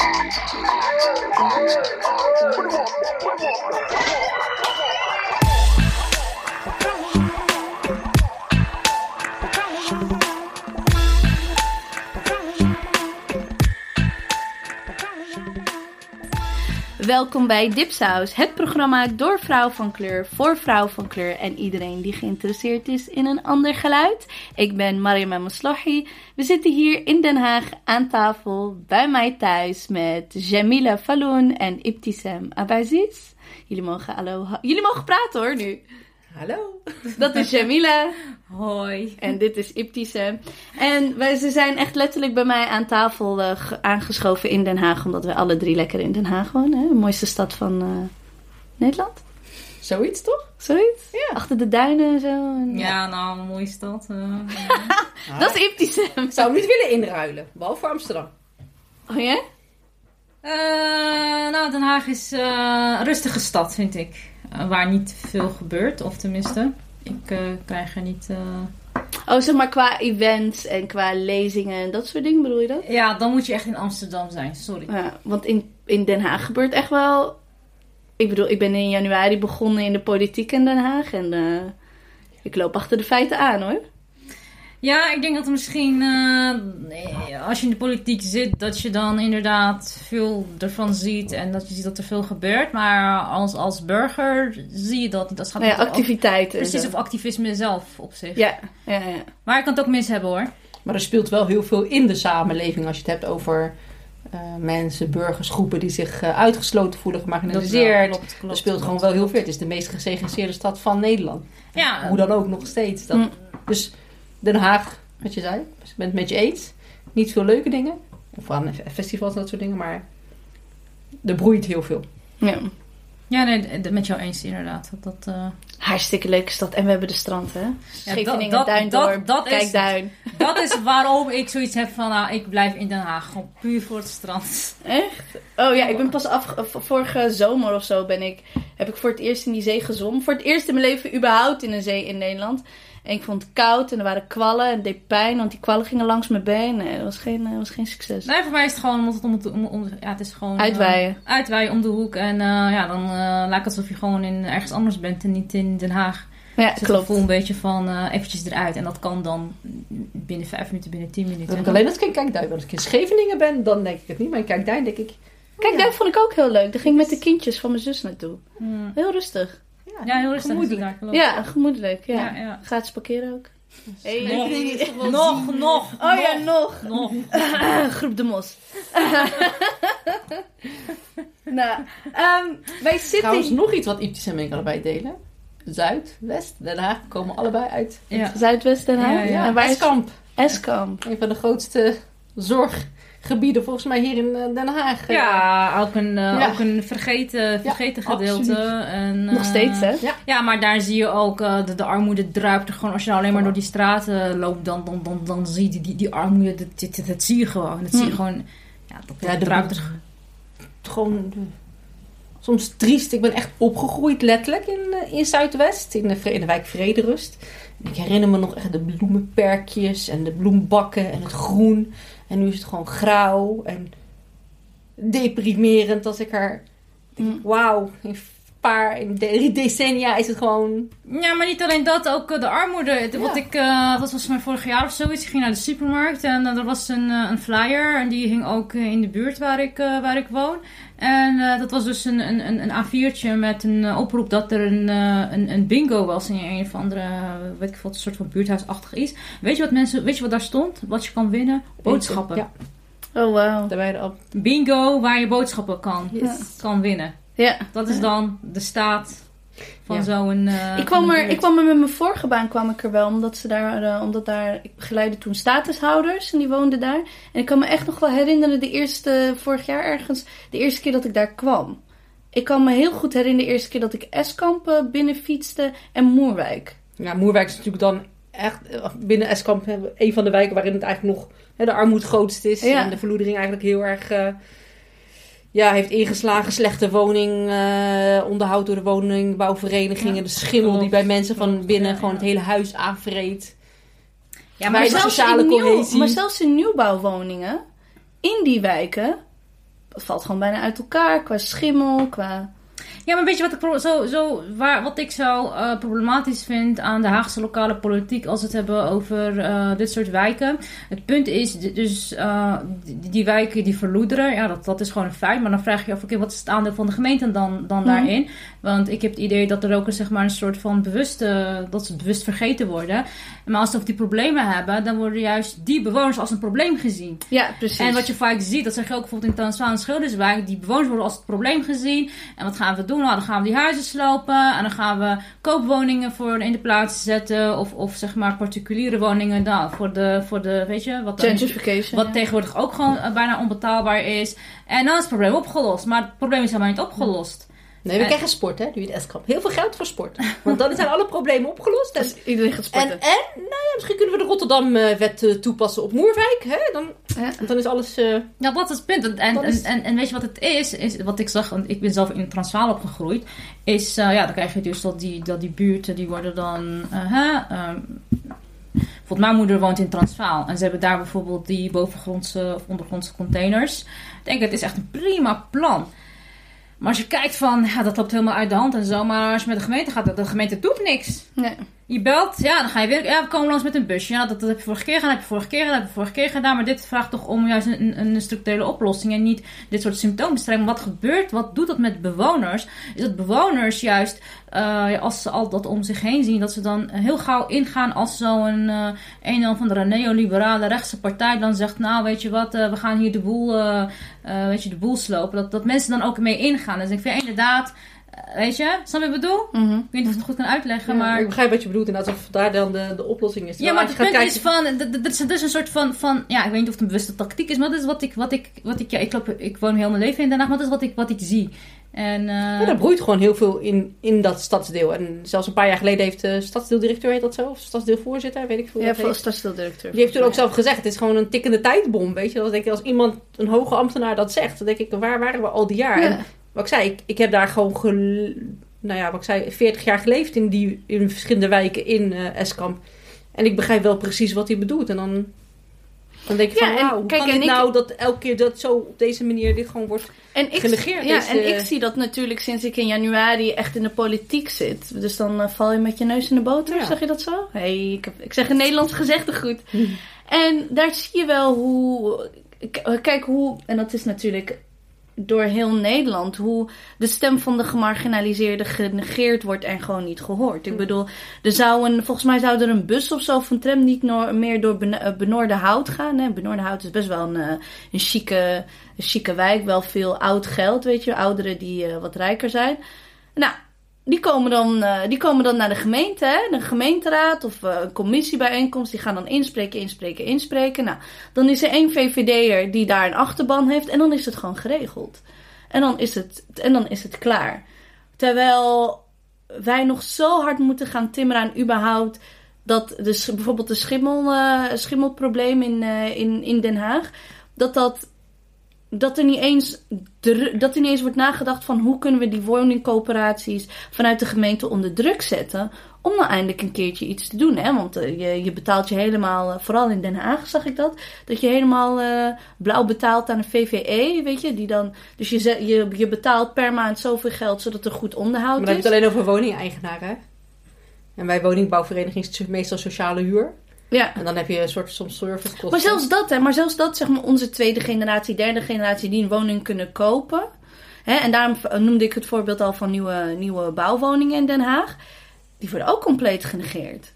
Come on, on, come on, on, come on, on, come on, on, come on, on. Welkom bij Dipsaus, het programma door vrouw van kleur, voor vrouw van kleur en iedereen die geïnteresseerd is in een ander geluid. Ik ben Mariam Maslahi. We zitten hier in Den Haag aan tafel bij mij thuis met Jamila Falloun en Ibtisam Abaziz. Jullie mogen, hallo, jullie mogen praten hoor nu. Hallo. Dat is Jamila. Hoi. En dit is Ibtise. En wij, ze zijn echt letterlijk bij mij aan tafel uh, aangeschoven in Den Haag. Omdat wij alle drie lekker in Den Haag wonen. Hè? De mooiste stad van uh, Nederland. Zoiets toch? Zoiets? Ja. Achter de duinen en zo. En, ja, nou, een mooie stad. Uh, ja. Dat is Ibtise. Ik zou niet willen inruilen. Behalve Amsterdam. Oh ja? nou, Den Haag is een rustige stad, vind ik. Waar niet veel gebeurt. Of tenminste... Ik uh, krijg er niet. Uh... Oh, zeg maar qua events en qua lezingen en dat soort dingen bedoel je dat? Ja, dan moet je echt in Amsterdam zijn, sorry. Ja, want in, in Den Haag gebeurt echt wel. Ik bedoel, ik ben in januari begonnen in de politiek in Den Haag en uh, ik loop achter de feiten aan hoor. Ja, ik denk dat er misschien, uh, als je in de politiek zit, dat je dan inderdaad veel ervan ziet en dat je ziet dat er veel gebeurt. Maar als, als burger zie je dat niet. Dat gaat nou ja, activiteiten. precies, of activisme zelf op zich. Ja, ja, ja. Maar ik kan het ook mis hebben hoor. Maar er speelt wel heel veel in de samenleving als je het hebt over uh, mensen, burgers, groepen die zich uh, uitgesloten voelen, gemarginaliseerd. Klopt, klopt, er speelt klopt, gewoon wel heel veel. Het is de meest gesegregeerde stad van Nederland. Ja. Hoe dan ook nog steeds. Dat, mm. Dus Den Haag, wat je zei, ik ben het met je eens. Niet veel leuke dingen. Of aan festivals en dat soort dingen, maar er broeit heel veel. Ja. Ja, nee, met jou eens inderdaad. Dat, dat, uh... Hartstikke leuke stad. En we hebben de strand, hè? Scheveningen, ja, Duindorp, dat, dat is, Duin. Dat is waarom ik zoiets heb van, nou, ik blijf in Den Haag. Gewoon puur voor het strand. Echt? Oh ja, ik ben pas af, vorige zomer of zo ben ik, heb ik voor het eerst in die zee gezwommen. Voor het eerst in mijn leven überhaupt in een zee in Nederland. En ik vond het koud en er waren kwallen en het deed pijn, want die kwallen gingen langs mijn been. Nee, dat was geen, dat was geen succes. Nee, voor mij is het gewoon omdat het om, om, om ja, het is gewoon... Uitwaaien. Uh, uitwaaien om de hoek. En uh, ja, dan uh, lijkt het alsof je gewoon in, ergens anders bent en niet in Den Haag. Ja, dus klopt. Ik voel een beetje van eventjes eruit. En dat kan dan binnen vijf minuten, binnen tien minuten. Dat ik alleen als ik in Kijkduin Als ik in Scheveningen ben, dan denk ik het niet. Maar in Kijkduin denk ik... Kijkduin ja. vond ik ook heel leuk. Daar ging ik met de kindjes van mijn zus naartoe. Hmm. Heel rustig. Ja, heel rustig. Gemoedelijk. Ja, gemoedelijk. Ja. Ja. Gratis parkeren ook. Hey, nog, nog, nog. Oh ja, nog. Nog. Groep de Mos. nou, um, wij zitten... Trouwens, nog iets wat Iptis en ik allebei delen. Zuid, West, Den Haag komen allebei uit. Ja. Zuidwest Den Haag? Ja, ja. En waar Eskamp. Eskamp. Een van de grootste zorg gebieden volgens mij hier in Den Haag. Ja, ook een, uh, ja. ook een vergeten, vergeten ja, gedeelte. En, uh, Nog steeds, hè? Ja. ja, maar daar zie je ook uh, de, de, armoede druipt er gewoon. Als je nou alleen maar door die straten loopt, dan, dan, dan, dan zie je die, die, armoede, dat, dat, dat, zie je gewoon. Dat hm. zie je gewoon, ja, dat, ja, dat druipt er gewoon... Soms triest. Ik ben echt opgegroeid letterlijk in, in Zuidwest, in de, in de wijk Vrederust. Ik herinner me nog echt de bloemenperkjes en de bloembakken en het groen. En nu is het gewoon grauw en deprimerend als ik er... Mm. Wauw, in paar in de, decennia is het gewoon... Ja, maar niet alleen dat, ook uh, de armoede. Ja. Wat ik, uh, dat was mijn vorig jaar of zoiets. Ik ging naar de supermarkt en uh, er was een, een flyer. En die hing ook in de buurt waar ik, waar ik woon. En dat was dus een, een, een A4'tje met een oproep dat er een, een, een, bingo was in een of andere, weet ik wat, een soort van buurthuisachtig iets. Weet je wat mensen, weet je wat daar stond? Wat je kan winnen? Boodschappen. Ja. Oh wow. Daarbij op. Bingo waar je boodschappen kan, yes. kan winnen. Ja. Dat is dan de staat van ja. zo'n. Uh, ik kwam er, ik kwam er met mijn vorige baan kwam ik er wel, omdat ze daar, uh, omdat daar, ik begeleidde toen statushouders en die woonden daar. En ik kan me echt nog wel herinneren, de eerste, vorig jaar ergens, de eerste keer dat ik daar kwam. Ik kan me heel goed herinneren de eerste keer dat ik Eskamp binnenfietste en Moerwijk. Ja, Moerwijk is natuurlijk dan echt binnen Eskamp een van de wijken waarin het eigenlijk nog hè, de armoede grootst is. Ja. En de verloedering eigenlijk heel erg uh, ja, heeft ingeslagen. Slechte woning, uh, onderhoud door de woningbouwverenigingen. Ja. De schimmel die bij mensen van binnen gewoon het hele huis aanvreet. Ja, maar, zelfs sociale in nieuw, maar zelfs in nieuwbouwwoningen, in die wijken, valt gewoon bijna uit elkaar qua schimmel, qua... Ja, maar weet je wat ik, zo, zo, waar, wat ik zo uh, problematisch vind aan de Haagse lokale politiek als we het hebben over uh, dit soort wijken? Het punt is dus, uh, die, die, wijken die verloederen, ja, dat, dat is gewoon een feit. Maar dan vraag je je af, oké, wat is het aandeel van de gemeente dan, dan mm. daarin? Want ik heb het idee dat er ook een, zeg maar, een soort van bewuste, dat ze bewust vergeten worden. Maar als ze die problemen hebben, dan worden juist die bewoners als een probleem gezien. Ja, precies. En wat je vaak ziet, dat zeg je ook bijvoorbeeld in Transvaal en Schilderswijk, die bewoners worden als het probleem gezien. En wat gaan we doen? Nou, dan gaan we die huizen slopen en dan gaan we koopwoningen voor in de plaats zetten. Of, of zeg maar particuliere woningen nou, voor, de, voor de, weet je, wat, wat ja. tegenwoordig ook gewoon bijna onbetaalbaar is. En dan is het probleem opgelost. Maar het probleem is helemaal niet opgelost. Nee, we krijgen sport, hè, nu het S-kamp. Heel veel geld voor sport. Want dan zijn alle problemen opgelost. En, dus iedereen gaat sporten. En, en nou ja, misschien kunnen we de Rotterdam-wet uh, toepassen op Moerwijk. Hè? Dan, ja. dan is alles... Uh, ja, wat is het punt? En, en, is... en, en, weet je wat het is? is wat ik zag, want ik ben zelf in Transvaal opgegroeid. Is, uh, ja, dan krijg je dus dat die, dat die buurten, die worden dan... Um, bijvoorbeeld mijn moeder woont in Transvaal. En ze hebben daar bijvoorbeeld die bovengrondse of ondergrondse containers. Ik denk, het is echt een prima plan. Maar als je kijkt van, ja, dat loopt helemaal uit de hand en zo. Maar als je met de gemeente gaat, de gemeente doet niks. Nee. Je belt, ja, dan ga je weer, ja, we komen langs met een busje. Ja, dat, dat heb je vorige keer gedaan, heb je vorige keer gedaan, heb je vorige keer gedaan. Maar dit vraagt toch om juist een, een structurele oplossing en niet dit soort symptoombestrijding. Wat gebeurt, wat doet dat met bewoners? Is dat bewoners juist, uh, als ze al dat om zich heen zien, dat ze dan heel gauw ingaan als zo'n uh, een of andere neoliberale rechtse partij dan zegt, nou weet je wat, uh, we gaan hier de boel, weet je, de boel slopen. Dat, dat mensen dan ook mee ingaan. Dus ik vind inderdaad Weet je, snap je wat ik bedoel? Mm -hmm. Ik weet niet of ik het goed kan uitleggen, maar... Ik begrijp wat je bedoelt en alsof daar dan de, de oplossing is. Ja, maar het punt is van... Dat is een soort van, van... Ja, ik weet niet of het een bewuste tactiek is, maar dat is wat ik... Wat ik, wat ik ja, ik, loop, ik woon heel mijn leven in Den Haag, maar dat is wat ik, wat ik zie. En, uh... ja, er broeit gewoon heel veel in, in dat stadsdeel. En zelfs een paar jaar geleden heeft de stadsdeeldirecteur, heet dat zo? Of stadsdeelvoorzitter, weet ik veel. Ja, voor stadsdeeldirecteur. Die heeft toen ook zelf gezegd, het is gewoon een tikkende tijdbom, weet je. Dat denk ik, als iemand, een hoge ambtenaar dat zegt, dan denk ik, waar waren we al die jaar? Ja. En wat ik zei, ik, ik heb daar gewoon nou ja, wat ik zei, 40 jaar geleefd in, die, in verschillende wijken in uh, Eskamp. En ik begrijp wel precies wat hij bedoelt. En dan, dan denk je van, ja, wauw, kijk, kan het nou dat elke keer dat zo op deze manier dit gewoon wordt en ik, genegeerd? Ja, en ik zie dat natuurlijk sinds ik in januari echt in de politiek zit. Dus dan uh, val je met je neus in de boter, ja. zeg je dat zo? hey, ik, heb, ik zeg een Nederlands gezegde goed. en daar zie je wel hoe... Kijk hoe, en dat is natuurlijk door heel Nederland hoe de stem van de gemarginaliseerde genegeerd wordt en gewoon niet gehoord. Ik bedoel, er zou een, volgens mij zou er een bus of zo of een tram niet meer door eh, Benoorde Hout gaan. Hè. Benoorde Hout is best wel een, eh, een, chique, een chique wijk, wel veel oud geld, weet je, ouderen die uh, wat rijker zijn. Nou, die komen, dan, uh, die komen dan naar de gemeente, hè? de gemeenteraad of uh, een commissiebijeenkomst. Die gaan dan inspreken, inspreken, inspreken. Nou, dan is er één VVD'er die daar een achterban heeft en dan is het gewoon geregeld. En dan is het, en dan is het klaar. Terwijl wij nog zo hard moeten gaan timmeren überhaupt dat de, bijvoorbeeld de schimmel, uh, schimmelprobleem in, in, in Den Haag, dat dat dat er, niet eens, dat er niet eens wordt nagedacht van hoe kunnen we die woningcoöperaties vanuit de gemeente onder druk zetten. Om nou eindelijk een keertje iets te doen. Hè? Want uh, je, je betaalt je helemaal, uh, vooral in Den Haag zag ik dat, dat je helemaal uh, blauw betaalt aan een VVE. Weet je, die dan, dus je, je, je betaalt per maand zoveel geld zodat er goed onderhoud is. Maar dan heb je het alleen over woningeigenaren. En bij woningbouwverenigingen meestal sociale huur. Ja. En dan heb je een soort soms servicekosten. Maar zelfs dat, hè, maar zelfs dat, zeg maar, onze tweede generatie, derde generatie die een woning kunnen kopen. Hè, en daarom noemde ik het voorbeeld al van nieuwe, nieuwe bouwwoningen in Den Haag. Die worden ook compleet genegeerd.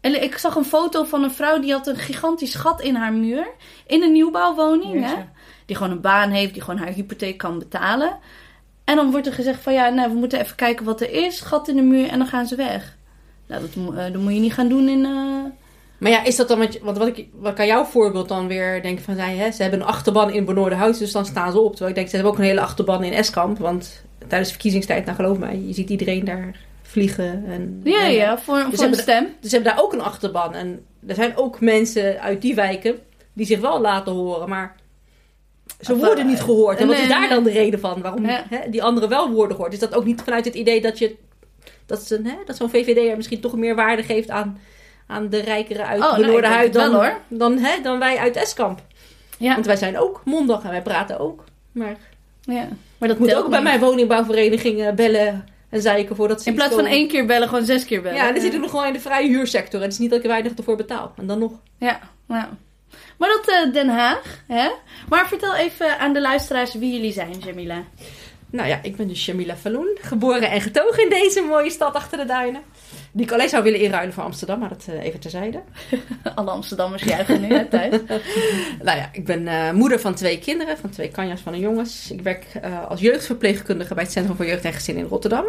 En ik zag een foto van een vrouw die had een gigantisch gat in haar muur. In een nieuwbouwwoning. Hè, die gewoon een baan heeft, die gewoon haar hypotheek kan betalen. En dan wordt er gezegd van ja, nou, we moeten even kijken wat er is. Gat in de muur en dan gaan ze weg. Nou, dat, uh, dat moet je niet gaan doen in... Uh, maar ja, is dat dan wat, want wat ik, wat kan jouw voorbeeld dan weer denken van, zij, hè, ze hebben een achterban in Benoordenhuis, dus dan staan ze op. Terwijl ik denk, ze hebben ook een hele achterban in Eskamp, want tijdens de verkiezingstijd, nou geloof mij, je ziet iedereen daar vliegen. En, ja, en, ja, voor, dus voor een stem. dus ze hebben daar ook een achterban. En er zijn ook mensen uit die wijken die zich wel laten horen, maar ze worden niet gehoord. En wat is daar dan de reden van? Waarom hè, die anderen wel worden gehoord? Is dat ook niet vanuit het idee dat je dat, dat zo'n VVD er misschien toch meer waarde geeft aan aan de rijkere uit oh, de Noorderhuid dan, dan, hè, dan wij uit Eskamp. Ja. Want wij zijn ook mondig en wij praten ook Maar, ja. maar dat moet ook bij mijn woningbouwvereniging bellen en zeiken voordat ze In plaats van komen. één keer bellen, gewoon zes keer bellen. Ja, dan zit ik nog gewoon in de vrije huursector. En het is niet dat ik er weinig ervoor betaal. En dan nog. Ja. Maar dat eh, Den Haag, hè? Maar vertel even aan de luisteraars wie jullie zijn, Jamila. Nou ja, ik ben dus Shamila Falloon. Geboren en getogen in deze mooie stad achter de duinen. Die ik alleen zou willen inruilen voor Amsterdam, maar dat eh, even terzijde. Alle Amsterdammers juichen nu hè, thuis. Nou ja, ik ben eh, moeder van twee kinderen, van twee kanjas van een jongens. Ik werk eh, als jeugdverpleegkundige bij het Centrum voor Jeugd en Gezin in Rotterdam.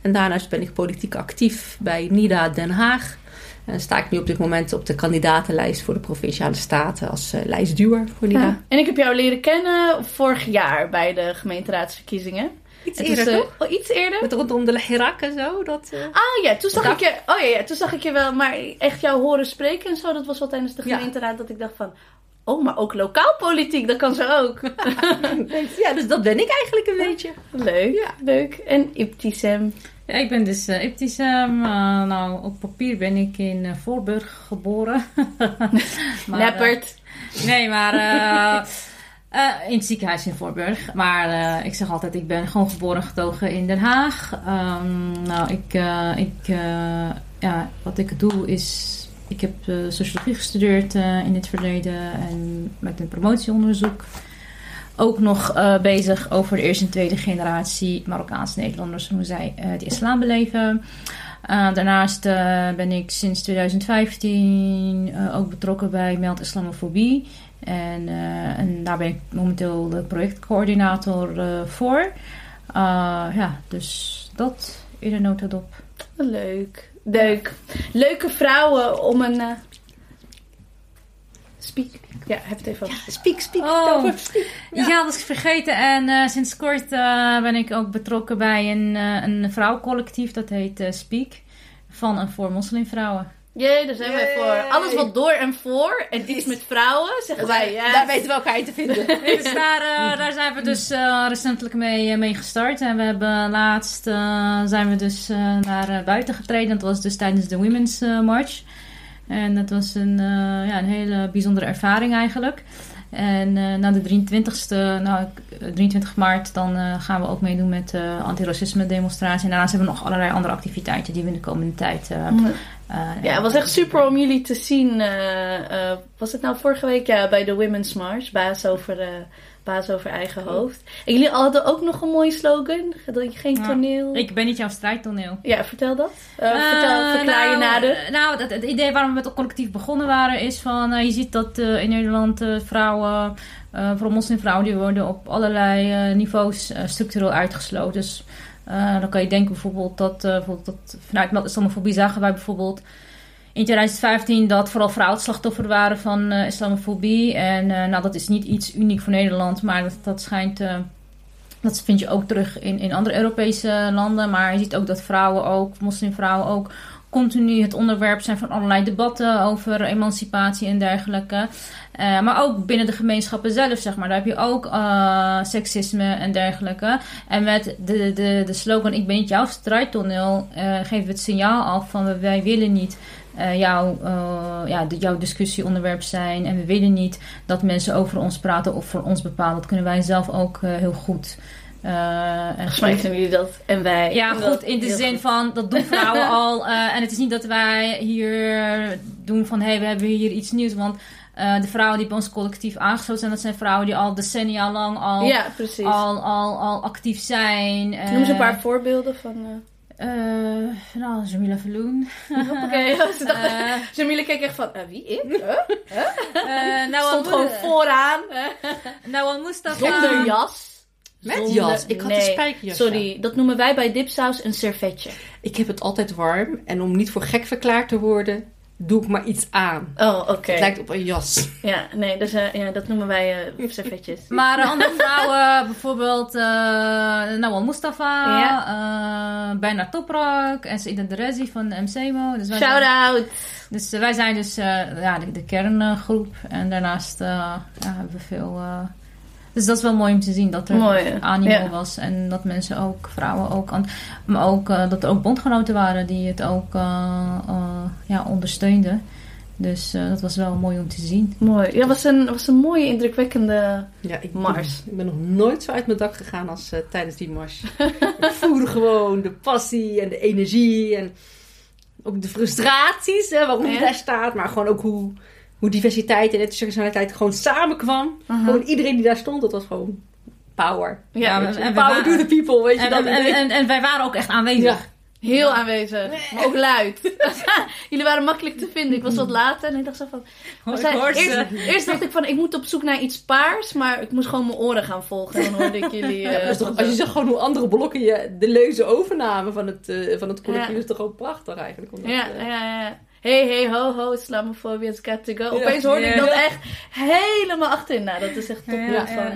En daarnaast ben ik politiek actief bij NIDA Den Haag. En sta ik nu op dit moment op de kandidatenlijst voor de Provinciale Staten als lijstduwer voor NIDA. Ja. En ik heb jou leren kennen vorig jaar bij de gemeenteraadsverkiezingen. Iets eerder, eh, toch? oh, iets eerder? Met rondom de Hirak en zo. Dat, eh, Ah ja, toen zag Dat- ik je. Oh ja, ja, toen zag ik je wel, maar echt jou horen spreken en zo. Dat was wel tijdens de Ja. gemeenteraad dat ik dacht van. Oh, maar ook lokaal politiek, dat kan ze ook. ja, dus dat ben ik eigenlijk een beetje. Leuk, Ja. leuk. En Ibtisem. Ja, ik ben dus uh, Ibtisem. Uh, nou, op papier ben ik in uh, Voorburg geboren. Maar, Neppert. nee, maar uh, in het ziekenhuis in Voorburg. Maar uh, ik zeg altijd, ik ben gewoon geboren getogen in Den Haag. Um, nou, ik, uh, ik, ja, wat ik doe is... Ik heb sociologie gestudeerd in het verleden en met een promotieonderzoek ook nog bezig over de eerste en tweede generatie Marokkaanse Nederlanders, hoe zij de islam beleven. Daarnaast ben ik sinds 2015 ook betrokken bij Meld Islamofobie. En, en, daar ben ik momenteel de projectcoördinator voor. ja, dus dat in een notendop. Leuk, leuk. Leuke vrouwen om een... Speak. Ja, heb het even. Ja, speak, speak. Oh. Speak. Ja. ja, dat ik vergeten. En uh, sinds kort uh, ben ik ook betrokken bij een, uh, een vrouwencollectief. Dat heet Speak. Van en voor moslimvrouwen. Jee, daar zijn wij voor. Alles wat door en voor en iets met vrouwen, zeggen wij. Ja. Daar weten we elkaar te vinden. dus daar, daar zijn we dus recentelijk mee, mee gestart. En we hebben laatst zijn we dus naar buiten getreden. Dat was dus tijdens de Women's March. En dat was een, ja, een hele bijzondere ervaring eigenlijk. En uh, na de 23ste, nou, 23 maart, dan uh, gaan we ook meedoen met de antiracisme demonstratie. En daarnaast hebben we nog allerlei andere activiteiten die we in de komende tijd. ja, het was echt super om jullie te zien. was het nou vorige week ja, bij de Women's March, baas over baas over eigen hoofd. En jullie hadden ook nog een mooie slogan. Geen toneel. Ja, ik ben niet jouw strijdtoneel. Ja, vertel dat. Uh, uh, vertel, verklaar nou, je nader. Nou, het, het, idee waarom we met het collectief begonnen waren is van... Uh, je ziet dat in Nederland vrouwen, vooral moslimvrouwen... die worden op allerlei niveaus structureel uitgesloten. Dus dan kan je denken bijvoorbeeld dat... bijvoorbeeld dat vanuit islamofobie zagen wij bijvoorbeeld in 2015 dat vooral vrouwen het slachtoffer waren van uh, islamofobie. En uh, nou, dat is niet iets uniek voor Nederland, maar dat, dat schijnt. Uh, dat vind je ook terug in, in andere Europese landen. Maar je ziet ook dat vrouwen ook, moslimvrouwen ook, continu het onderwerp zijn van allerlei debatten over emancipatie en dergelijke. Maar ook binnen de gemeenschappen zelf, zeg maar. Daar heb je ook seksisme en dergelijke. En met de, de, de slogan Ik ben niet jouw strijdtoneel... Uh, geven we het signaal af van wij willen niet... Uh, jouw, uh, ja, de, jouw discussieonderwerp zijn. En we willen niet dat mensen over ons praten of voor ons bepalen. Dat kunnen wij zelf ook uh, heel goed. en Volgens mij kunnen jullie dat en wij. Ja, goed, in de zin goed. van dat doen vrouwen al. en het is niet dat wij hier doen van hé, hey, we hebben hier iets nieuws. Want uh, de vrouwen die bij ons collectief aangesloten zijn, dat zijn vrouwen die al decennia lang al, ja, al, al, al actief zijn. Noem eens een paar voorbeelden van. Uh... Nou, Jamila Verloon. Oké, okay, uh, Jamila keek echt van, uh, wie ik? Nou, Stond gewoon vooraan. nou, Mustafa. Zonder jas. Met Zonder, jas? Ik had nee, een spijkerjas Sorry, dat noemen wij bij dipsaus een servetje. Ik heb het altijd warm. En om niet voor gek verklaard te worden, doe ik maar iets aan. Oh, oké. Okay. Het lijkt op een jas. Ja, nee, dus, uh, ja, dat noemen wij uh, servetjes. maar uh, andere vrouwen, bijvoorbeeld uh, Nawal Mustafa, ja. Bernard Toprak en Saida Derezi van de MCMO. Dus Shout out! Dus wij zijn dus ja, de, de, kerngroep. En daarnaast ja, hebben we veel... dus dat is wel mooi om te zien dat er mooi, animo ja. was. En dat mensen ook, vrouwen ook... Maar ook dat er ook bondgenoten waren die het ook ja, ondersteunden. Dus uh, dat was wel mooi om te zien. Mooi. Ja, was een, was een mooie, indrukwekkende ja, ik mars. Ben, ik ben nog nooit zo uit mijn dak gegaan als uh, tijdens die mars. ik voelde gewoon de passie en de energie en ook de frustraties hè, waarom je daar staat. Maar gewoon ook hoe, hoe diversiteit en intersectionaliteit gewoon samenkwam. Uh -huh. Gewoon iedereen die daar stond, dat was gewoon power. Ja, en, en power to the people, weet je en, dat en, en, en, wij waren ook echt aanwezig. Ja. Heel aanwezig. Maar ook luid. Jullie waren makkelijk te vinden. Ik was wat later en ik dacht zo van... Oh, eerst, eerst, dacht ik van, ik moet op zoek naar iets paars. Maar ik moest gewoon mijn oren gaan volgen. En dan hoorde ik jullie... Uh, toch, als je zag gewoon hoe andere blokken je de leuze overnamen van het, uh, van het collectief. Is toch gewoon prachtig eigenlijk. Omdat, ja, ja, ja. Hey, hey, ho, ho, islamofobia, it's got to go. Opeens hoorde ik dat echt helemaal achterin. Nou, dat is echt toppunt van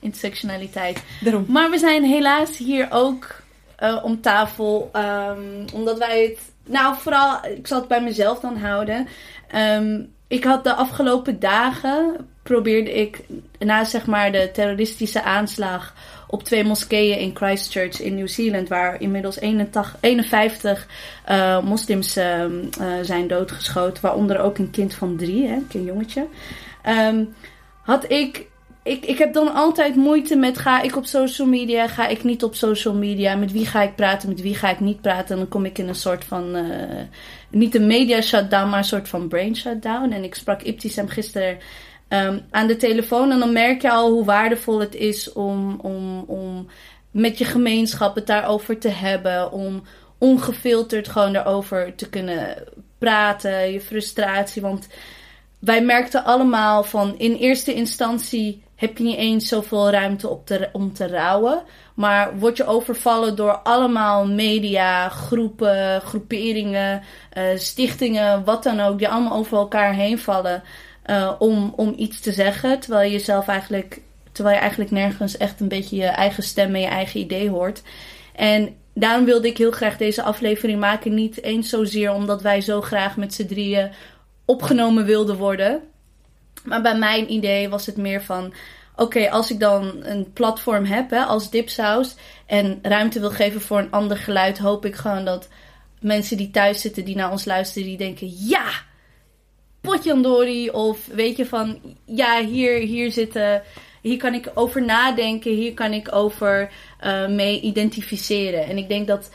intersectionaliteit. Daarom. Maar we zijn helaas hier ook... Uh, om tafel. Um, omdat wij het. Nou, vooral, ik zal het bij mezelf dan houden. Um, ik had de afgelopen dagen. probeerde ik. na zeg maar de terroristische aanslag. Op twee moskeeën in Christchurch in Nieuw-Zeeland. waar inmiddels 81, 51 uh, moslims uh, zijn doodgeschoten. Waaronder ook een kind van drie, hè, een jongetje. Um, had ik ik, ik heb dan altijd moeite met ga ik op social media, ga ik niet op social media, met wie ga ik praten, met wie ga ik niet praten. En dan kom ik in een soort van, uh, niet een media shutdown, maar een soort van brain shutdown. En ik sprak Iptisem gisteren um, aan de telefoon en dan merk je al hoe waardevol het is om, om, om met je gemeenschap het daarover te hebben, om ongefilterd gewoon daarover te kunnen praten, je frustratie. Want wij merkten allemaal van in eerste instantie heb je niet eens zoveel ruimte op te, om te rouwen. Maar word je overvallen door allemaal media, groepen, groeperingen, uh, stichtingen, wat dan ook, die allemaal over elkaar heen vallen uh, om, om iets te zeggen. Terwijl je zelf eigenlijk, terwijl je eigenlijk nergens echt een beetje je eigen stem en je eigen idee hoort. En daarom wilde ik heel graag deze aflevering maken. Niet eens zozeer omdat wij zo graag met z'n drieën opgenomen wilden worden. Maar bij mijn idee was het meer van: oké, als ik dan een platform heb hè, als Dipsaus en ruimte wil geven voor een ander geluid, hoop ik gewoon dat mensen die thuis zitten, die naar ons luisteren, die denken: ja, potjandori. Of weet je van: ja, hier, hier zitten. Hier kan ik over nadenken, hier kan ik over uh, mee identificeren. En ik denk dat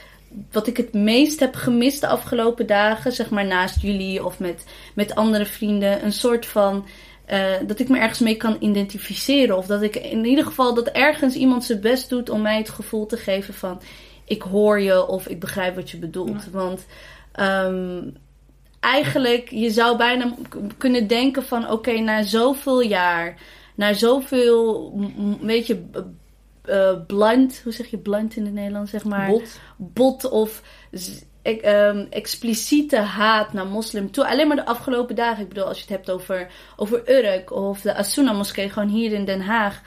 wat ik het meest heb gemist de afgelopen dagen, zeg maar naast jullie of met, met andere vrienden, een soort van uh, dat ik me ergens mee kan identificeren. Of dat ik in ieder geval dat ergens iemand zijn best doet om mij het gevoel te geven van ik hoor je of ik begrijp wat je bedoelt. Ja. Want um, eigenlijk, je zou bijna kunnen denken van oké, okay, na zoveel jaar, na zoveel, weet je, uh, blunt, hoe zeg je blunt in het Nederlands, zeg maar? Bot. Bot of ik, um, expliciete haat naar moslim toe. Alleen maar de afgelopen dagen. Ik bedoel, als je het hebt over, over Urk of de Asuna moskee, gewoon hier in Den Haag.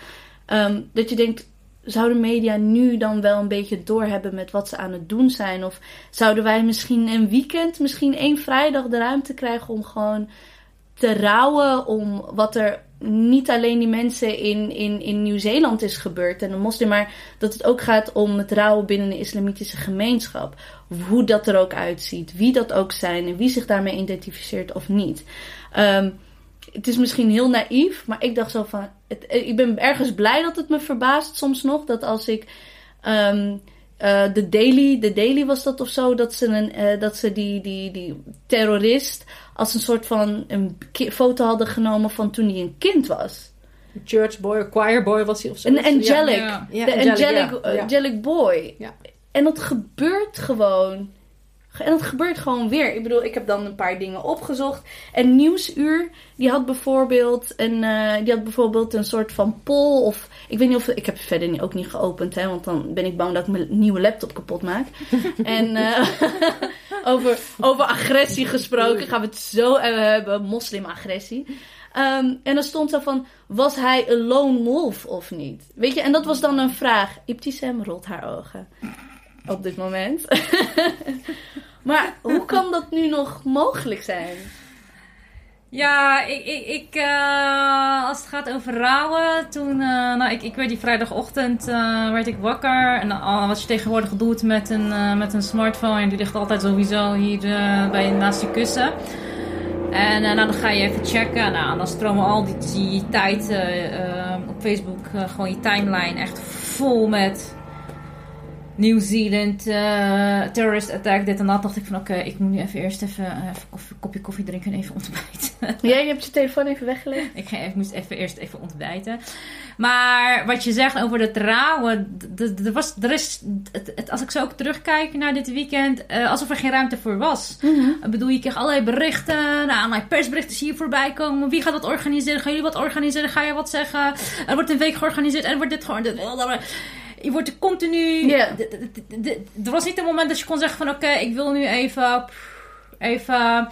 Um, dat je denkt, zouden media nu dan wel een beetje doorhebben met wat ze aan het doen zijn? Of zouden wij misschien een weekend, misschien één vrijdag de ruimte krijgen om gewoon te rouwen om wat er niet alleen die mensen in, in, in Nieuw-Zeeland is gebeurd en de moslim, maar dat het ook gaat om het rouwen binnen de islamitische gemeenschap. Hoe dat er ook uitziet, wie dat ook zijn en wie zich daarmee identificeert of niet. Um, het is misschien heel naïef, maar ik dacht zo van. Het, ik ben ergens blij dat het me verbaast soms nog. Dat als ik. Um, uh, de Daily, de Daily was dat of zo, dat ze, een, uh, dat ze die, die, die terrorist als een soort van een foto hadden genomen van toen hij een kind was. Church boy, choir boy was hij of zo. Een angelic. Ja. Ja. De Ja, angelic, ja. angelic boy. Ja. En dat gebeurt gewoon. En dat gebeurt gewoon weer. Ik bedoel, ik heb dan een paar dingen opgezocht. En Nieuwsuur, die had bijvoorbeeld een, eh, die had bijvoorbeeld een soort van poll. Of ik weet niet of. Ik heb het verder niet- ook niet geopend, hè, want dan ben ik bang dat ik mijn nieuwe laptop kapot maak. en eh, over, over agressie gesproken, gaan we het zo eh, hebben: moslimagressie. Ehm, en dan stond zo van: was hij een lone wolf of niet? Weet je, en dat was dan een vraag. Ibtisem rolt haar ogen op dit moment. maar hoe kan dat nu nog mogelijk zijn? Ja, ik, ik, ik eh, als het gaat over rouwen, toen, eh, nou, ik, ik werd die vrijdagochtend, eh, werd ik wakker. En wat je tegenwoordig doet met een, met een smartphone, die ligt altijd sowieso hier bij naast je kussen. En nou, dan ga je even checken. Nou, dan stromen al die, die tijd op Facebook, gewoon je timeline echt vol met New Zealand, uh, terrorist attack, dit en dat. dacht ik van oké, ik moet nu even eerst even, uh, even koffie, kopje koffie drinken en even ontbijten. Jij hebt je telefoon even weggelegd? ik, ik moest even eerst even ontbijten. Maar wat je zegt over de trouwen, er was, er is, het, als ik zo ook terugkijk naar dit weekend, uh, alsof er geen ruimte voor was. Mm -hmm. Ik bedoel, je kreeg allerlei berichten, nou, mijn persberichten zie je voorbij komen. Wie gaat wat organiseren? Gaan jullie wat organiseren? Ga je wat zeggen? Er wordt een week georganiseerd en er wordt dit gewoon je wordt continu. Yeah. Er was niet een moment dat je kon zeggen van oké, ik wil nu even. Even.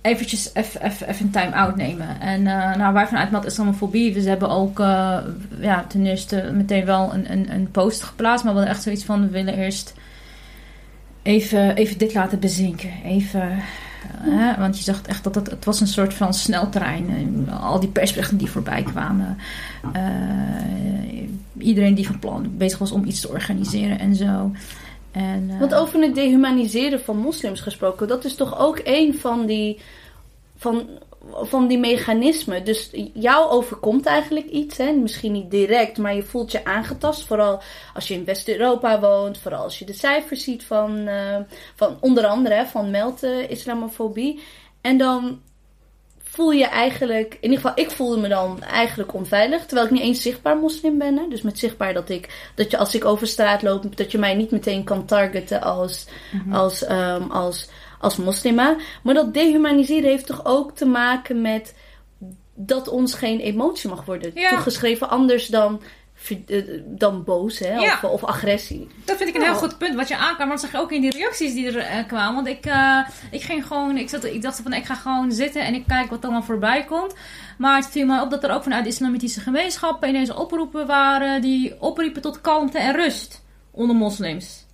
Eventjes even, even, even een time-out nemen. En uh, nou, wij vanuit Mat Islamofobie, we hebben ook uh, ja, ten eerste meteen wel een, een, een post geplaatst. Maar we hadden echt zoiets van, we willen eerst even, even dit laten bezinken. Even want je zag echt dat het, het was een soort van snelterrein. Al die persberichten die voorbij kwamen. Uh, iedereen die van plan bezig was om iets te organiseren en zo. En, uh, Want over het dehumaniseren van moslims gesproken, dat is toch ook een van die. Van, van die mechanismen. Dus jou overkomt eigenlijk iets. Hè? Misschien niet direct, maar je voelt je aangetast. Vooral als je in West-Europa woont. Vooral als je de cijfers ziet van, uh, van onder andere van meld islamofobie. En dan voel je eigenlijk, in ieder geval ik voelde me dan eigenlijk onveilig. Terwijl ik niet eens zichtbaar moslim ben. Hè? Dus met zichtbaar dat ik, dat je als ik over straat loop, dat je mij niet meteen kan targeten als, mm -hmm. als, um, als als moslima. Maar dat dehumaniseren heeft toch ook te maken met dat ons geen emotie mag worden ja. toegeschreven. Anders dan, dan boos hè, ja. of, of, agressie. Dat vind ik een heel goed punt wat je aankwam. Maar dat zag je ook in die reacties die er uh, kwamen. Want ik, uh, ik ging gewoon, ik, zat, ik dacht van ik ga gewoon zitten en ik kijk wat er dan voorbij komt. Maar het viel mij op dat er ook vanuit de islamitische gemeenschappen ineens oproepen waren die opriepen tot kalmte en rust onder moslims.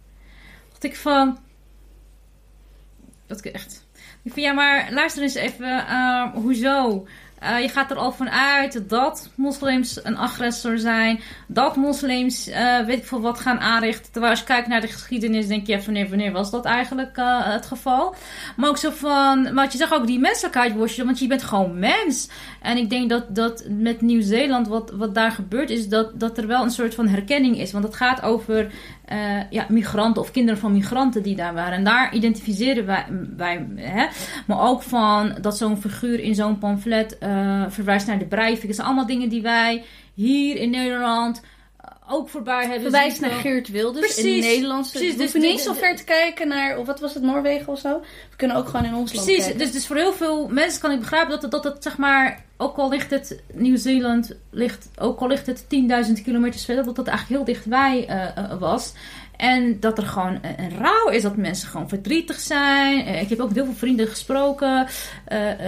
Dacht ik van, dat echt. Ik vind, ja, maar luister eens even. Uh, hoezo? Uh, je gaat er al van uit dat moslims een agressor zijn. Dat moslims, uh, weet ik veel wat, gaan aanrichten. Terwijl als je kijkt naar de geschiedenis, denk je, wanneer, wanneer was dat eigenlijk uh, het geval? Maar ook zo van, maar je zegt ook die menselijkheid worstelen, want je bent gewoon mens. En ik denk dat, dat met Nieuw-Zeeland, wat, wat daar gebeurt, is dat, dat er wel een soort van herkenning is. Want het gaat over uh, ja, migranten of kinderen van migranten die daar waren. En daar identificeren wij, wij hè? maar ook van dat zo'n figuur in zo'n pamflet uh, verwijst naar de Breivik. Dat zijn allemaal dingen die wij hier in Nederland ook voorbij hebben Verwijst naar Geert Wilders precies, in Nederlands. Precies, we dus hoeven niet zo ver te kijken naar, of wat was het, Noorwegen of zo? We kunnen ook gewoon in ons land Precies, dus, dus voor heel veel mensen kan ik begrijpen dat het, dat het zeg maar, ook al ligt het, Nieuw-Zeeland ligt, ook al ligt het 10.000 kilometer verder, dat dat eigenlijk heel dichtbij uh, was. En dat er gewoon een rouw is, dat mensen gewoon verdrietig zijn. Eh, ik heb ook heel veel vrienden gesproken,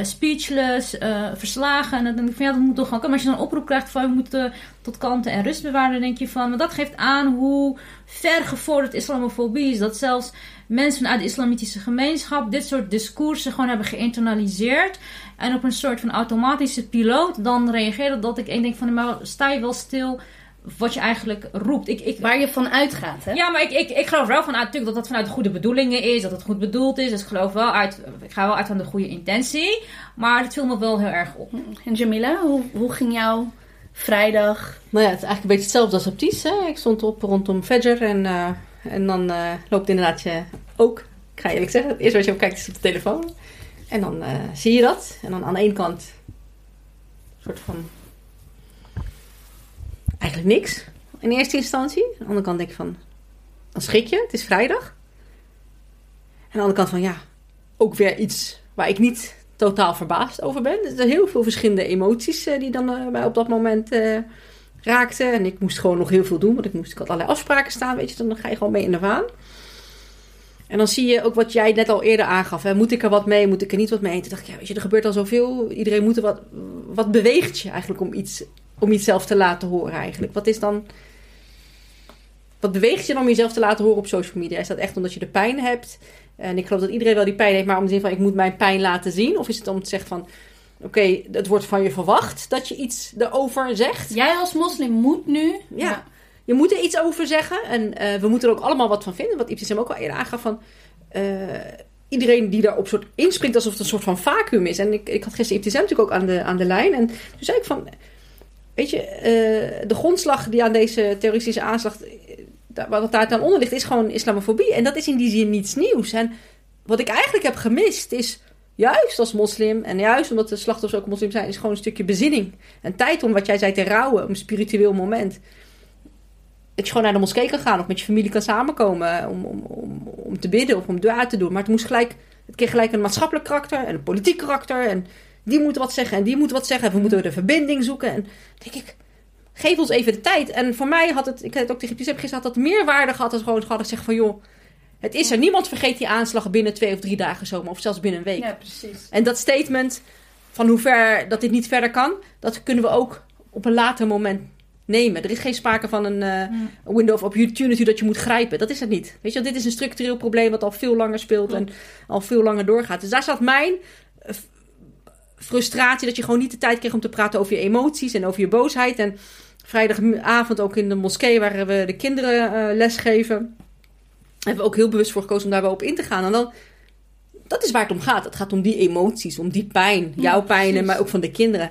speechless, verslagen. En dan denk ik van ja, dat moet toch gewoon. Maar als je dan een oproep krijgt van we moeten tot kalmte en rust bewaren, dan denk je van. Maar dat geeft aan hoe ver gevorderd islamofobie is. Dat zelfs mensen vanuit de islamitische gemeenschap dit soort discoursen gewoon hebben geïnternaliseerd. En op een soort van automatische piloot dan reageren. Dat ik denk van, maar sta je wel stil wat je eigenlijk roept. Ik, ik, Waar je van uitgaat, hè? Ja, maar ik, ik, ik geloof wel vanuit natuurlijk dat dat vanuit de goede bedoelingen is, dat het goed bedoeld is. Dus ik geloof wel uit, ik ga wel uit van de goede intentie. Maar het viel me wel heel erg op. En Jamila, hoe, hoe ging jouw vrijdag? Nou ja, het is eigenlijk een beetje hetzelfde als op Ties. Hè? Ik stond op rondom Fedger en, uh, en dan uh, loopt inderdaad je ook, ik ga eerlijk zeggen, het eerste wat je op kijkt is op de telefoon. En dan uh, zie je dat. En dan aan de ene kant een soort van eigenlijk niks in eerste instantie. Aan de andere kant denk ik van, dan schrik je, het is vrijdag. En aan de andere kant van, ja, ook weer iets waar ik niet totaal verbaasd over ben. Er zijn heel veel verschillende emoties uh, die dan uh, mij op dat moment raakten. En ik moest gewoon nog heel veel doen, want ik, moest, ik had allerlei afspraken staan, weet je. Dan ga je gewoon mee in de waan. En dan zie je ook wat jij net al eerder aangaf. Hè? Moet ik er wat mee? Moet ik er niet wat mee? En toen dacht ik, ja, weet je, er gebeurt al zoveel. Iedereen moet er wat... Wat beweegt je eigenlijk om iets om jezelf te laten horen eigenlijk? Wat is dan. Wat beweegt je dan om jezelf te laten horen op social media? Is dat echt omdat je de pijn hebt? En ik geloof dat iedereen wel die pijn heeft, maar om te zin van ik moet mijn pijn laten zien? Of is het om te zeggen van oké, het wordt van je verwacht dat je iets erover zegt? Jij als moslim moet nu. Ja. Je moet er iets over zeggen. En uh, we moeten er ook allemaal wat van vinden. Wat hem ook al eerder aangaf van. Uh, iedereen die daarop soort inspringt alsof het een soort van vacuüm is. En ik, ik had gisteren Ibtisem natuurlijk ook aan de, aan de lijn. En toen zei ik van, weet je, uh, de grondslag die aan deze terroristische aanslag, wat daar dan onder ligt, is gewoon islamofobie. En dat is in die zin niets nieuws. En wat ik eigenlijk heb gemist is, juist als moslim, en juist omdat de slachtoffers ook moslim zijn, is gewoon een stukje bezinning. En tijd om, wat jij zei, te rouwen, een spiritueel moment dat je gewoon naar de moskee kan gaan of met je familie kan samenkomen om, om, om, om te bidden of om dua te doen. Maar het moest gelijk, het kreeg gelijk een maatschappelijk karakter en een politiek karakter. En die moeten wat zeggen en die moeten wat zeggen. En we moeten de verbinding zoeken. En denk ik, geef ons even de tijd. En voor mij had het, ik had het ook tegen Giuseppe gezegd, had dat meer waarde gehad als gewoon gehad zeggen van joh, het is er. Niemand vergeet die aanslag binnen twee of drie dagen zomaar. Of zelfs binnen een week. Ja, precies. En dat statement van hoe ver dat dit niet verder kan, dat kunnen we ook op een later moment nemen. Er is geen sprake van een uh, window of opportunity dat je moet grijpen. Dat is het niet. Weet je, dit is een structureel probleem wat al veel langer speelt en al veel langer doorgaat. Dus daar zat mijn eh, frustratie dat je gewoon niet de tijd kreeg om te praten over je emoties en over je boosheid. En vrijdagavond ook in de moskee waar we de kinderen uh, lesgeven. Hebben we ook heel bewust voor gekozen om daar wel op in te gaan. En dan, dat is waar het om gaat. Het gaat om die emoties, om die pijn. Jouw pijn, maar ook van de kinderen.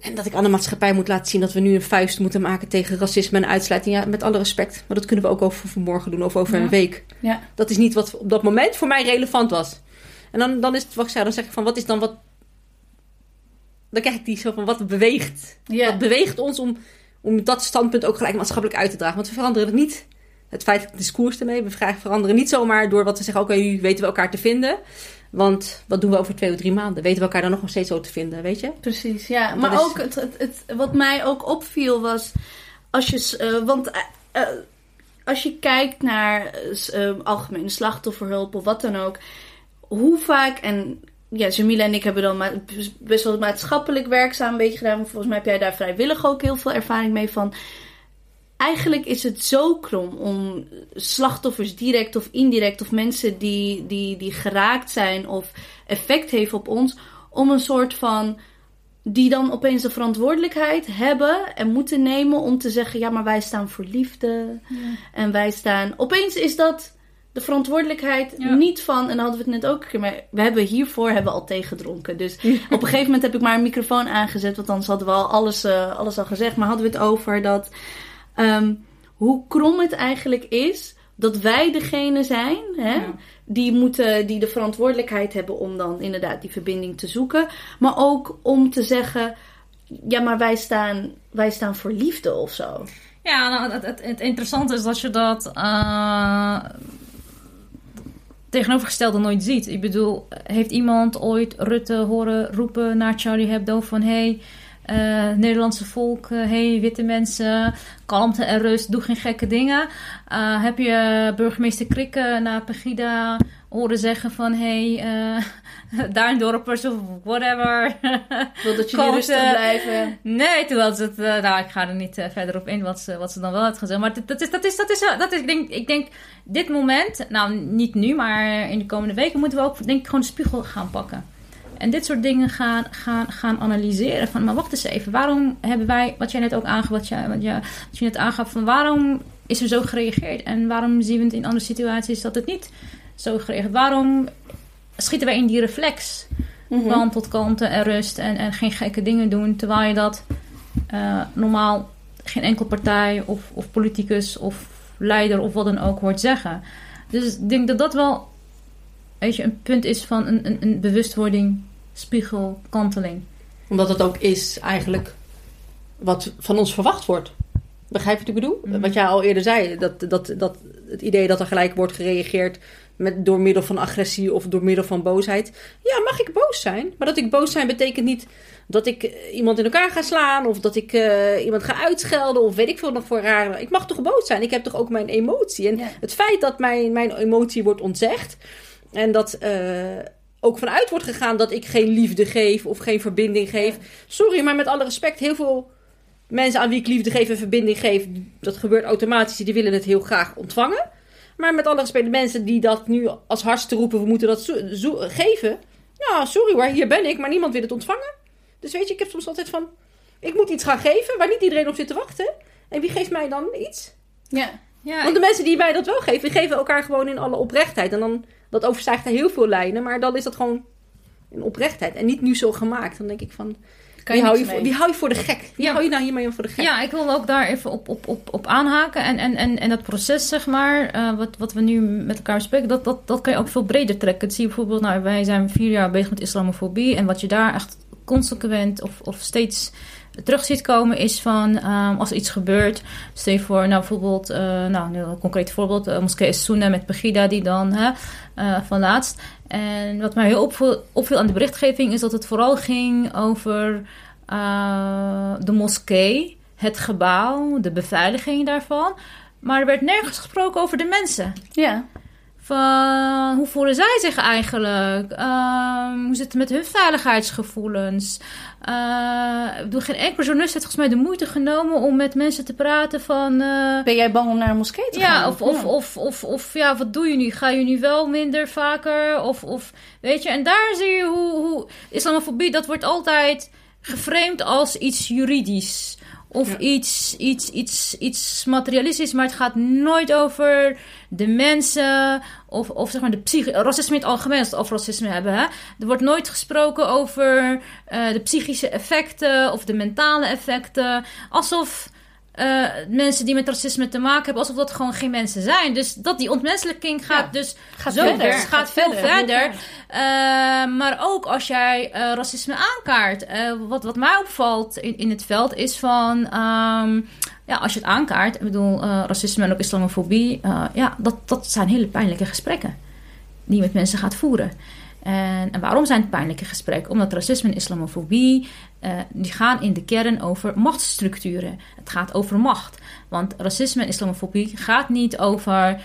En dat ik aan de maatschappij moet laten zien dat we nu een vuist moeten maken tegen racisme en uitsluiting. Ja, met alle respect. Maar dat kunnen we ook over vanmorgen doen of over een week. Ja. Dat is niet wat op dat moment voor mij relevant was. En dan, dan is het wat ik zei, dan zeg ik van wat is dan wat. Dan krijg ik die zo van wat beweegt. Ja. Wat beweegt ons om, om dat standpunt ook gelijk maatschappelijk uit te dragen. Want we veranderen het niet. Het feitelijk discours ermee. We veranderen niet zomaar door wat we zeggen. Oké, nu weten we elkaar te vinden. Want wat doen we over twee of drie maanden? Weten we elkaar dan nog steeds zo te vinden, weet je? Precies, ja. Maar ook het, het, wat mij ook opviel was... Als je, uh, want uh, als je kijkt naar uh, algemene slachtofferhulp of wat dan ook... Hoe vaak... En ja, Jamila en ik hebben dan best wel maatschappelijk werkzaam een beetje gedaan. Volgens mij heb jij daar vrijwillig ook heel veel ervaring mee van eigenlijk is het zo krom om slachtoffers direct of indirect of mensen die, die, die geraakt zijn of effect heeft op ons, om een soort van die dan opeens de verantwoordelijkheid hebben en moeten nemen om te zeggen: ja, maar wij staan voor liefde. En wij staan. Opeens is dat de verantwoordelijkheid niet van. En dan hadden we het net ook een keer. Maar we hebben hiervoor hebben we al tegengedronken. Dus op een gegeven moment heb ik maar een microfoon aangezet. Want anders hadden we al alles, uh, alles al gezegd. Maar hadden we het over dat Ehm, hoe krom het eigenlijk is dat wij degene zijn hè, die, moeten, die de verantwoordelijkheid hebben om dan inderdaad die verbinding te zoeken. Maar ook om te zeggen, ja, maar wij staan, wij staan voor liefde of zo. Ja, nou, het, het, het interessante is dat je dat uh, tegenovergestelde nooit ziet. Ik bedoel, heeft iemand ooit Rutte horen roepen naar Charlie Hebdo van... Hey, uh, Nederlandse volk, uh, hey witte mensen, kalmte en rust, doe geen gekke dingen. Uh, heb je burgemeester Krikke naar Pegida horen zeggen van hey, daar een dorpers of whatever. Wil dat jullie rustig blijven? Nee, toen was het, nou ik ga er niet verder op in wat ze, wat ze dan wel had gezegd. Maar dat is, dat is, dat is, dat is, ik denk, ik denk dit moment, nou niet nu, maar in de komende weken moeten we ook denk ik gewoon de spiegel gaan pakken. En dit soort dingen gaan, gaan, gaan analyseren. Van, maar wacht eens even, waarom hebben wij, wat jij net ook aangaf, wat, jij, wat, je, wat je net aangaf, van waarom is er zo gereageerd? En waarom zien we het in andere situaties dat het niet zo gereageerd Waarom schieten wij in die reflex mm van tot kalmte en rust en, en geen gekke dingen doen, terwijl je dat uh, normaal geen enkel partij of, of politicus of leider of wat dan ook hoort zeggen. Dus ik denk dat dat wel weet je, een punt is van een, een, een bewustwording spiegel, kanteling. Omdat het ook is eigenlijk wat van ons verwacht wordt. Begrijp je wat ik bedoel? Mhm. Wat jij al eerder zei, dat, dat, dat het idee dat er gelijk wordt gereageerd met, door middel van agressie of door middel van boosheid. Ja, mag ik boos zijn? Maar dat ik boos zijn betekent niet dat ik eh, iemand in elkaar ga slaan of dat ik uh, iemand ga uitschelden of weet ik veel nog voor raar. Ik mag toch boos zijn? Ik heb toch ook mijn emotie? En het feit dat mijn, mijn emotie wordt ontzegd en dat uh, ook vanuit wordt gegaan dat ik geen liefde geef of geen verbinding geef. Sorry, maar met alle respect, heel veel mensen aan wie ik liefde geef en verbinding geef, dat gebeurt automatisch. Die willen het heel graag ontvangen. Maar met alle respect, de mensen die dat nu als hardste roepen, we moeten dat geven. Nou, sorry hoor, hier ben ik, maar niemand wil het ontvangen. Dus weet je, ik heb soms altijd van, ik moet iets gaan geven waar niet iedereen op zit te wachten. En wie geeft mij dan iets? Ja. ja Want de mensen die mij dat wel geven, geven elkaar gewoon in alle oprechtheid. En dan Dat overstijgt heel veel lijnen, maar dan is dat gewoon een oprechtheid. En niet nu zo gemaakt. Dan denk ik van, wie hou, je voor, wie hou je voor de gek? Wie hou je nou hiermee voor de gek? Ja, ik wil ook daar even op, op, op, op aanhaken. En, en, en, en dat proces, zeg maar, uh, wat, wat we nu met elkaar spreken, dat, dat, dat kan je ook veel breder trekken. Dat zie je bijvoorbeeld, nou, wij zijn vier jaar bezig met islamofobie. En wat je daar echt consequent of, of steeds terug ziet komen is van um, als er iets gebeurt. Stel je voor, nou bijvoorbeeld, uh, nou een concreet voorbeeld, uh, moskee Sunna met Pegida die dan hè, uh, van laatst. En wat mij heel opviel, aan de berichtgeving is dat het vooral ging over de moskee, het gebouw, de beveiliging daarvan. Maar er werd nergens gesproken over de mensen. Ja. Van hoe voelen zij zich eigenlijk? Um, hoe zit het met hun veiligheidsgevoelens? Uh, ik bedoel, geen enkele journalist heeft volgens mij de moeite genomen om met mensen te praten van... Uh, ben jij bang om naar een moskee te ja, gaan? Of, of, of, of, of, ja, wat doe je nu? Ga je nu wel minder vaker? Of, of weet je, en daar zie je hoe, hoe islamofobie, dat wordt altijd geframed als iets juridisch. Of ja. iets, iets, iets, iets materialistisch, maar het gaat nooit over de mensen of, of zeg maar de psych racisme in het algemeen, als het over racisme hebben. Hè? Er wordt nooit gesproken over uh, de psychische effecten of de mentale effecten. Alsof uh, mensen die met racisme te maken hebben, alsof dat gewoon geen mensen zijn. Dus dat die ontmenselijking gaat ja, dus gaat zo verder, gaat, gaat veel verder. verder. Uh, maar ook als jij uh, racisme aankaart. wat, wat mij opvalt in, in het veld is van. Um, ja, als je het aankaart, ik bedoel, racisme en ook islamofobie, ja, dat, dat zijn hele pijnlijke gesprekken die je met mensen gaat voeren. En, en, waarom zijn het pijnlijke gesprekken? Omdat racisme en islamofobie, uh, die gaan in de kern over machtsstructuren. Het gaat over macht. Want racisme en islamofobie gaat niet over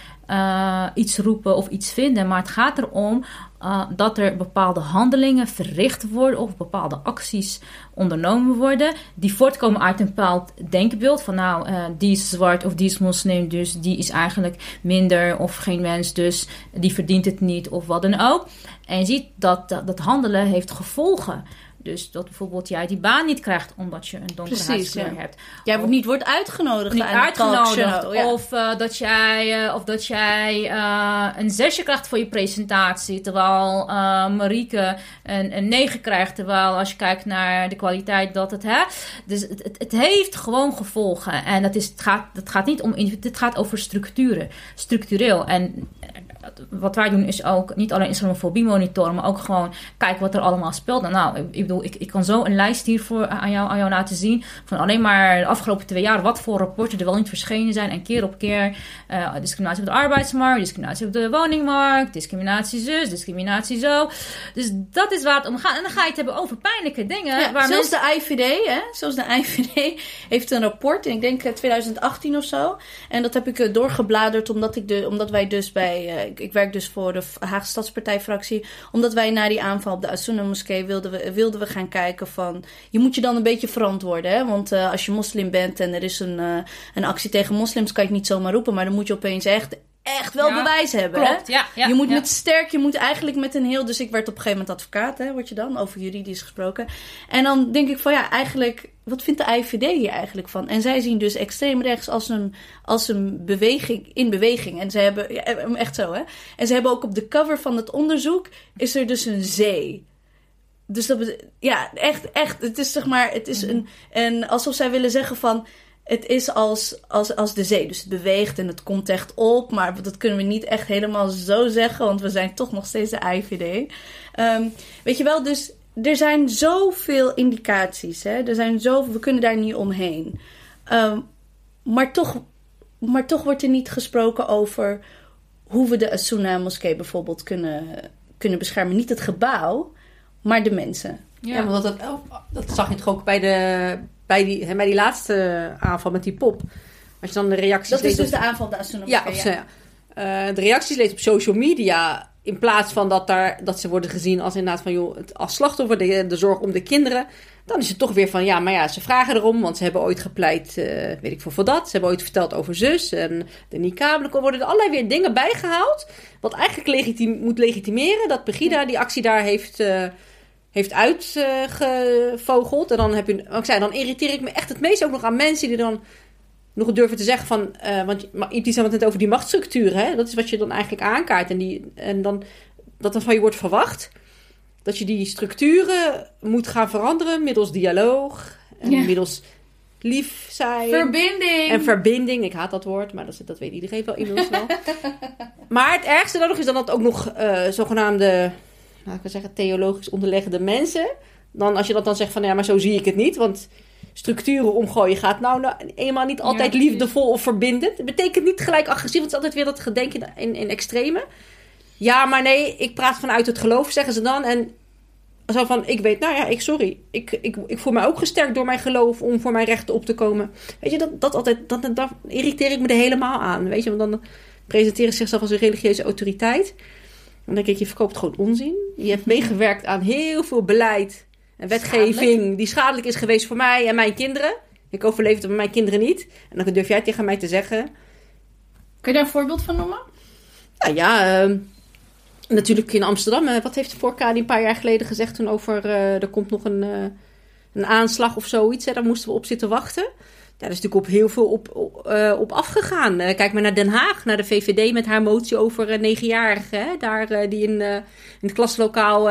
iets roepen of iets vinden, maar het gaat erom uh, dat er bepaalde handelingen verricht worden of bepaalde acties ondernomen worden die voortkomen uit een bepaald denkbeeld van nou, uh, die is zwart of die is moslim, dus die is eigenlijk minder of geen mens, dus die verdient het niet of wat dan ook. En je ziet dat, dat handelen heeft gevolgen. Dus dat bijvoorbeeld jij die baan niet krijgt omdat je een donkere huidskleur ja. hebt. Jij wordt niet wordt uitgenodigd. Niet uitgenodigd. Show, ja. Of uh, dat jij, uh, of dat jij uh, een zesje krijgt voor je presentatie. Terwijl Marieke een, een negen krijgt. Terwijl als je kijkt naar de kwaliteit dat het... Hè, dus het, het, het heeft gewoon gevolgen. En dat is, het, gaat, het gaat niet om... Het gaat over structuren. Structureel. En wat wij doen is ook niet alleen islamofobie monitoren, maar ook gewoon kijken wat er allemaal speelt. Nou, nou ik bedoel, ik, ik kan zo een lijst hiervoor aan jou, aan jou laten zien. Van alleen maar de afgelopen twee jaar wat voor rapporten er wel niet verschenen zijn. En keer op keer uh, discriminatie op de arbeidsmarkt, discriminatie op de woningmarkt, discriminatie zus, discriminatie zo. Dus dat is waar het om gaat. En dan ga je het hebben over pijnlijke dingen. Ja, waar zoals mensen... de IVD, hè? Zoals de IVD heeft een rapport, ik denk 2018 of zo. En dat heb ik doorgebladerd omdat, ik de, omdat wij dus bij... Uh, ik, werk dus voor de Haagse Stadspartijfractie. Omdat wij na die aanval op de Asuna moskee wilden we, wilden we gaan kijken van... Je moet je dan een beetje verantwoorden, hè? Want uh, als je moslim bent en er is een, uh, een actie tegen moslims... kan je het niet zomaar roepen, maar dan moet je opeens echt echt wel Ja, bewijs hebben. klopt, hè? ja, ja, je moet met sterk, je moet eigenlijk met een heel. Dus ik werd op een gegeven moment advocaat, hè, word je dan, over juridisch gesproken. En dan denk ik van ja, eigenlijk, wat vindt de IVD hier eigenlijk van? En zij zien dus extreem rechts als een, als een beweging in beweging. En ze hebben, ja, echt zo hè. En ze hebben ook op de cover van het onderzoek, is er dus een zee. Dus dat ja, echt, echt. Het is zeg maar, het is een, een alsof zij willen zeggen van. Het is als, als, als de zee. Dus het beweegt en het komt echt op. Maar dat kunnen we niet echt helemaal zo zeggen. Want we zijn toch nog steeds de IVD. Ehm, weet je wel, dus er zijn zoveel indicaties. Hè? Er zijn zoveel, we kunnen daar niet omheen. Ehm, maar, toch, maar toch wordt er niet gesproken over hoe we de Asuna moskee bijvoorbeeld kunnen, kunnen beschermen. Niet het gebouw, maar de mensen. Ja, dat, dat zag je toch ook bij, de, bij, die, hè, bij die laatste aanval met die pop. Als je dan de reacties Dat is dus op- de aanval de Asuna Ja, eh, de reacties leest op social media. In plaats van dat, daar, dat ze worden gezien als inderdaad van joh, het, als slachtoffer, de, de zorg om de kinderen. Dan is het toch weer van ja, maar ja, ze vragen erom, want ze hebben ooit gepleit, eh, weet ik veel voor dat. Ze hebben ooit verteld over zus en de niqab. Er worden er allerlei weer dingen bijgehaald. Wat eigenlijk moet legitimeren dat Pegida die actie daar heeft, eh, heeft uitgevogeld. en dan heb je, ik zei, dan irriteer ik me echt het meest ook nog aan mensen die dan nog durven te zeggen van... Uh, want iets had het net over die machtsstructuren. Hè? Dat is wat je dan eigenlijk aankaart. En, die, en dan, dat er van je wordt verwacht... dat je die structuren moet gaan veranderen middels dialoog... en middels lief zijn. Verbinding. En verbinding. Ik haat dat woord, maar dat, dat weet iedereen wel inmiddels wel. maar het ergste dan nog is dan dat ook nog uh, zogenaamde... laat ik zeggen, theologisch onderleggende mensen... dan als je dat dan zegt van... ja, maar zo zie ik het niet, want structuren omgooien gaat nou, nou eenmaal niet altijd liefdevol of verbindend. Het betekent niet gelijk agressief, want het is altijd weer dat gedenken in, in extreme. Ja, maar nee, ik praat vanuit het geloof, zeggen ze dan. En zo van, ik weet, nou ja, ik, sorry. Ik, ik, ik voel mij ook gesterkt door mijn geloof om voor mijn rechten op te komen. Weet je, dat, dat altijd, dat, dat irriteer ik me er helemaal aan. Weet je, want dan presenteren ze zichzelf als een religieuze autoriteit. Dan denk ik, je verkoopt gewoon onzin. Je hebt meegewerkt aan heel veel beleid een wetgeving die schadelijk is geweest voor mij en mijn kinderen. Ik overleef het met mijn kinderen niet. En dan durf jij tegen mij te zeggen. Kun je daar een voorbeeld van noemen? Nou ja, uh, natuurlijk in Amsterdam. Uh, wat heeft de voorka die een paar jaar geleden gezegd toen over... Uh, er komt nog een, eh, een aanslag of zoiets. Hè, daar moesten we op zitten wachten. Daar is natuurlijk op heel veel op, op, op afgegaan. kijk maar naar Den Haag, naar de VVD met haar motie over negenjarigen. Daar die in, in het klaslokaal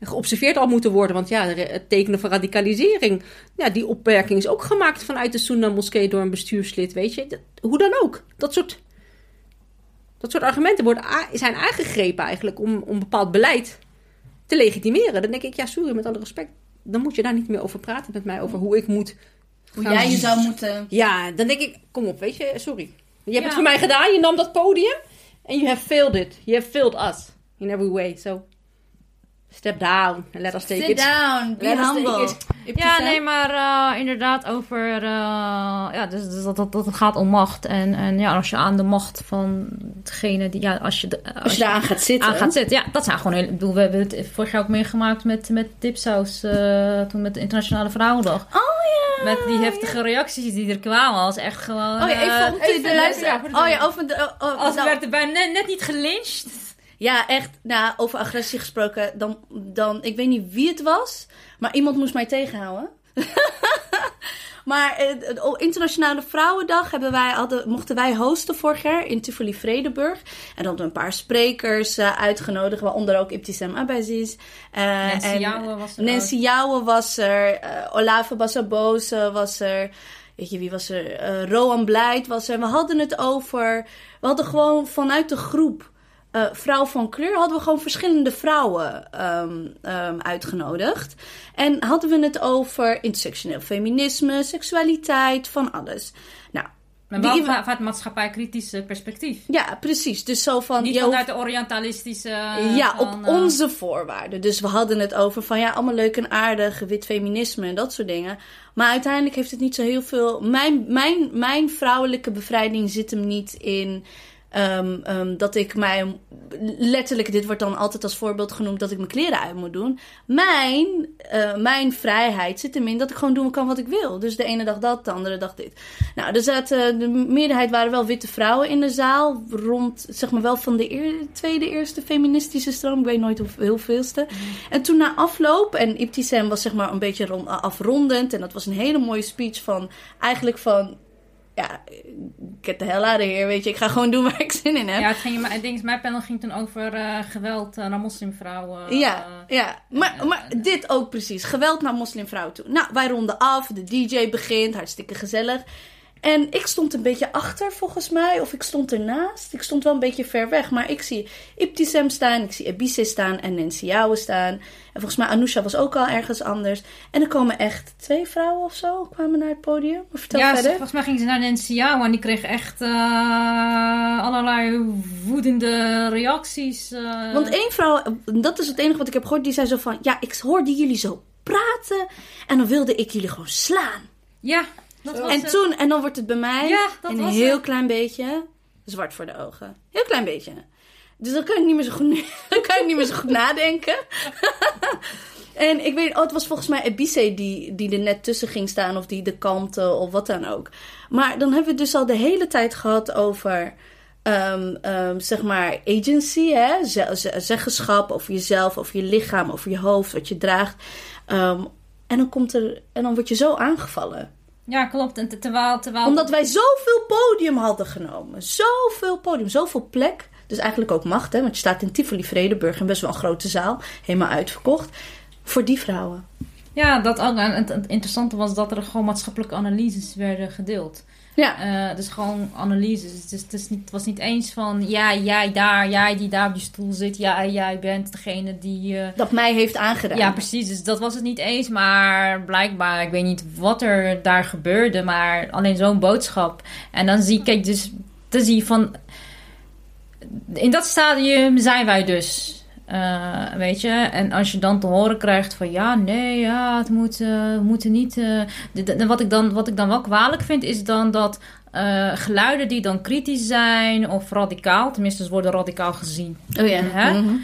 geobserveerd al moeten worden. Want ja, het tekenen van radicalisering. Ja, die opmerking is ook gemaakt vanuit de Sunna-moskee door een bestuurslid, weet je. hoe dan ook. Dat soort, dat soort argumenten worden, zijn aangegrepen eigenlijk om, om bepaald beleid te legitimeren. Dan denk ik, ja, sorry, met alle respect. Dan moet je daar niet meer over praten met mij, over hoe ik moet... Hoe jij je zou moeten... Ja, dan denk ik, kom op, weet je, sorry. Je hebt het voor mij gedaan, je nam dat podium. En you have failed it. You have failed us. In every way, so... Step down. Let us take Sit it. down. Be humble. Ja, nee, maar uh, inderdaad over... Uh, ja, dus, dus, dat, dat, dat het gaat om macht. En, en ja, als je aan de macht van degene die... Ja, als je, de, als, als je daar aan gaat zitten. Aan gaat zitten, ja. Dat zijn gewoon... Heel, ik bedoel, we hebben het vorig jaar ook meegemaakt met, met Dipsaus. Uh, toen met de Internationale Vrouwendag. Oh ja. Met die heftige reacties die er kwamen. Was echt gewoon... Oh ja, even om te luisteren. Oh ja, over de... Oh, oh, als werd er bijna net, net niet gelyncht. Ja, echt. Nou, over agressie gesproken. Dan, dan, ik weet niet wie het was. Maar iemand moest mij tegenhouden. maar eh, op Internationale Vrouwendag hebben wij, hadden, mochten wij hosten vorig jaar in Tivoli Vredenburg. En dan hadden we een paar sprekers uh, uitgenodigd. Waaronder ook Ibtisam Abaziz. Uh, Nancy en, Jouwe was er Nancy Jouwe was er. Uh, Olave Bassabose was er. Weet je, wie was er? Uh, Roan Blijt was er. We hadden het over... We hadden gewoon vanuit de groep uh, vrouw van kleur hadden we gewoon verschillende vrouwen um, um, uitgenodigd. En hadden we het over intersectioneel feminisme, seksualiteit, van alles. Nou, maar wel die, vanuit maatschappij-kritische perspectief. Ja, precies. Dus zo van... Niet vanuit de orientalistische... Ja, op uh, onze voorwaarden. Dus we hadden het over van ja, allemaal leuk en aardig, wit feminisme en dat soort dingen. Maar uiteindelijk heeft het niet zo heel veel... Mijn, mijn, mijn vrouwelijke bevrijding zit hem niet in Um, um, dat ik mij letterlijk, dit wordt dan altijd als voorbeeld genoemd, dat ik mijn kleren uit moet doen. Mijn, uh, mijn vrijheid zit erin dat ik gewoon doen kan wat ik wil. Dus de ene dag dat, de andere dag dit. Nou, er zaten, de meerderheid waren wel witte vrouwen in de zaal. Rond, zeg maar wel van de tweede, eerste feministische stroom. Ik weet nooit hoe, hoeveelste. Mm. En toen na afloop, en Ibtisem was zeg maar een beetje rond, afrondend. En dat was een hele mooie speech van, eigenlijk van ja, ik heb de hel aan hier, weet je. Ik ga gewoon doen waar ik zin in heb. Ja, het ging, ik denk, mijn panel ging toen over uh, geweld uh, naar moslimvrouwen. ja, uh, ja. Maar, maar dit ook precies. Geweld naar moslimvrouwen toe. Nou, wij ronden af. De DJ begint. Hartstikke gezellig. En ik stond een beetje achter volgens mij. Of ik stond ernaast. Ik stond wel een beetje ver weg. Maar ik zie Ibtisem staan. Ik zie Ebise staan. En Nancy Jouwe staan. En volgens mij Anousha was ook al ergens anders. En er komen echt twee vrouwen of zo. Kwamen naar het podium. Maar vertel ja, verder. volgens mij gingen ze naar Nancy Jouwe. En die kreeg echt uh, allerlei woedende reacties. Uh. Want één vrouw. Dat is het enige wat ik heb gehoord. Die zei zo van. Ja, ik hoorde jullie zo praten. En dan wilde ik jullie gewoon slaan. Ja, en toen, en dan wordt het bij mij ja, een heel klein beetje zwart voor de ogen. Heel klein beetje. Dus dan kan ik niet meer zo goed, dan kan ik niet meer zo goed nadenken. en ik weet, oh, het was volgens mij Ebise die, die er net tussen ging staan, of die de kalmte, of wat dan ook. Maar dan hebben we het dus al de hele tijd gehad over. Um, um, zeg maar agency, hè? zeggenschap over jezelf, over je lichaam, over je hoofd, wat je draagt. Um, en dan komt er, en dan word je zo aangevallen. Ja, klopt. En terwijl, terwijl... Omdat wij zoveel podium hadden genomen. Zoveel podium, zoveel plek. Dus eigenlijk ook macht, hè? want je staat in Tivoli Vredeburg in best wel een grote zaal, helemaal uitverkocht. Voor die vrouwen. Ja, dat ook. En het, het interessante was dat er gewoon maatschappelijke analyses werden gedeeld. Ja. Eh, dus gewoon analyses. Dus het, is niet, het was niet eens van ja, jij daar, jij die daar op die stoel zit, ja, jij bent degene die. eh, Dat mij heeft aangedaan. ja, precies. Dus dat was het niet eens. Maar blijkbaar, ik weet niet wat er daar gebeurde, maar alleen zo'n boodschap. En dan zie ik, kijk, dus dan zie je van. In dat stadium zijn wij dus. Eh, weet je, en als je dan te horen krijgt van ja, nee, ja, het moet, eh, we moeten niet. eh, wat, ik dan, wat ik dan wel kwalijk vind, is dan dat eh, geluiden die dan kritisch zijn of radicaal, tenminste, ze worden radicaal gezien. Oh ja. Hè? Mhm.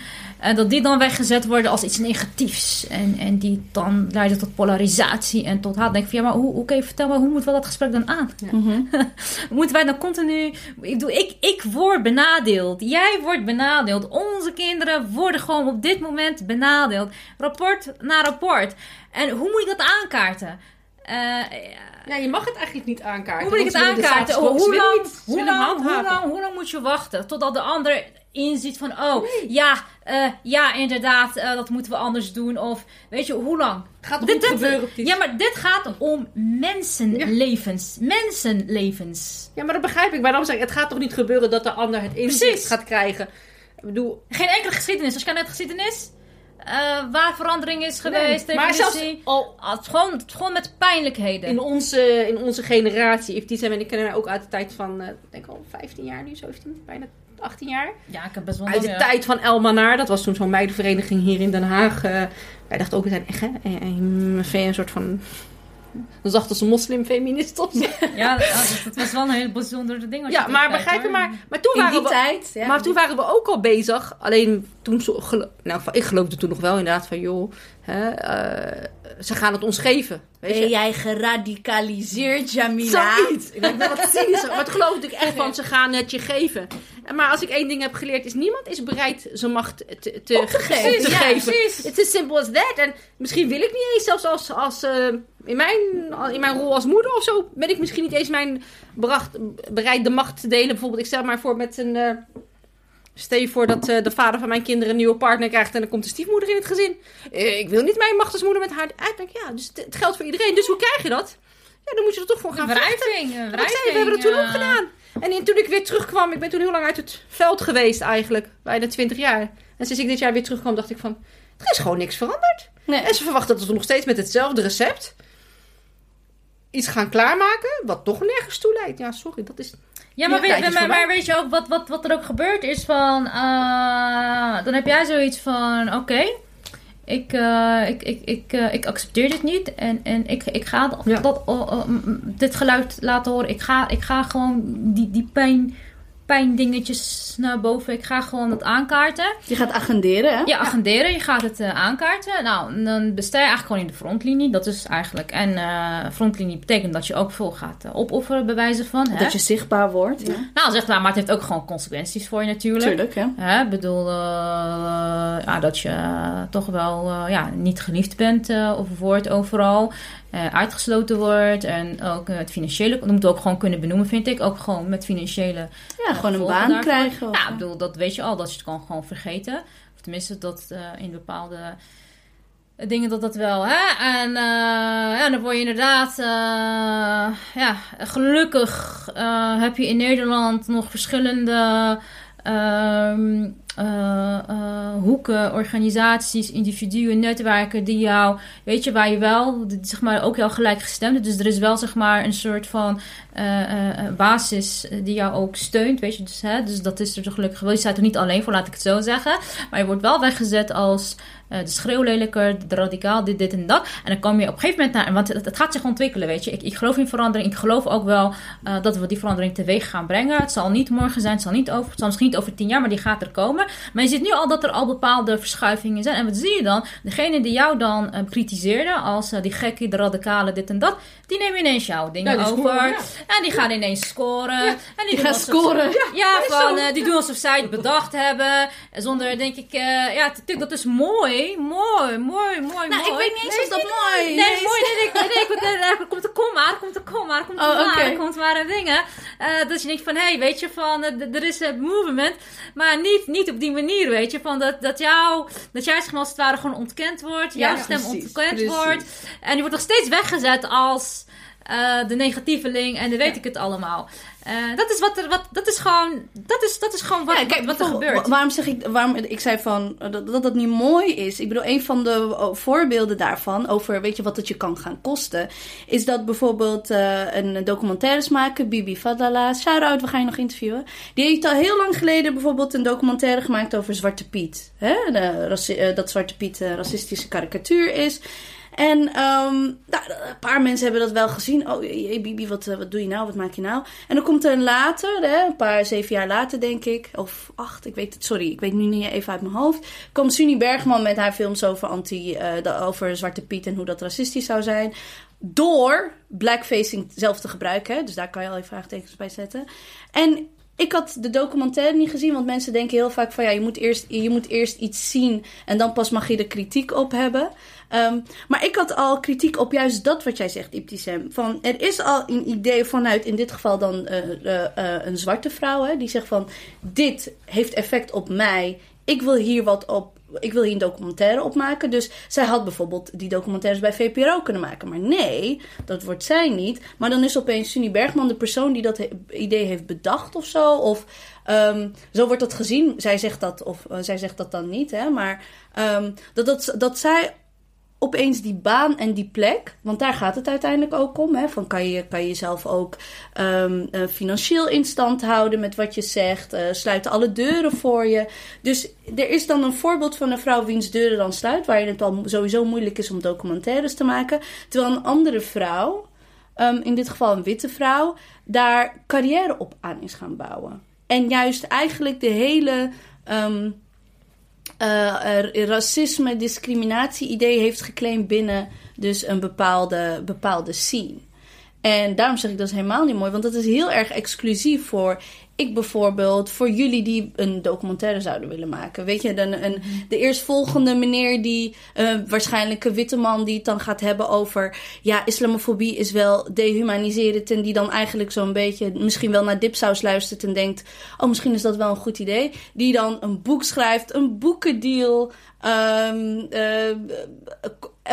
En dat die dan weggezet worden als iets negatiefs. En, en die dan leiden tot polarisatie en tot haat. Dan denk ik van, ja, maar hoe, oké, vertel maar, hoe moeten we dat gesprek dan aan? Mhm. Moeten wij dan continu... Ik, doe, ik, ik word benadeeld. Jij wordt benadeeld. Onze kinderen worden gewoon op dit moment benadeeld. Rapport na rapport. En hoe moet ik dat aankaarten? Eh, Ja, je mag het eigenlijk niet aankaarten. hoe moet ik het aankaarten? Hoe lang, hoe, lang, hoe, lang, hoe lang moet je wachten? Totdat de ander inziet van... Oh, ja, eh, ja, inderdaad, eh, dat moeten we anders doen. Of, weet je, hoe lang? Gaat toch Dit- dit- gebeuren. Ja, maar dit gaat om mensenlevens. Mensenlevens. Ja, maar dat begrijp ik. Maar dan zeg ik, het gaat toch niet gebeuren dat de ander het inzicht Precies. gaat krijgen. Ik bedoel, Geen enkele geschiedenis. Als je naar de geschiedenis... eh, waar verandering is geweest, nee, maar zelfs al Ah, het gewoon, het gewoon met pijnlijkheden. in onze, in onze generatie, zijn en ik ken haar ook uit de tijd van, eh, ik denk al 15 jaar nu, 17, bijna 18 jaar. Ja, ik heb best wel... Uit de ja. tijd van El Manar, dat was toen zo'n meidenvereniging hier in Den Haag. eh, wij dachten ook, we zijn echt hè, een, een, een soort van... Dan als een moslimfeminist of zo. Ja, dat, dat was wel een hele bijzondere ding. als je Ja, maar begrijp je, maar, maar toen In waren die we... tijd. Ja. Maar toen waren we ook al bezig. Alleen toen, nou, ik geloofde toen nog wel inderdaad van, joh, hè, eh, ze gaan het ons geven. Weet je? Ben jij geradicaliseerd, Jamila? Zoiets. Ik ben wat cynisch, maar het geloof ik echt van, ze gaan het je geven. En Maar als ik één ding heb geleerd, is niemand is bereid zijn macht te, te, geven. te Ja, geven. precies. It's as simple as that. En misschien wil ik niet eens, zelfs als, als eh, in, mijn, in mijn rol als moeder of zo, ben ik misschien niet eens mijn bracht, bereid de macht te delen. Bijvoorbeeld, ik stel maar voor met een... eh, Stel je voor dat eh, de vader van mijn kinderen een nieuwe partner krijgt en dan komt de stiefmoeder in het gezin. Eh, ik wil niet mijn macht als moeder met haar uitdenken. Ja, dus het, het geldt voor iedereen. Dus hoe krijg je dat? Ja, dan moet je er toch voor gaan wrijving. Ik zei, wrijving, we hebben het toen ja. ook gedaan. En in- toen ik weer terugkwam, ik ben toen heel lang uit het veld geweest eigenlijk. Bijna 20 jaar. En sinds ik dit jaar weer terugkwam, dacht ik van... Er is gewoon niks veranderd. Nee. En ze verwachten dat we nog steeds met hetzelfde recept... iets gaan klaarmaken, wat toch nergens toe leidt. Ja, sorry, dat is... Ja, maar, weet, maar, maar weet je ook wat, wat, wat er ook gebeurt is van... eh, dan heb jij zoiets van... Oké, ik, eh, ik, ik, ik, eh, ik accepteer dit niet. En, en ik, ik ga dat, Ja. dat, dit geluid laten horen. Ik ga, ik ga gewoon die, die pijn, pijndingetjes naar boven. Ik ga gewoon dat aankaarten. Je gaat agenderen, hè? Ja, agenderen. Je gaat het eh, aankaarten. Nou, dan sta je eigenlijk gewoon in de frontlinie. Dat is eigenlijk... En eh, frontlinie betekent dat je ook veel gaat eh, opofferen, bij wijze van. Hè? Dat je zichtbaar wordt. Ja. Nou, zeg maar, maar het heeft ook gewoon consequenties voor je natuurlijk. Tuurlijk, hè? Hè, ik bedoel, ja, dat je toch wel ja, niet geliefd bent of wordt overal. Eh, uitgesloten wordt. En ook eh, het financiële, dat moet ook gewoon kunnen benoemen, vind ik. Ook gewoon met financiële Ja, gewoon een baan daarvan. krijgen. of- ja, ik bedoel, dat weet je al, dat je het kan gewoon vergeten. Of tenminste, dat eh, in bepaalde dingen dat dat wel, hè. En eh, ja, dan word je inderdaad, eh, ja, gelukkig eh, heb je in Nederland nog verschillende eh, eh, hoeken, organisaties, individuen, netwerken die jou, weet je, waar je wel, zeg maar, ook heel gelijkgestemd. Dus er is wel, zeg maar, een soort van eh, basis die jou ook steunt, weet je. Dus, hè, dus dat is er toch gelukkig wel. Je staat er niet alleen voor, laat ik het zo zeggen. Maar je wordt wel weggezet als de schreeuwlelijker, de radicaal, dit, dit en dat. En dan kom je op een gegeven moment naar... Want het, gaat zich ontwikkelen, weet je. Ik, ik geloof in verandering. Ik geloof ook wel dat we die verandering teweeg gaan brengen. Het zal niet morgen zijn, het zal niet over... Het zal misschien niet over tien jaar, maar die gaat er komen. Maar je ziet nu al dat er al bepaalde verschuivingen zijn. En wat zie je dan? Degene die jou dan uh, kritiseerde als uh, die gekke, de radicale, dit en dat, die nemen ineens jouw dingen Ja, over. scoren, ja. En die gaan ineens scoren. En die, gaan ze- scoren. ja, is van, eh, die doen alsof zij het bedacht hebben. En Zonder, denk ik, eh, ja, natuurlijk, dat is mooi, mooi, mooi, mooi, Nou, ik mooi. weet niet eens of dat mooi Nee, Nee, mooi, nee, nee, nee, nee, ik- nee, nee, er komt een komma, er komt een komma, er komt Oh, maar, er komt maar dingen. Eh, dat je denkt van, hé, hey, weet je, van, eh, er is het movement, maar niet, niet op die manier, weet je, van dat, dat, jou, dat jij zeg maar als het ware gewoon ontkend wordt, Ja, jouw stem precies, ontkend precies. wordt. En die wordt nog steeds weggezet als eh, de negatieveling en dan weet ik het allemaal. Eh, dat is wat er, wat, dat is gewoon, dat is, dat is gewoon wat, Ja, kijk, wat, er gebeurt. wa- Waarom zeg ik, waarom ik zei van eh, dat, dat dat niet mooi is. Ik bedoel, een van de eh, voorbeelden daarvan over, weet je, wat het je kan gaan kosten, is dat bijvoorbeeld een documentaires Bibi Fadala, shout out, we gaan je nog interviewen. Die heeft al heel lang geleden bijvoorbeeld een documentaire gemaakt over Zwarte Piet. Hè? De, dat Zwarte Piet een racistische karikatuur is. En ehm, nou, een paar mensen hebben dat wel gezien. Oh jee, Bibi, wat, eh, wat doe je nou? Wat maak je nou? En dan komt er een later, hè, een paar, zeven jaar later denk ik. Of acht, ik weet het, sorry, ik weet nu niet even uit mijn hoofd. Komt Sunny Bergman met haar films over, anti, eh, de- over Zwarte Piet en hoe dat racistisch zou zijn. Door blackfacing zelf te gebruiken. Dus daar kan je al even vraagtekens bij zetten. En ik had de documentaire niet gezien, want mensen denken heel vaak van ja, je moet eerst, je moet eerst iets zien en dan pas mag je er kritiek op hebben. Ehm, maar ik had al kritiek op juist dat wat jij zegt, Ibtisem. Van er is al een idee vanuit, in dit geval dan eh, eh, eh, een zwarte vrouw, hè, die zegt van dit heeft effect op mij. Ik wil hier wat op. Ik wil hier een documentaire op maken. Dus zij had bijvoorbeeld die documentaires bij VPRO kunnen maken. Maar nee, dat wordt zij niet. Maar dan is opeens Sunny Bergman de persoon die dat idee heeft bedacht of zo. Of ehm, zo wordt dat gezien. Zij zegt dat, of eh, zij zegt dat dan niet. Hè? Maar ehm, dat, dat, dat zij opeens die baan en die plek, want daar gaat het uiteindelijk ook om. Hè? Van kan, je, kan je jezelf ook ehm, eh, financieel in stand houden met wat je zegt? eh, sluiten alle deuren voor je? Dus er is dan een voorbeeld van een vrouw wiens deuren dan sluit, waar het al sowieso moeilijk is om documentaires te maken. Terwijl een andere vrouw, ehm, in dit geval een witte vrouw, daar carrière op aan is gaan bouwen. En juist eigenlijk de hele. ehm, eh, racisme, discriminatie idee heeft geclaimd binnen dus een bepaalde, bepaalde scene. En daarom zeg ik dat is helemaal niet mooi, want dat is heel erg exclusief voor ik bijvoorbeeld, voor jullie die een documentaire zouden willen maken. Weet je, een, een, de eerstvolgende meneer die, eh, waarschijnlijk een witte man die het dan gaat hebben over, ja, islamofobie is wel dehumaniserend en die dan eigenlijk zo'n beetje misschien wel naar dipsaus luistert en denkt, oh, misschien is dat wel een goed idee. Die dan een boek schrijft, een boekendeal, ehm, eh,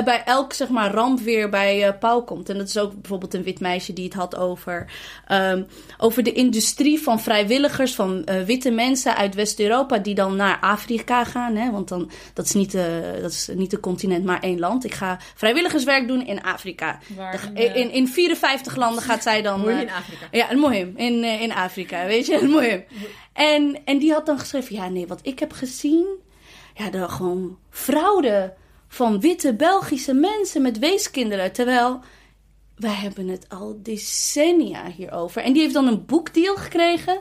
bij elk zeg maar, ramp weer bij eh Pauw komt. En dat is ook bijvoorbeeld een wit meisje die het had over, ehm, over de industrie van vrijwilligers, van eh, witte mensen uit West-Europa die dan naar Afrika gaan. Hè? Want dan, dat, is niet, eh, dat is niet een continent, maar één land. Ik ga vrijwilligerswerk doen in Afrika. Waar De- in, in 54 landen gaat zij dan. Mooi eh, in Afrika. ja, een mohim in, eh, in Afrika, weet je, een mohim. En, en die had dan geschreven, ja nee, wat ik heb gezien, ja, de, gewoon fraude van witte Belgische mensen met weeskinderen. Terwijl, wij hebben het al decennia hierover. En die heeft dan een boekdeal gekregen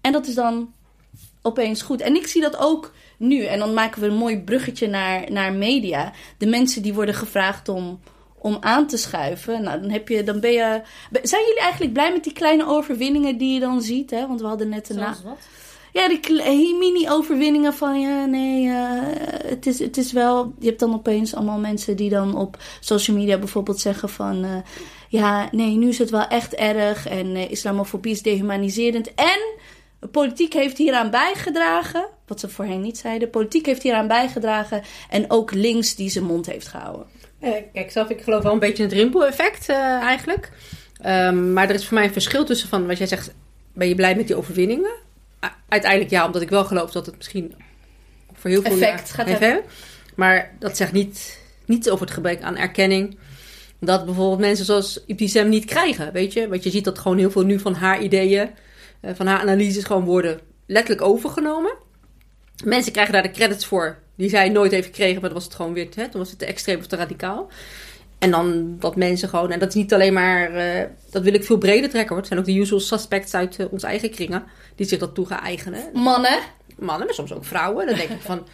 en dat is dan opeens goed. En ik zie dat ook nu. En dan maken we een mooi bruggetje naar, naar media. De mensen die worden gevraagd om, om aan te schuiven. Nou, dan, heb je, dan ben je... Zijn jullie eigenlijk blij met die kleine overwinningen die je dan ziet? Hè? Want we hadden net een... Zoals wat? Ja, die mini-overwinningen van ja, nee, het, is, het is wel. Je hebt dan opeens allemaal mensen die dan op social media bijvoorbeeld zeggen van eh, ja, nee, nu is het wel echt erg en eh, islamofobie is dehumaniserend. En politiek heeft hieraan bijgedragen, wat ze voorheen niet zeiden. Politiek heeft hieraan bijgedragen en ook links die zijn mond heeft gehouden. Eh, kijk, zelf, ik geloof wel een beetje in het rimpel-effect eigenlijk. Ehm, maar er is voor mij een verschil tussen van wat jij zegt, ben je blij met die overwinningen? Uiteindelijk ja, omdat ik wel geloof dat het misschien voor heel veel Effect gaat heeft, hebben. Maar dat zegt niet, niets over het gebrek aan erkenning. Dat bijvoorbeeld mensen zoals Ibtisem niet krijgen, weet je? Want je ziet dat gewoon heel veel nu van haar ideeën, eh, van haar analyses gewoon worden letterlijk overgenomen. Mensen krijgen daar de credits voor die zij nooit heeft gekregen, maar dan was het gewoon weer, hè, toen was het te extreem of te radicaal. En dan dat mensen gewoon, en dat is niet alleen maar, eh, dat wil ik veel breder trekken hoor. Het zijn ook de usual suspects uit eh, onze eigen kringen die zich dat toe gaan eigenen. Mannen, mannen, maar soms ook vrouwen. Dan denk ik van,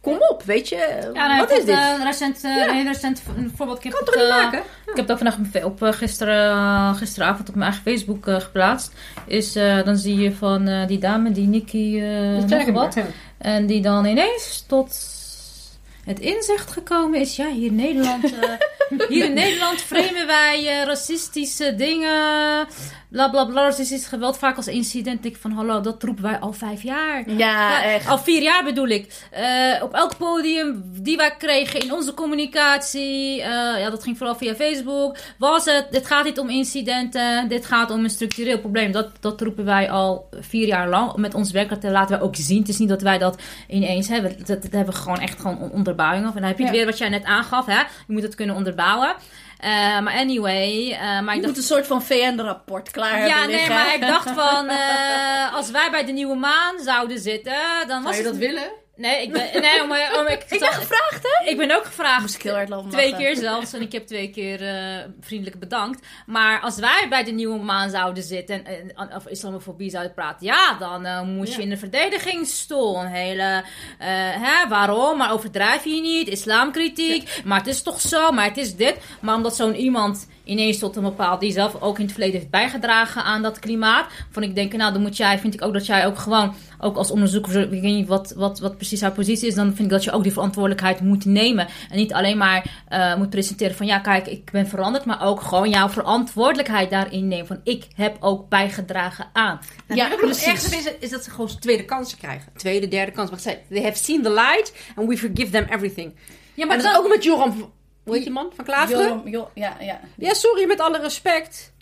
kom op, weet je, Ja, nou, wat is dit? eh, recent, eh, Ja. een recent een voorbeeld. Ik heb kan het, toch niet maken? Ik heb het ook vandaag op gisteren, gisteravond op mijn eigen Facebook geplaatst. Is, dan zie je van die dame, die Nikki nog wat. En die dan ineens tot het inzicht gekomen is. Ja, hier in Nederland, eh, hier in Nederland framen wij eh, racistische dingen. Bla bla bla, racistisch geweld vaak als incident. Ik van hallo, dat roepen wij al vijf jaar. Ja, echt. Al vier jaar bedoel ik. Eh, op elk podium die wij kregen in onze communicatie. eh, ja, dat ging vooral via Facebook. Was het, dit gaat niet om incidenten. Dit gaat om een structureel probleem. Dat, dat roepen wij al vier jaar lang. Met ons werk dat laten wij ook zien. Het is niet dat wij dat ineens hebben. Dat, dat hebben we gewoon echt gewoon on- onderbouwing of. En dan heb je het Ja. weer wat jij net aangaf. Hè? Je moet het kunnen onderbouwen. Eh, maar anyway. eh, maar ik Je dacht, moet een soort van VN-rapport klaar ja, hebben nee, liggen. maar ik dacht van, eh, als wij bij de nieuwe maan zouden zitten, dan was Zou je het... dat willen? Nee, ik ben, nee, oh, maar ik, Ik ben gevraagd, hè? ik ben ook gevraagd. Moest ik heel hard Twee keer zelfs. En ik heb twee keer eh, vriendelijk bedankt. Maar als wij bij de nieuwe maan zouden zitten en, en over islamofobie zouden praten, ja, dan eh, moest je in de verdedigingsstoel. Een hele, eh, hè, waarom? Maar overdrijf je niet? Islamkritiek. Maar het is toch zo? Maar het is dit. Maar omdat zo'n iemand ineens tot een bepaald, die zelf ook in het verleden heeft bijgedragen aan dat klimaat. Van ik denk, nou, dan moet jij, vind ik ook dat jij ook gewoon, ook als onderzoeker, ik weet niet wat, wat, wat precies haar positie is, dan vind ik dat je ook die verantwoordelijkheid moet nemen. En niet alleen maar eh, moet presenteren van, ja, kijk, ik ben veranderd, maar ook gewoon jouw verantwoordelijkheid daarin nemen. Van, ik heb ook bijgedragen aan. Nou, Ja, precies. is, is dat ze gewoon tweede kansen krijgen. Tweede, derde kans. Maar zij, they have seen the light and we forgive them everything. Ja, Maar dat is ook met Joram, hoe heet die man? Van Klaveren? Joram, ja, ja. Ja, sorry, met alle respect.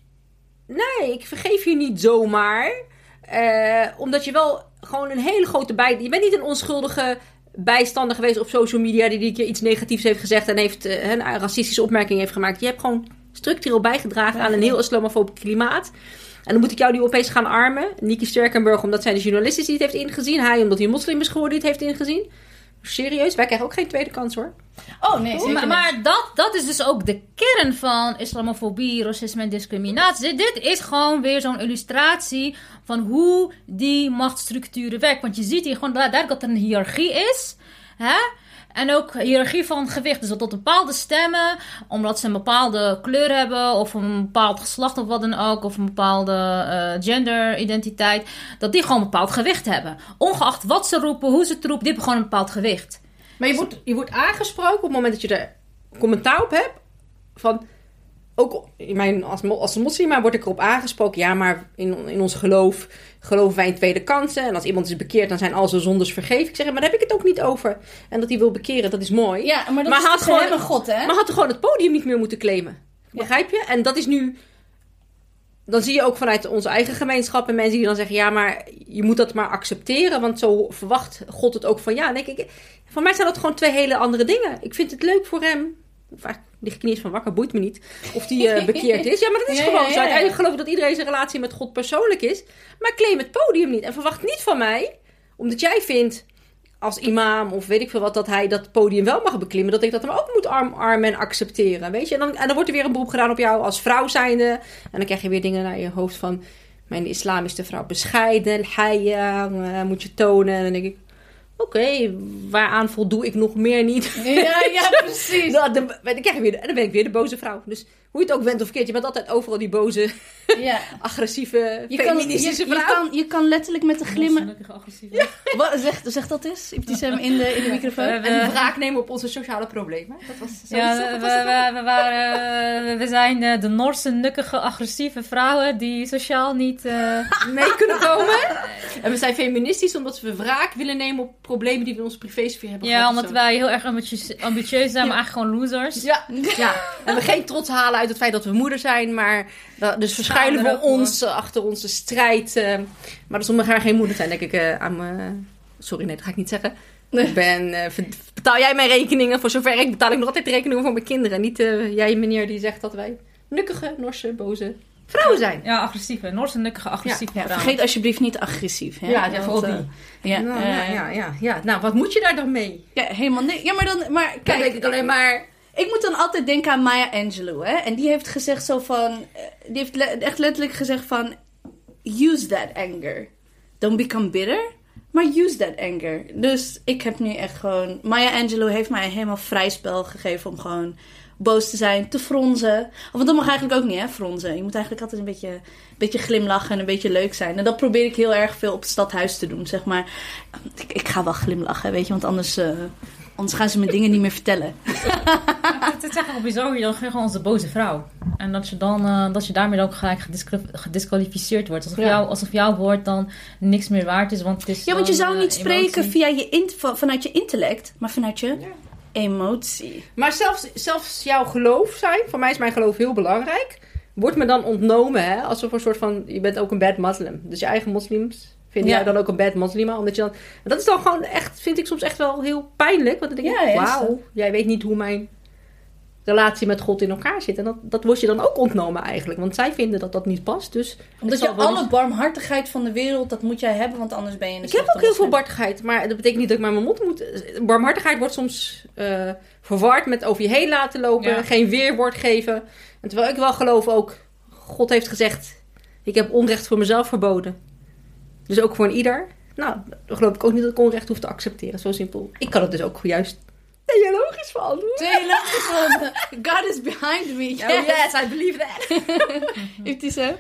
Nee, ik vergeef je niet zomaar. Eh, omdat je wel gewoon een hele grote bij... Je bent niet een onschuldige bijstander geweest op social media... die die keer iets negatiefs heeft gezegd... en heeft, eh, een racistische opmerking heeft gemaakt. Je hebt gewoon structureel bijgedragen aan een heel islamofoob klimaat. En dan moet ik jou nu opeens gaan armen. Niki Sterkenburg, omdat zij de journalist is die het heeft ingezien. Hij, omdat hij een moslim is geworden, die het heeft ingezien. Serieus, wij krijgen ook geen tweede kans hoor. Oh, nee, zeker maar, dat, dat is dus ook de kern van islamofobie, racisme en discriminatie. Dit, dit is gewoon weer zo'n illustratie van hoe die machtsstructuren werken. Want je ziet hier gewoon duidelijk dat er een hiërarchie is. Hè? En ook hiërarchie van gewicht. Dus dat tot bepaalde stemmen, omdat ze een bepaalde kleur hebben, of een bepaald geslacht of wat dan ook, of een bepaalde eh, genderidentiteit, dat die gewoon een bepaald gewicht hebben. Ongeacht wat ze roepen, hoe ze het roepen, die hebben gewoon een bepaald gewicht. Maar je wordt, je wordt aangesproken op het moment dat je er commentaar op hebt. Van, ook in mijn, als, als moslim word ik erop aangesproken. Ja, maar in, in ons geloof geloven wij in tweede kansen. En als iemand is bekeerd, dan zijn al zijn zondes vergeven. Ik zeg, maar daar heb ik het ook niet over. En dat hij wil bekeren, dat is mooi. Ja, maar dat Maar is had gewoon- hem en God, hè? Maar had gewoon het podium niet meer moeten claimen. Begrijp je? En dat is nu... Dan zie je ook vanuit onze eigen gemeenschap en mensen die dan zeggen... Ja, maar je moet dat maar accepteren. Want zo verwacht God het ook van... Ja, denk ik... Voor mij zijn dat gewoon twee hele andere dingen. Ik vind het leuk voor hem. Of eigenlijk lig ik niet van wakker, boeit me niet. Of die eh, bekeerd is. Ja, maar dat is Ja, gewoon ja, zo. Uiteindelijk geloof ik dat iedereen zijn relatie met God persoonlijk is. Maar claim het podium niet. En verwacht niet van mij... Omdat jij vindt als imam of weet ik veel wat, dat hij dat podium wel mag beklimmen, dat ik dat hem ook moet armarmen en accepteren. Weet je? En dan, en dan wordt er weer een beroep gedaan op jou als vrouw zijnde. En dan krijg je weer dingen naar je hoofd van. Mijn islam is de vrouw bescheiden, haya, eh, moet je tonen. En dan denk ik, oké, waaraan voldoe ik nog meer niet? Ja, ja, precies. Nou, dan, dan, krijg je weer, de- en dan ben ik weer de boze vrouw. Dus hoe je het ook went of keert, je bent altijd overal die boze, Ja. agressieve, Je kan, je, feministische je, vrouw. kan, je kan letterlijk met een glimmen... Agressief. Wat, zeg, zeg dat eens, Ibtisem, in de, in de microfoon. We- En die wraak nemen op onze sociale problemen. Dat was zo Ja, we, we, we, waren, eh, we zijn eh, de Noorse, nukkige, agressieve vrouwen die sociaal niet... eh, mee kunnen komen. En we zijn feministisch omdat we wraak willen nemen op problemen die we in onze privésfeer hebben ja, gehad. omdat wij heel erg ambitieus, ambitieus zijn, maar eigenlijk gewoon losers. Ja, ja, en we geen trots halen uit het feit dat we moeder zijn, maar da- dus verschuilen er we voor. ons achter onze strijd. eh, maar om elkaar geen moeder zijn, denk ik eh, aan mijn... Sorry, nee, dat ga ik niet zeggen. Ik ben, eh, betaal jij mijn rekeningen? Voor zover ik betaal ik nog altijd de rekeningen voor mijn kinderen. Niet eh, jij, meneer, die zegt dat wij nukkige, Norse, boze vrouwen zijn. Ja, agressieve. Noorse, nukkige, agressieve Ja, vrouwen. vergeet alsjeblieft niet agressief. Hè? Ja, ja, vooral die. ja, nou, ja, ja, ja, ja. Nou, wat moet je daar dan mee? ja, helemaal niks. Ja, maar dan... Maar Kijk, denk ik alleen maar... Ik moet dan altijd denken aan Maya Angelou, hè? En die heeft gezegd zo van... eh, Die heeft echt letterlijk gezegd van... Use that anger. Don't become bitter. Maar use that anger. Dus ik heb nu echt gewoon. Maya Angelou heeft mij helemaal vrij spel gegeven om gewoon boos te zijn, te fronzen. Of dat mag eigenlijk ook niet, hè, fronzen. Je moet eigenlijk altijd een beetje, beetje glimlachen en een beetje leuk zijn. En dat probeer ik heel erg veel op het stadhuis te doen, zeg maar. Ik, ik ga wel glimlachen, weet je, want anders, uh, anders gaan ze me dingen niet meer vertellen. het is eigenlijk bizar, je dan gewoon onze boze vrouw. En dat je, dan, uh, dat je daarmee ook gelijk gedisqualificeerd wordt. Alsof, ja. jou, alsof jouw woord dan niks meer waard is. Want het is ja, want je zou niet uh, spreken via je in, vanuit je intellect, maar vanuit je... Ja emotie. Maar zelfs, zelfs jouw geloof zijn, voor mij is mijn geloof heel belangrijk, wordt me dan ontnomen, hè? Alsof een soort van, je bent ook een bad moslim. Dus je eigen moslims vinden ja. jij dan ook een bad moslima, omdat je dan... Dat is dan gewoon echt, vind ik soms echt wel heel pijnlijk. Want dan denk ik, ja, wauw, jij weet niet hoe mijn relatie met God in elkaar zit. En dat, dat wordt je dan ook ontnomen eigenlijk. Want zij vinden dat dat niet past. Dus Omdat je alle barmhartigheid van de wereld, dat moet jij hebben. Want anders ben je een Ik heb ook heel veel barmhartigheid. Maar dat betekent niet dat ik maar mijn mond moet... Barmhartigheid wordt soms uh, verward met over je heen laten lopen. Geen weerwoord geven. En terwijl ik wel geloof ook... God heeft gezegd... Ik heb onrecht voor mezelf verboden. Dus ook voor een ieder. Nou, dan geloof ik ook niet dat ik onrecht hoef te accepteren. Zo simpel. Ik kan het dus ook juist theologisch verantwoord. Theologisch verantwoord. God is behind me. Yes, oh yes I believe that. Heeft hij zo?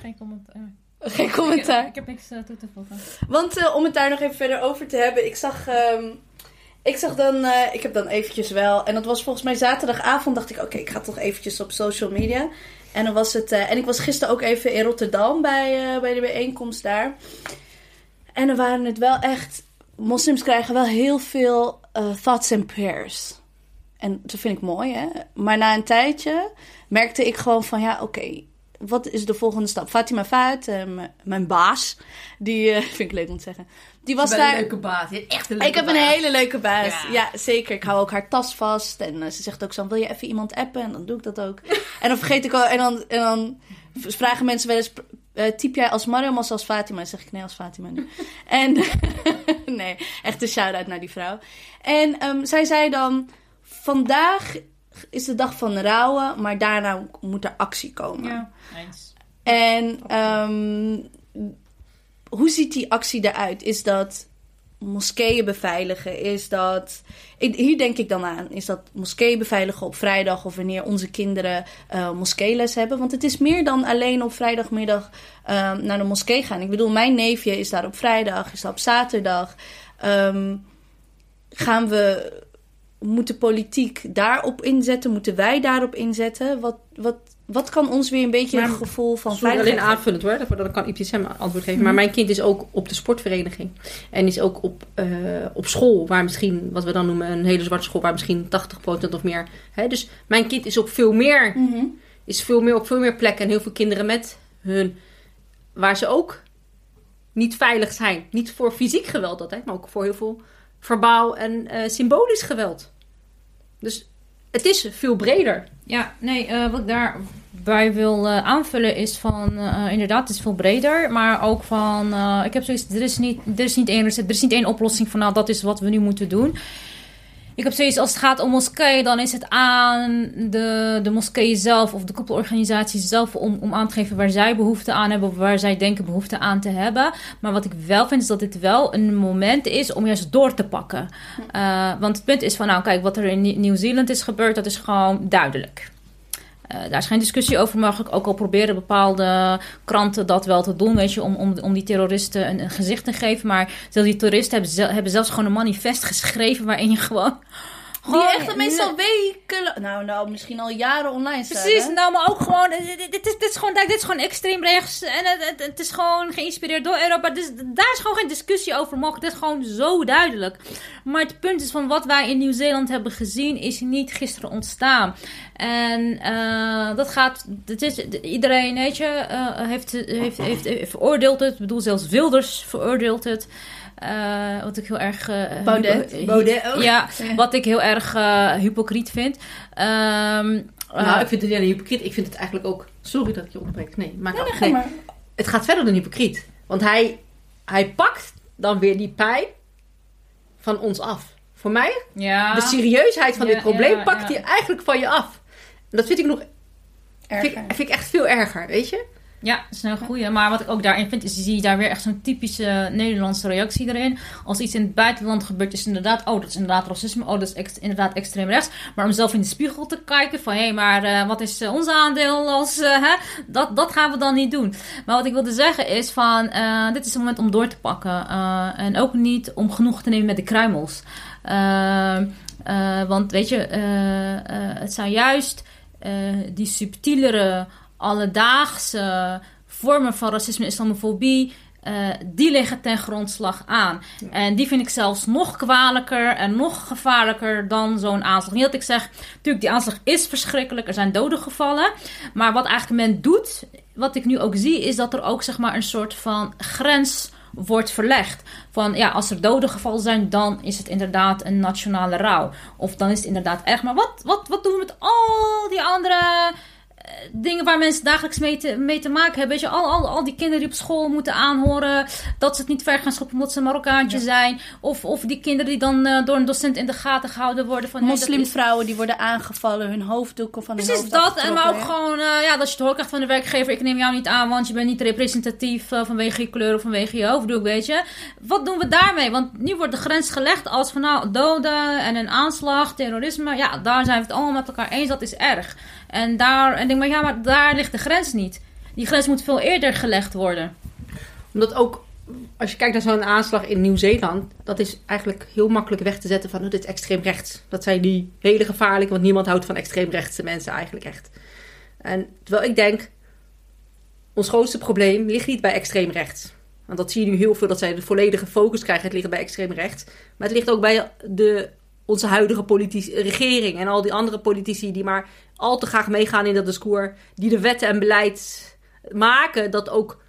Geen commentaar. Geen commentaar. Ik, ik heb niks uh, toe te voegen. Want uh, om het daar nog even verder over te hebben. Ik zag... Um, ik zag dan, uh, ik heb dan eventjes wel, en dat was volgens mij zaterdagavond, dacht ik, oké, okay, ik ga toch eventjes op social media. En dan was het, en ik was gisteren ook even in Rotterdam bij, bij de bijeenkomst daar. En dan waren het wel echt moslims krijgen wel heel veel uh, thoughts and prayers. En dat vind ik mooi, hè. Maar na een tijdje merkte ik gewoon van, ja, oké, wat is de volgende stap? Fatima uh, mijn baas, die vind ik leuk om te zeggen. Die was daar. Een leuke baas. Je echt een leuke ik heb een hele leuke baas. Ja. zeker. Ik hou ook haar tas vast. En ze zegt ook zo: wil je even iemand appen? En dan doe ik dat ook. en dan vergeet ik al. En dan, en dan vragen mensen wel eens: uh, typ jij als Mariam of als Fatima? Dan zeg ik nee, als Fatima nu. en nee, echt een shout-out naar die vrouw. En um, zij zei dan: Vandaag is de dag van rouwen, maar daarna moet er actie komen. Ja, eens. En um, hoe ziet die actie eruit? Is dat moskeeën beveiligen? Is dat. Hier denk ik dan aan. Is dat moskeeën beveiligen op vrijdag of wanneer onze kinderen uh, moskeeles hebben? Want het is meer dan alleen op vrijdagmiddag um, naar de moskee gaan. Ik bedoel, mijn neefje is daar op vrijdag, is daar op zaterdag. Um, gaan we. Moeten politiek daarop inzetten? Moeten wij daarop inzetten? Wat, wat, wat kan ons weer een beetje een gevoel van veiligheid... alleen aanvullend hoor, dan kan IPSM antwoord geven. Maar mhm. mijn kind is ook op de sportvereniging. En is ook op, uh, op school, waar misschien, wat we dan noemen, een hele zwarte school, waar misschien 80% of meer. Hè? Dus mijn kind is op veel meer, mm -hmm. is veel meer op veel meer plekken. En heel veel kinderen met hun, waar ze ook niet veilig zijn. Niet voor fysiek geweld altijd, maar ook voor heel veel verbaal en uh, symbolisch geweld. Dus het is veel breder. Ja, nee, uh, wat ik daarbij wil uh, aanvullen is van... Uh, inderdaad, het is veel breder. Maar ook van... ik heb zoiets... Er is, niet, er, is niet één er is niet één oplossing van... Nou, dat is wat we nu moeten doen. Ik heb zoiets, als het gaat om moskee, dan is het aan de, de moskee zelf of de koepelorganisatie zelf om, om aan te geven waar zij behoefte aan hebben of waar zij denken behoefte aan te hebben. Maar wat ik wel vind is dat dit wel een moment is om juist door te pakken. Uh, want het punt is van, nou kijk, wat er in Nieuw-Zeeland is gebeurd, dat is gewoon duidelijk. Uh, daar is geen discussie over mogelijk. Ook al proberen bepaalde kranten dat wel te doen, weet je, om, om, om die terroristen een, een gezicht te geven. Maar die terroristen hebben, hebben zelfs gewoon een manifest geschreven waarin je gewoon die echt meestal weken... Nou, nou, misschien al jaren online staan. Precies, nou, maar ook gewoon... Dit, dit, is, dit, is gewoon, dit is gewoon extreem rechts. En het, het, het, is gewoon geïnspireerd door Europa. Dus daar is gewoon geen discussie over mogelijk. Het is gewoon zo duidelijk. Maar het punt is van wat wij in Nieuw-Zeeland hebben gezien... is niet gisteren ontstaan. En uh, dat gaat... Het is, iedereen, weet je, uh, heeft, heeft, heeft, heeft, veroordeeld het. Ik bedoel, zelfs Wilders veroordeelt het. Uh, wat ik heel erg. Uh, Baudet. Baudet ook. Ja, wat ik heel erg uh, hypocriet vind. Um, nou, ik vind het niet alleen hypocriet. Ik vind het eigenlijk ook. Sorry dat ik je ontbreek. Nee, maar, nee, nee, maar. Het gaat verder dan hypocriet. Want hij, hij pakt dan weer die pijp van ons af. Voor mij, ja. de serieusheid van dit probleem pakt hij eigenlijk van je af. En dat vind ik nog. Vind ik, vind ik echt veel erger, weet je? Ja, dat is een goeie. Maar wat ik ook daarin vind, is zie je daar weer echt zo'n typische Nederlandse reactie erin. Als iets in het buitenland gebeurt, is inderdaad, oh, dat is inderdaad racisme, oh, dat is inderdaad extreem rechts. Maar om zelf in de spiegel te kijken van, hé, hey, maar uh, wat is uh, ons aandeel als, uh, hè? Dat, dat gaan we dan niet doen. Maar wat ik wilde zeggen is van, dit is het moment om door te pakken. en ook niet om genoeg te nemen met de kruimels. want weet je, het zijn juist die subtielere alledaagse vormen van racisme en islamofobie. Uh, die liggen ten grondslag aan. En die vind ik zelfs nog kwalijker en nog gevaarlijker dan zo'n aanslag. Niet dat ik zeg, natuurlijk, die aanslag is verschrikkelijk, er zijn doden gevallen. Maar wat eigenlijk men doet, wat ik nu ook zie, is dat er ook zeg maar een soort van grens wordt verlegd. Van ja, als er doden gevallen zijn, dan is het inderdaad een nationale rouw. Of dan is het inderdaad erg. Maar wat, wat, wat doen we met al die andere dingen waar mensen dagelijks mee te, mee te maken hebben. Weet je, al, al, al die kinderen die op school moeten aanhoren dat ze het niet ver gaan schoppen omdat ze een Marokkaantje zijn. Of, of die kinderen die dan uh, door een docent in de gaten gehouden worden. Van, Moslimvrouwen die worden aangevallen, hun hoofddoeken van hun Precies dat. En maar ook gewoon, uh, ja, dat je het hoort krijgt van de werkgever. Ik neem jou niet aan, want je bent niet representatief uh, vanwege je kleur of vanwege je hoofddoek, weet je. Wat doen we daarmee? Want nu wordt de grens gelegd als van nou, doden en een aanslag, terrorisme. Ja, daar zijn we het allemaal met elkaar eens. Dat is erg. En daar, en denk maar, ja, maar daar ligt de grens niet. Die grens moet veel eerder gelegd worden. Omdat ook, als je kijkt naar zo'n aanslag in Nieuw-Zeeland, dat is eigenlijk heel makkelijk weg te zetten van, oh, dit is extreem rechts. Dat zijn die hele gevaarlijke, want niemand houdt van extreem rechtse mensen eigenlijk echt. En terwijl ik denk, ons grootste probleem ligt niet bij extreem rechts. Want dat zie je nu heel veel, dat zij de volledige focus krijgen. Het ligt bij extreem rechts. Maar het ligt ook bij de, onze huidige regering en al die andere politici die maar al te graag meegaan in dat discours. Die de wetten en beleid maken dat ook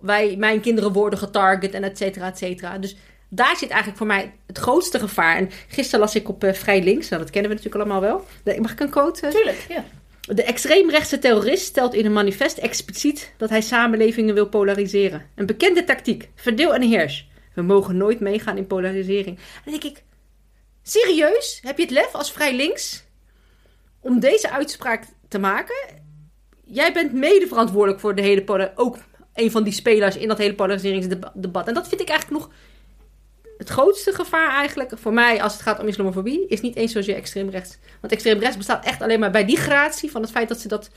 wij, mijn kinderen worden getarget en et cetera, et cetera. Dus daar zit eigenlijk voor mij het grootste gevaar. En gisteren las ik op uh, Vrij Links, nou, dat kennen we natuurlijk allemaal wel. Mag ik een quote? Tuurlijk, ja. De extreemrechtse terrorist stelt in een manifest expliciet dat hij samenlevingen wil polariseren. Een bekende tactiek: verdeel en heers. We mogen nooit meegaan in polarisering. dan denk ik: serieus? Heb je het lef als vrij links om deze uitspraak te maken. Jij bent mede verantwoordelijk voor de hele. Ook een van die spelers in dat hele polariseringsdebat. En dat vind ik eigenlijk nog het grootste gevaar eigenlijk voor mij als het gaat om islamofobie. Is niet eens zozeer extreem rechts. Want extreem rechts bestaat echt alleen maar bij die gratie van het feit dat ze dat,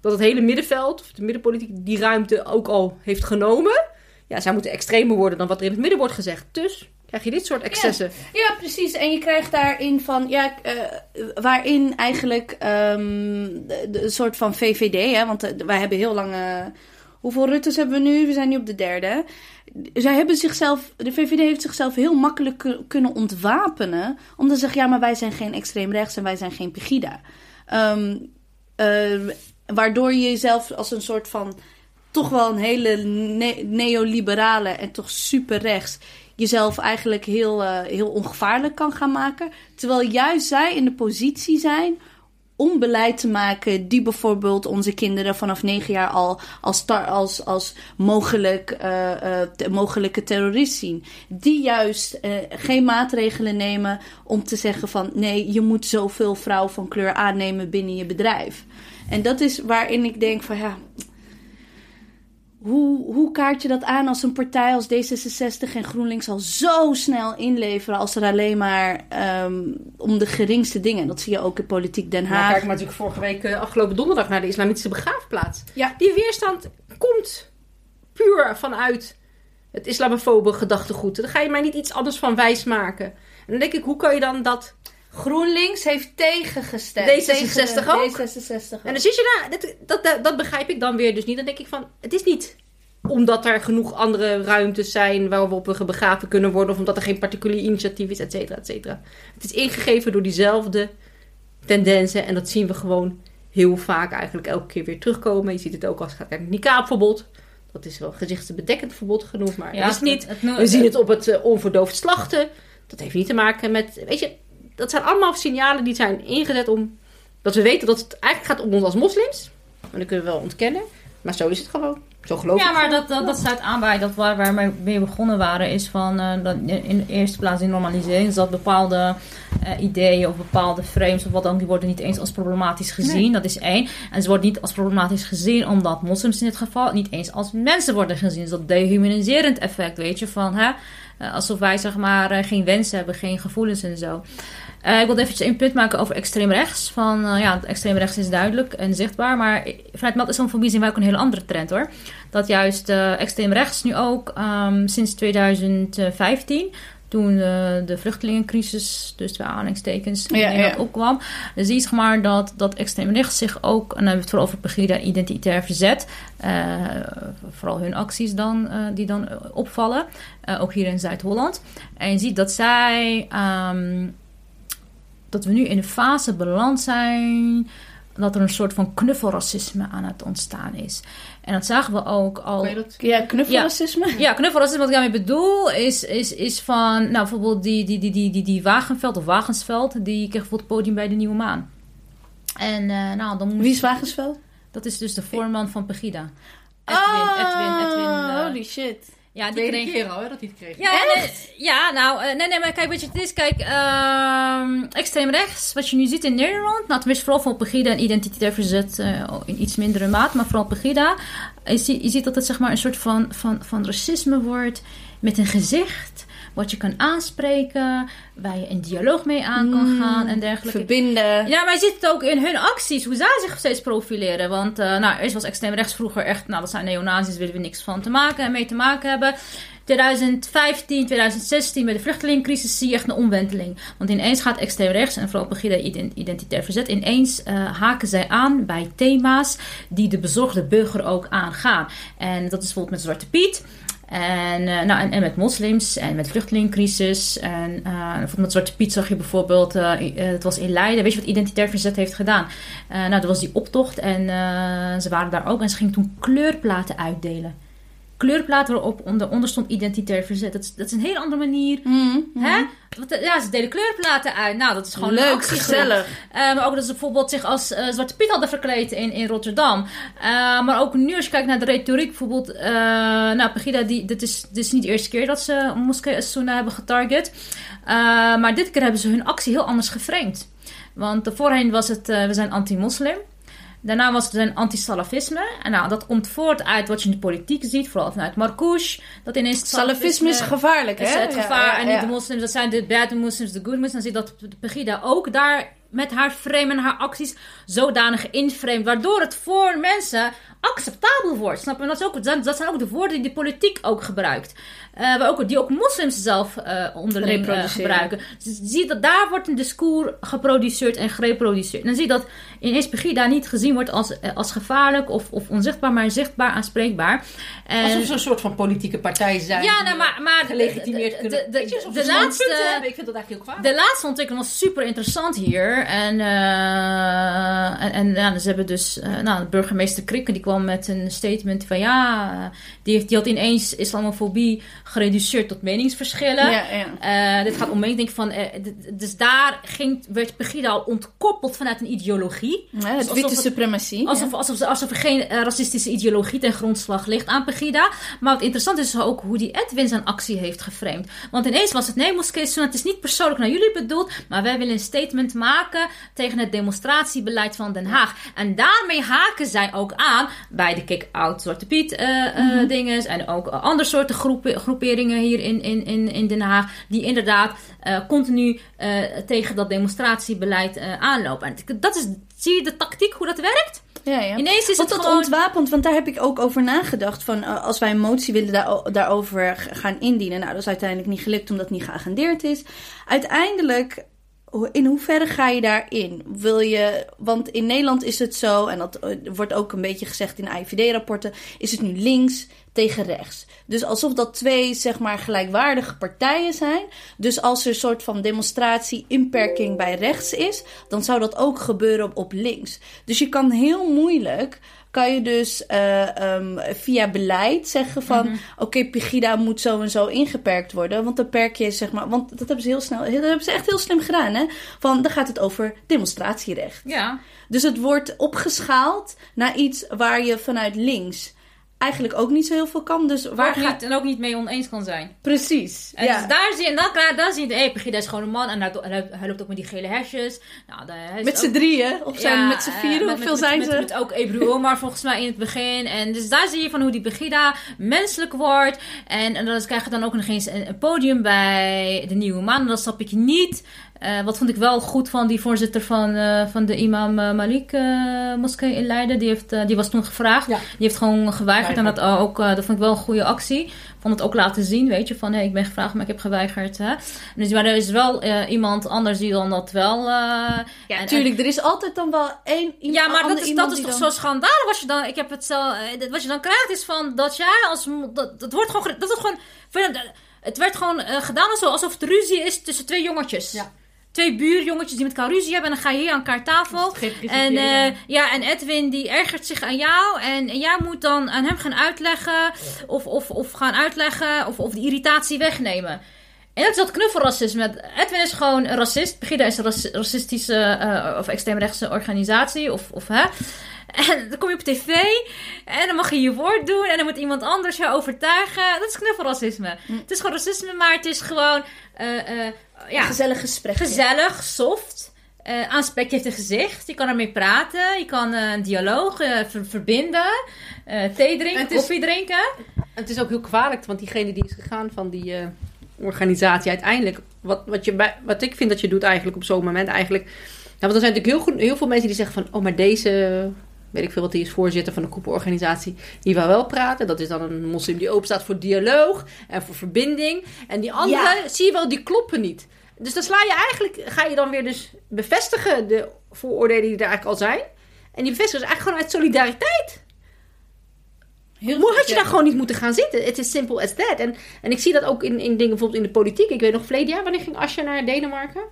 dat het hele middenveld, of de middenpolitiek, die ruimte ook al heeft genomen. Ja, zij moeten extremer worden dan wat er in het midden wordt gezegd. Dus krijg je dit soort excessen. Ja, precies. En je krijgt daarin van, ja, uh, waarin eigenlijk um, de, soort van VVD, hè, want uh, wij hebben heel lang. hoeveel Ruttes hebben we nu? We zijn nu op de derde. Zij hebben zichzelf, de VVD heeft zichzelf heel makkelijk kunnen ontwapenen. Om te zeggen, ja, maar wij zijn geen extreem rechts en wij zijn geen Pegida. Um, waardoor je jezelf als een soort van toch wel een hele ne neoliberale en toch super rechts jezelf eigenlijk heel, uh, heel ongevaarlijk kan gaan maken. Terwijl juist zij in de positie zijn om beleid te maken die bijvoorbeeld onze kinderen vanaf negen jaar al als, als, als mogelijk, uh, uh, mogelijke terrorist zien. Die juist geen maatregelen nemen om te zeggen van nee, je moet zoveel vrouw van kleur aannemen binnen je bedrijf. En dat is waarin ik denk van ja hoe, hoe kaart je dat aan als een partij als D66 en GroenLinks al zo snel inleveren als er alleen maar um, om de geringste dingen. Dat zie je ook in politiek Den Haag. Ja, kijk maar natuurlijk vorige week, uh, afgelopen donderdag, naar de islamitische begraafplaats. Ja. Die weerstand komt puur vanuit het islamofobe gedachtegoed. Daar ga je mij niet iets anders van wijsmaken. En dan denk ik, hoe kan je dan dat... GroenLinks heeft tegengestemd. D66 ook. D66 En dan zit je nou, dat, dat, dat, begrijp ik dan weer dus niet. Dan denk ik van, het is niet omdat er genoeg andere ruimtes zijn waarop we begraven kunnen worden. Of omdat er geen particulier initiatief is, et cetera, et cetera. Het is ingegeven door diezelfde tendensen. En dat zien we gewoon heel vaak eigenlijk elke keer weer terugkomen. Je ziet het ook als het gaat naar het niqabverbod. Dat is wel gezichtsbedekkend verbod genoemd, maar ja, dat is niet. we zien het op het uh, onverdoofd slachten. Dat heeft niet te maken met, weet je, dat zijn allemaal signalen die zijn ingezet om... Dat we weten dat het eigenlijk gaat om ons als moslims. En dat kunnen we wel ontkennen. Maar zo is het gewoon. Zo geloof Ja, ik maar gewoon. dat, dat, dat sluit aan bij dat waar, waar wij mee begonnen waren, is van eh, dat in de eerste plaats in normalisering, is dat bepaalde eh, ideeën of bepaalde frames of wat dan die worden niet eens als problematisch gezien. Nee. Dat is één. En ze worden niet als problematisch gezien omdat moslims in dit geval niet eens als mensen worden gezien. Dus dat dehumaniserend effect, weet je, van hè, eh, alsof wij zeg maar geen wensen hebben, geen gevoelens en zo. Eh, ik wilde eventjes een punt maken over extreem rechts. Van, eh, ja, extreem rechts is duidelijk en zichtbaar. Maar vanuit Meld-islamfobie zien wij ook een hele andere trend hoor. Dat juist eh, extreem rechts nu ook ehm, sinds 2015... Toen de vluchtelingencrisis, dus twee aanhalingstekens, in Ja, opkwam. Dan zie je zeg maar dat, dat extreem rechts zich ook, en dan hebben we het vooral over Pegida en identitair verzet. vooral hun acties dan, die dan opvallen. ook hier in Zuid-Holland. En je ziet dat zij ehm, dat we nu in een fase beland zijn dat er een soort van knuffelracisme aan het ontstaan is. En dat zagen we ook al. Dat? Ja, knuffelracisme. Ja, knuffelracisme, wat ik daarmee bedoel, is, is, is van, nou bijvoorbeeld die, die, die, die, die, die Wagenveld of Wagensveld, die kreeg bijvoorbeeld het podium bij de Nieuwe Maan. En eh, nou, dan moest, Wie is Wagensveld? dat is dus de voorman van Pegida. Edwin, Edwin, Edwin. eh, holy shit. Ja, die Tweede kreeg, keer al hè, dat hij het kreeg. Ja, nee, ja, nou, eh, nee, nee, maar kijk, weet je, het is, kijk, ehm, extreem rechts, wat je nu ziet in Nederland, nou, tenminste vooral van Pegida en identitair verzet eh, in iets mindere maat, maar vooral Pegida, je, ziet- je ziet dat het zeg maar een soort van, van, van racisme wordt met een gezicht, wat je kan aanspreken, waar je een dialoog mee aan kan Mm, gaan en dergelijke. Verbinden. Ja, maar je ziet het ook in hun acties, hoe zij zich steeds profileren. Want eh, nou, eerst was extreem rechts vroeger echt, nou dat zijn neonazis, willen we niks van te maken en mee te maken hebben. 2015, 2016, bij de vluchtelingencrisis zie je echt een omwenteling. Want ineens gaat extreem rechts en vooral Pegida ident- identitair verzet, ineens eh, haken zij aan bij thema's die de bezorgde burger ook aangaan. En dat is bijvoorbeeld met Zwarte Piet. En, eh, nou, en, met moslims en met vluchtelingencrisis. En eh, bijvoorbeeld met Zwarte Piet zag je bijvoorbeeld, eh, i- eh, het was in Leiden. Weet je wat Identitair Verzet heeft gedaan? Eh, nou, dat was die optocht en eh, ze waren daar ook en ze gingen toen kleurplaten uitdelen. Kleurplaten waarop onder, stond Identitair Verzet. Dat is, dat is een hele andere manier. Mm, mm. Hè? Want, eh, ja, ze delen kleurplaten uit. Nou, dat is gewoon Leuk, actie gezellig. eh, maar ook dat ze bijvoorbeeld zich als eh, Zwarte Piet hadden verkleed in, in Rotterdam. Maar ook nu als je kijkt naar de retoriek. Bijvoorbeeld, nou Pegida, die, dit, is, dit is niet de eerste keer dat ze Moskee Asuna hebben getarget. Maar dit keer hebben ze hun actie heel anders geframed. Want voorheen was het, we zijn anti-moslim. Daarna was het een anti-salafisme. En nou, dat komt voort uit wat je in de politiek ziet. Vooral vanuit Marcouche. Dat ineens Salafisme is gevaarlijk, hè? is het Ja, gevaar. ja, en niet de moslims, dat zijn de bad moslims, de good moslims. Dan zie je dat Pegida ook daar met haar frame en haar acties zodanig inframed. Waardoor het voor mensen acceptabel wordt. Snap je? Dat, is ook, dat zijn- ook de woorden die de politiek ook gebruikt. Eh, waar ook, die ook moslims zelf eh, onderling eh, Reproduceren. gebruiken. Dus je ziet dat daar wordt een discours geproduceerd en gereproduceerd. En dan zie je dat ineens Pegida niet gezien wordt als, eh, als gevaarlijk of, of onzichtbaar, maar zichtbaar aanspreekbaar. En, Alsof ze een soort van politieke partij zijn. ja, nou, maar, maar gelegitimeerd kunnen. de, laatste. Ik vind dat eigenlijk heel kwaad. de laatste ontwikkeling was super interessant hier. En, eh, en, en ja, dus ze hebben dus... eh, nou, burgemeester Krikke die kwam met een statement van... Ja, eh, die, heeft, die had ineens islamofobie gereduceerd tot meningsverschillen. Ja, ja. Dit gaat om mening, denk van... dus daar ging, werd Pegida al ontkoppeld vanuit een ideologie. Ja, het alsof witte suprematie. Alsof, alsof, alsof er geen racistische ideologie ten grondslag ligt aan Pegida. Maar wat interessant is, is ook hoe die Edwin zijn actie heeft geframed. Want ineens was het, nee, Moskee het is niet persoonlijk naar jullie bedoeld. Maar wij willen een statement maken tegen het demonstratiebeleid van Den Haag. En daarmee haken zij ook aan bij de kick-out Zwarte Piet eh, dinges. En ook andere soorten groepen, groeperingen hier in, in, in, in Den Haag. Die inderdaad eh, continu tegen dat demonstratiebeleid aanlopen. En dat is, zie je de tactiek, hoe dat werkt? Ja, ja. Ineens is Want het dat gewoon... ontwapend, want daar heb ik ook over nagedacht. Van uh, als wij een motie willen daar, daarover gaan indienen. Nou, dat is uiteindelijk niet gelukt omdat het niet geagendeerd is. Uiteindelijk, in hoeverre ga je daarin? Wil je, want in Nederland is het zo, en dat uh, wordt ook een beetje gezegd in IVD-rapporten, is het nu links tegen rechts. Dus alsof dat twee, zeg maar, gelijkwaardige partijen zijn. Dus als er een soort van demonstratie, inperking bij rechts is, dan zou dat ook gebeuren op links. Dus je kan heel moeilijk kan je dus uh, um, via beleid zeggen van... Mhm. oké, Pegida moet zo en zo ingeperkt worden. Want dan perk je, zeg maar... Want dat hebben ze heel snel... Dat hebben ze echt heel slim gedaan, hè? Van, dan gaat het over demonstratierecht. Ja. Dus het wordt opgeschaald naar iets waar je vanuit links eigenlijk ook niet zo heel veel kan. Dus waar Waar ga niet, en ook niet mee oneens kan zijn. Precies. En ja. dus daar zie je, dan, klaar, dan zie je, hey, Pegida is gewoon een man en hij, hij, hij loopt ook met die gele hesjes. Nou, is met ook- z'n drieën, of zijn Ja, met z'n eh, vieren, met- hoeveel met- zijn met, ze? Met, met ook Ebru Omar volgens mij in het begin. En dus daar zie je van hoe die Begida menselijk wordt. En, en dan krijg je dan ook nog eens een, een podium bij de Nieuwe Maan. En dat snap ik niet. Eh, wat vond ik wel goed van die voorzitter van, eh, van de Imam eh, Malik eh, moskee in Leiden. Die, heeft, die was toen gevraagd. Ja. Die heeft gewoon geweigerd. En dat, ook, eh, dat vond ik wel een goede actie. Vond het ook laten zien, weet je. Van, hé, ik ben gevraagd, maar ik heb geweigerd. Hè. Dus, maar er is wel eh, iemand anders die dan dat wel... eh, Ja, en- natuurlijk. Er is altijd dan wel één iemand ja, maar dat is, dat is toch dan- zo schandalig als je dan... Ik heb het zo... Wat je dan krijgt is van dat jij als... Dat, dat wordt gewoon... Dat is gewoon het werd gewoon gedaan alsof, alsof het ruzie is tussen twee jongetjes. Ja. Twee buurjongetjes die met elkaar ruzie hebben. En dan ga je hier aan elkaar tafel. En, eh, ja, en Edwin die ergert zich aan jou. En, en jij moet dan aan hem gaan uitleggen. Of, of, of gaan uitleggen. Of, of de irritatie wegnemen. En dat is dat knuffelracisme. Edwin is gewoon een racist. Begida is een raci- racistische eh, of extreemrechtse organisatie. Of, of hè. En dan kom je op tv en dan mag je je woord doen en dan moet iemand anders jou overtuigen. Dat is knuffelracisme. Het is gewoon racisme, maar het is gewoon eh, eh, ja, Gezellig gesprek. gezellig, soft. eh aanspreekt heeft een gezicht. Je kan ermee praten. Je kan een dialoog ver- verbinden. thee drinken, is- koffie drinken. Het is ook heel kwalijk, want diegene die is gegaan van die organisatie uiteindelijk. Wat, wat, je wat ik vind dat je doet eigenlijk op zo'n moment eigenlijk. Ja, want er zijn natuurlijk heel, goed, heel veel mensen die zeggen van, oh maar deze, weet ik veel wat, die is voorzitter van een koepelorganisatie. Die wil wel praten. Dat is dan een moslim die open staat voor dialoog en voor verbinding. En die andere, zie je wel, die kloppen niet. Dus dan sla je eigenlijk, ga je dan weer dus bevestigen de vooroordelen die er eigenlijk al zijn. En die bevestigen dus eigenlijk gewoon uit solidariteit. Heel Hoe had je daar gewoon niet moeten gaan zitten? Het is simple as that. En, en ik zie dat ook in, in dingen bijvoorbeeld in de politiek. Ik weet nog verleden jaar, wanneer ging Asja naar Denemarken?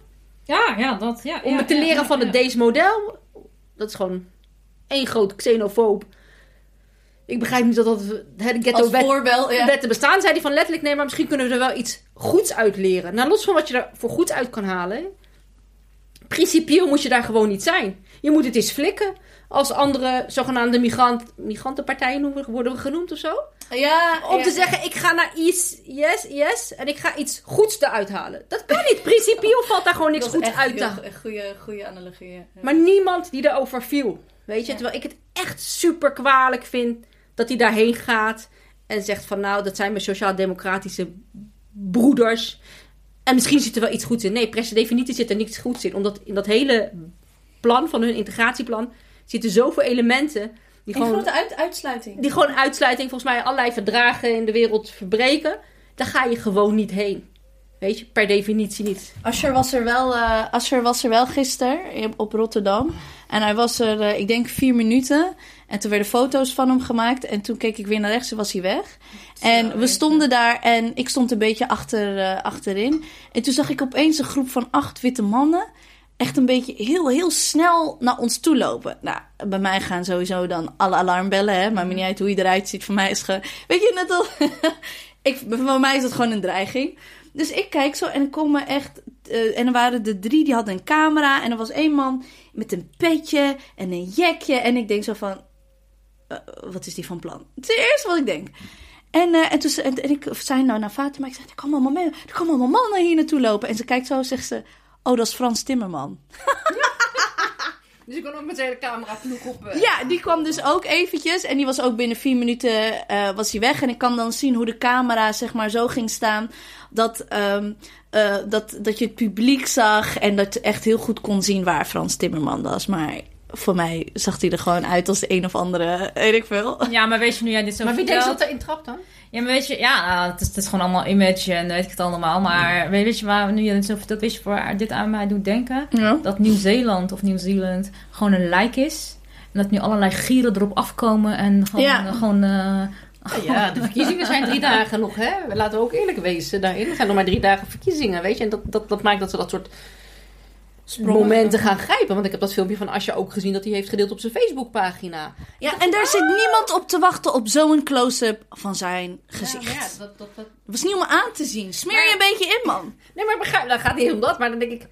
Ja, ja, dat. Ja, Om te leren van het Deens model. Dat is gewoon één groot xenofoob. Ik begrijp niet dat dat Als ghetto wet, voorbeeld, ja. wetten bestaan. Zei hij van letterlijk, nee, maar misschien kunnen we er wel iets goeds uit leren. Nou, los van wat je er voor goeds uit kan halen. Principieel moet je daar gewoon niet zijn. Je moet het eens flikken. Als andere zogenaamde migrant, migrantenpartijen worden genoemd of zo. Ja, Om ja. te zeggen, ik ga naar IS, yes, yes, en ik ga iets goeds eruit halen. Dat kan niet. Principieel valt daar gewoon niks goeds uit echt goede, goede analogie. ja. Maar niemand die erover viel. Weet je, Ja. terwijl ik het echt super kwalijk vind dat hij daarheen gaat en zegt van nou, dat zijn mijn sociaal-democratische broeders. En misschien zit er wel iets goeds in. Nee, per definitie zit er niets goeds in. Omdat in dat hele plan van hun integratieplan zitten zoveel elementen die gewoon grote uit, uitsluiting. die gewoon uitsluiting, volgens mij allerlei verdragen in de wereld verbreken. Daar ga je gewoon niet heen. Weet je, per definitie niet. Asher was er wel, eh Asher was er wel gisteren op Rotterdam. En hij was er, eh, ik denk, vier minuten. En toen werden foto's van hem gemaakt. En toen keek ik weer naar rechts en was hij weg. En we stonden daar en ik stond een beetje achter, eh, achterin. En toen zag ik opeens een groep van acht witte mannen. Echt een beetje heel, heel snel naar ons toe lopen. Nou, bij mij gaan sowieso dan alle alarmbellen. Hè? Maar me niet uit hoe je eruit ziet. Voor mij is ge... Weet je, net al... ik, voor mij is dat gewoon een dreiging. Dus ik kijk zo en er komen echt... eh, en er waren er drie, die hadden een camera. En er was één man met een petje en een jekje. En ik denk zo van... eh, wat is die van plan? Het is het eerste wat ik denk. En, eh, en, toen, en, en ik zei nou naar Fatima, ik zei, er komen allemaal, men- er komen allemaal mannen hier naartoe lopen. En ze kijkt zo, zegt ze, oh, dat is Frans Timmerman. Dus ik kon ook met zijn camera ploeg op. Ja, die kwam dus ook eventjes. En die was ook binnen vier minuten was hij weg. En ik kan dan zien hoe de camera zeg maar zo ging staan. Dat, ehm, eh, dat, dat je het publiek zag. En dat je echt heel goed kon zien waar Frans Timmerman was. Maar voor mij zag hij er gewoon uit als de een of andere, weet ik veel. Ja, maar weet je nu jij dit zo Maar wie denkt dat erin trapt dan? Ja, maar weet je, ja, nou, het, is, het is gewoon allemaal image en weet ik het allemaal. Maar weet, weet je waar, nu je het zo vertelt, weet je waar dit aan mij doet denken? Ja. Dat Nieuw-Zeeland of Nieuw-Zeeland gewoon een lijk is. En dat nu allerlei gieren erop afkomen en gewoon, Ja. gewoon eh, Ja, de verkiezingen zijn drie dagen nog, hè? Laten we ook eerlijk wezen daarin. Er zijn nog maar drie dagen verkiezingen, weet je. En dat, dat, dat maakt dat ze dat soort momenten gaan grijpen. Want ik heb dat filmpje van Asja ook gezien dat hij heeft gedeeld op zijn Facebookpagina. Ja, en daar zit niemand op te wachten op zo'n close-up van zijn gezicht. Ja, dat, dat, dat... was niet om aan te zien. Smeer je een beetje in, man. Nee, maar begrijp, dan gaat niet om dat. Maar dan denk ik,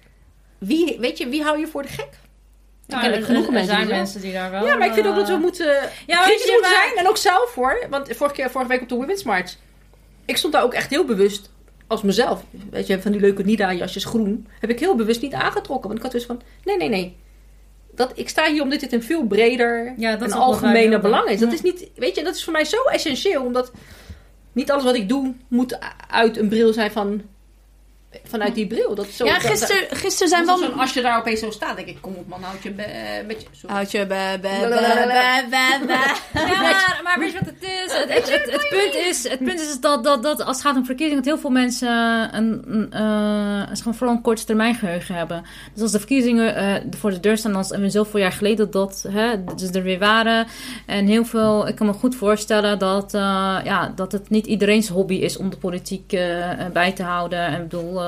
wie, weet je, wie hou je voor de gek? Nou, er, genoeg er, mensen, zijn die mensen die daar wel... Ja, maar ik vind ook dat we moeten ja, kritisch moeten maar... zijn. En ook zelf hoor. Want vorige, keer, vorige week op de Women's March... Ik stond daar ook echt heel bewust als mezelf. Weet je, van die leuke Nida-jasjes groen. Heb ik heel bewust niet aangetrokken. Want ik had dus van... Nee, nee, nee. Dat, ik sta hier omdat dit een veel breder ja, dat en algemene belang is. Dat is niet... Weet je, dat is voor mij zo essentieel. Omdat niet alles wat ik doe moet uit een bril zijn van vanuit die bril. Dat zo, ja, gisteren, gisteren zijn wel... Als je daar opeens zo staat, denk ik, kom op man, houd je je... Houd je be, be, Ja, maar weet je wat het is? Het, het, het, het, punt is, het punt is dat, dat, dat als het gaat om verkiezingen, dat heel veel mensen een, een, gewoon vooral een korte termijn geheugen hebben. Dus als de verkiezingen uh, voor de deur staan, als en we zoveel jaar geleden dat, hè, dus er weer waren. En heel veel, ik kan me goed voorstellen dat, uh, ja, dat het niet iedereen's hobby is om de politiek bij te houden. En ik bedoel,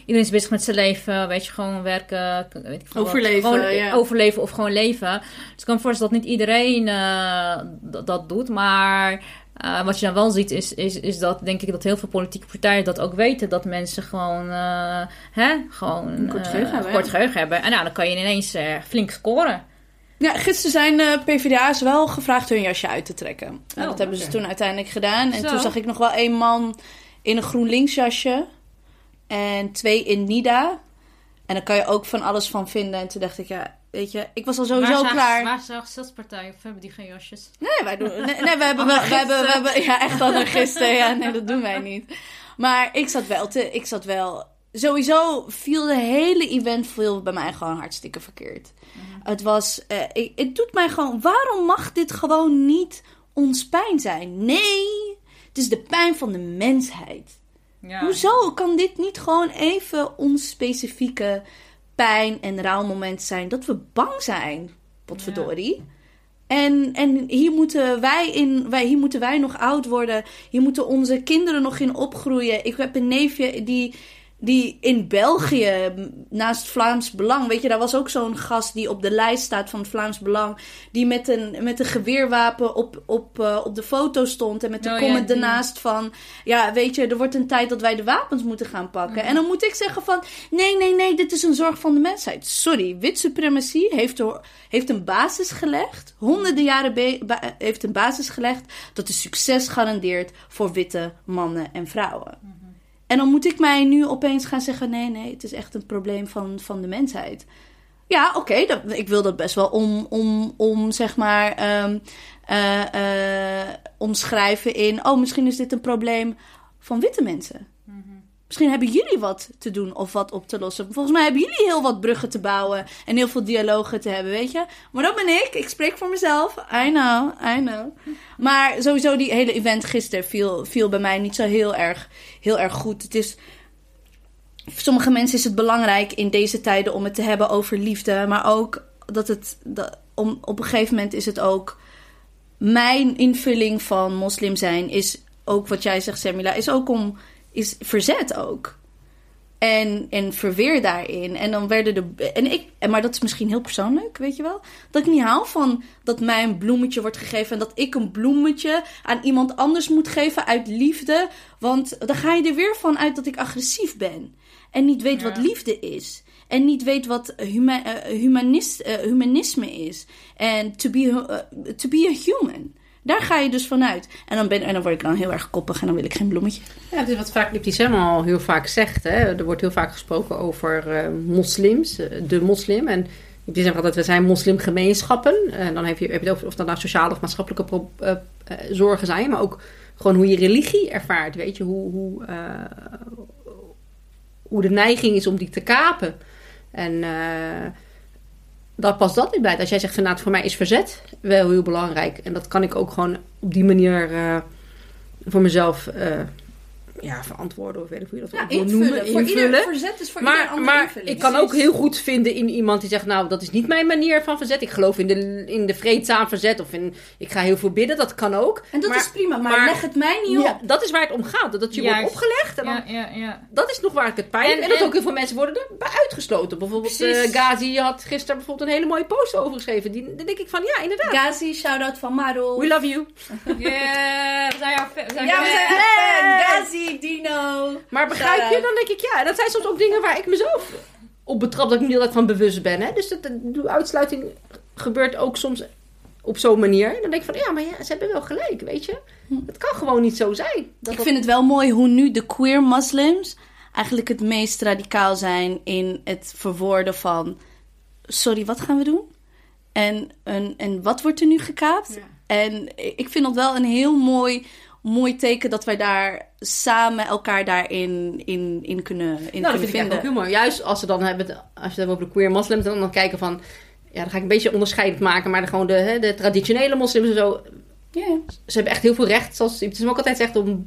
iedereen is bezig met zijn leven, weet je, gewoon werken. Weet ik overleven, gewoon ja. Overleven of gewoon leven. Dus ik kan me voorstellen dat niet iedereen uh, dat doet, maar... Uh, wat je dan wel ziet is, is, is dat denk ik dat heel veel politieke partijen dat ook weten. Dat mensen gewoon, uh, hè, gewoon een kort geheugen, hebben, kort geheugen hebben. En nou, dan kan je ineens flink scoren. Ja, gisteren zijn PvdA's wel gevraagd hun jasje uit te trekken. Oh, en dat hebben ze toen uiteindelijk gedaan. En Zo. toen zag ik nog wel een man in een GroenLinks jasje. En twee in Nida. En daar kan je ook van alles van vinden. En toen dacht ik, ja, weet je, ik was al sowieso waar klaar. Waar stadspartij of hebben die geen jasjes? Nee, wij doen. Nee, nee we hebben, we, we, hebben, we hebben, ja, echt al gisteren. Ja, nee, dat doen wij niet. Maar ik zat wel te, ik zat wel. Sowieso viel de hele event viel bij mij gewoon hartstikke verkeerd. Mm. Het was, uh, ik, het doet mij gewoon. Waarom mag dit gewoon niet ons pijn zijn? Nee, het is de pijn van de mensheid. Ja. Hoezo kan dit niet gewoon even ons specifieke pijn en rouwmoment zijn dat we bang zijn? Potverdorie. Ja. En, en hier, moeten wij in, wij, hier moeten wij nog oud worden. Hier moeten onze kinderen nog in opgroeien. Ik heb een neefje die die in België, naast Vlaams Belang, weet je, daar was ook zo'n gast die op de lijst staat van Vlaams Belang, die met een, met een geweerwapen op, op, uh, op de foto stond en met de oh, comment ja, ernaast van, ja, weet je, er wordt een tijd dat wij de wapens moeten gaan pakken. Mm. En dan moet ik zeggen van, nee, nee, nee, dit is een zorg van de mensheid. Sorry, wit suprematie heeft, heeft een basis gelegd, honderden jaren heeft een basis gelegd dat de succes garandeert voor witte mannen en vrouwen. En dan moet ik mij nu opeens gaan zeggen: nee, nee, het is echt een probleem van, van de mensheid. Ja, oké, ik wil dat best wel om, om, om zeg maar, um, uh, uh, omschrijven in: oh, misschien is dit een probleem van witte mensen. Misschien hebben jullie wat te doen of wat op te lossen. Volgens mij hebben jullie heel wat bruggen te bouwen en heel veel dialogen te hebben, weet je. Maar dat ben ik. Ik spreek voor mezelf. I know, I know. Maar sowieso die hele event gisteren viel, bij mij niet zo heel erg, heel erg goed. Het is... Voor sommige mensen is het belangrijk in deze tijden om het te hebben over liefde. Maar ook dat het... Dat, om, op een gegeven moment is het ook... Mijn invulling van moslim zijn is ook wat jij zegt, Semila, is ook om is verzet ook. En, en verweer daarin. En dan werden de. En ik, maar dat is misschien heel persoonlijk, weet je wel. Dat ik niet hou van dat mij een bloemetje wordt gegeven. En dat ik een bloemetje aan iemand anders moet geven uit liefde. Want dan ga je er weer van uit dat ik agressief ben. En niet weet wat liefde is. En niet weet wat huma, uh, humanist, uh, humanisme is. En to be, uh, to be a human. Daar ga je dus vanuit. En dan, ben, en dan word ik dan heel erg koppig en dan wil ik geen bloemetje. Ja, het is wat vaak Lipti al heel vaak zegt. Hè? Er wordt heel vaak gesproken over uh, moslims, uh, de moslim. En Lipti zegt altijd, we zijn moslimgemeenschappen. En dan heb je, heb je het over of dat nou sociale of maatschappelijke uh, zorgen zijn. Maar ook gewoon hoe je religie ervaart. Weet je, hoe, hoe, hoe de neiging is om die te kapen. En dat past dat niet bij. Als jij zegt van nou, voor mij is verzet wel heel belangrijk. En dat kan ik ook gewoon op die manier uh, voor mezelf uh, ja, verantwoorden of weet ik hoe je dat Ja, wil invullen. noemen. Voor invullen. ieder verzet is voor ieder maar ander maar invulling. ik kan ook heel goed vinden in iemand die zegt, nou, dat is niet mijn manier van verzet. Ik geloof in de, in de vreedzaam verzet of in, ik ga heel veel bidden. Dat kan ook. En dat Maar- is prima, maar, maar- leg het mij niet op. Ja, dat is waar het om gaat. Dat je Juist. wordt opgelegd. En dan, Ja, ja, ja. Dat is nog waar ik het pijn heb. En- En, dat ook heel veel mensen worden erbij uitgesloten. Bijvoorbeeld eh Gazi had gisteren bijvoorbeeld een hele mooie post over geschreven. Die, dan denk ik van, ja, inderdaad. Gazi, shout-out van Maro. We love you. Yeah, we zijn jouw fan. we zijn Ja, jouw we zijn fan. echt Dino. Maar begrijp je? Dan denk ik, ja. En dat zijn soms ook dingen waar ik mezelf op betrap. Dat ik niet altijd van bewust ben. Hè? Dus dat, de uitsluiting gebeurt ook soms op zo'n manier. Dan denk ik van, ja, maar ja, ze hebben wel gelijk, weet je. Het kan gewoon niet zo zijn. Dat Ik dat- vind het wel mooi hoe nu de queer moslims eigenlijk het meest radicaal zijn in het verwoorden van... Sorry, wat gaan we doen? En, en, en wat wordt er nu gekaapt? En ik vind dat wel een heel mooi, mooi teken dat wij daar samen elkaar daarin in, in kunnen, in nou, dat vind ik vinden. eigenlijk ook heel mooi. Juist als ze dan hebben, als je het hebt over de queer moslims, dan, dan kijken van, ja, dan ga ik een beetje onderscheidend maken, maar de, gewoon de, hè, de traditionele moslims en zo, Ja. ze hebben echt heel veel recht, zoals het ook altijd zegt, om,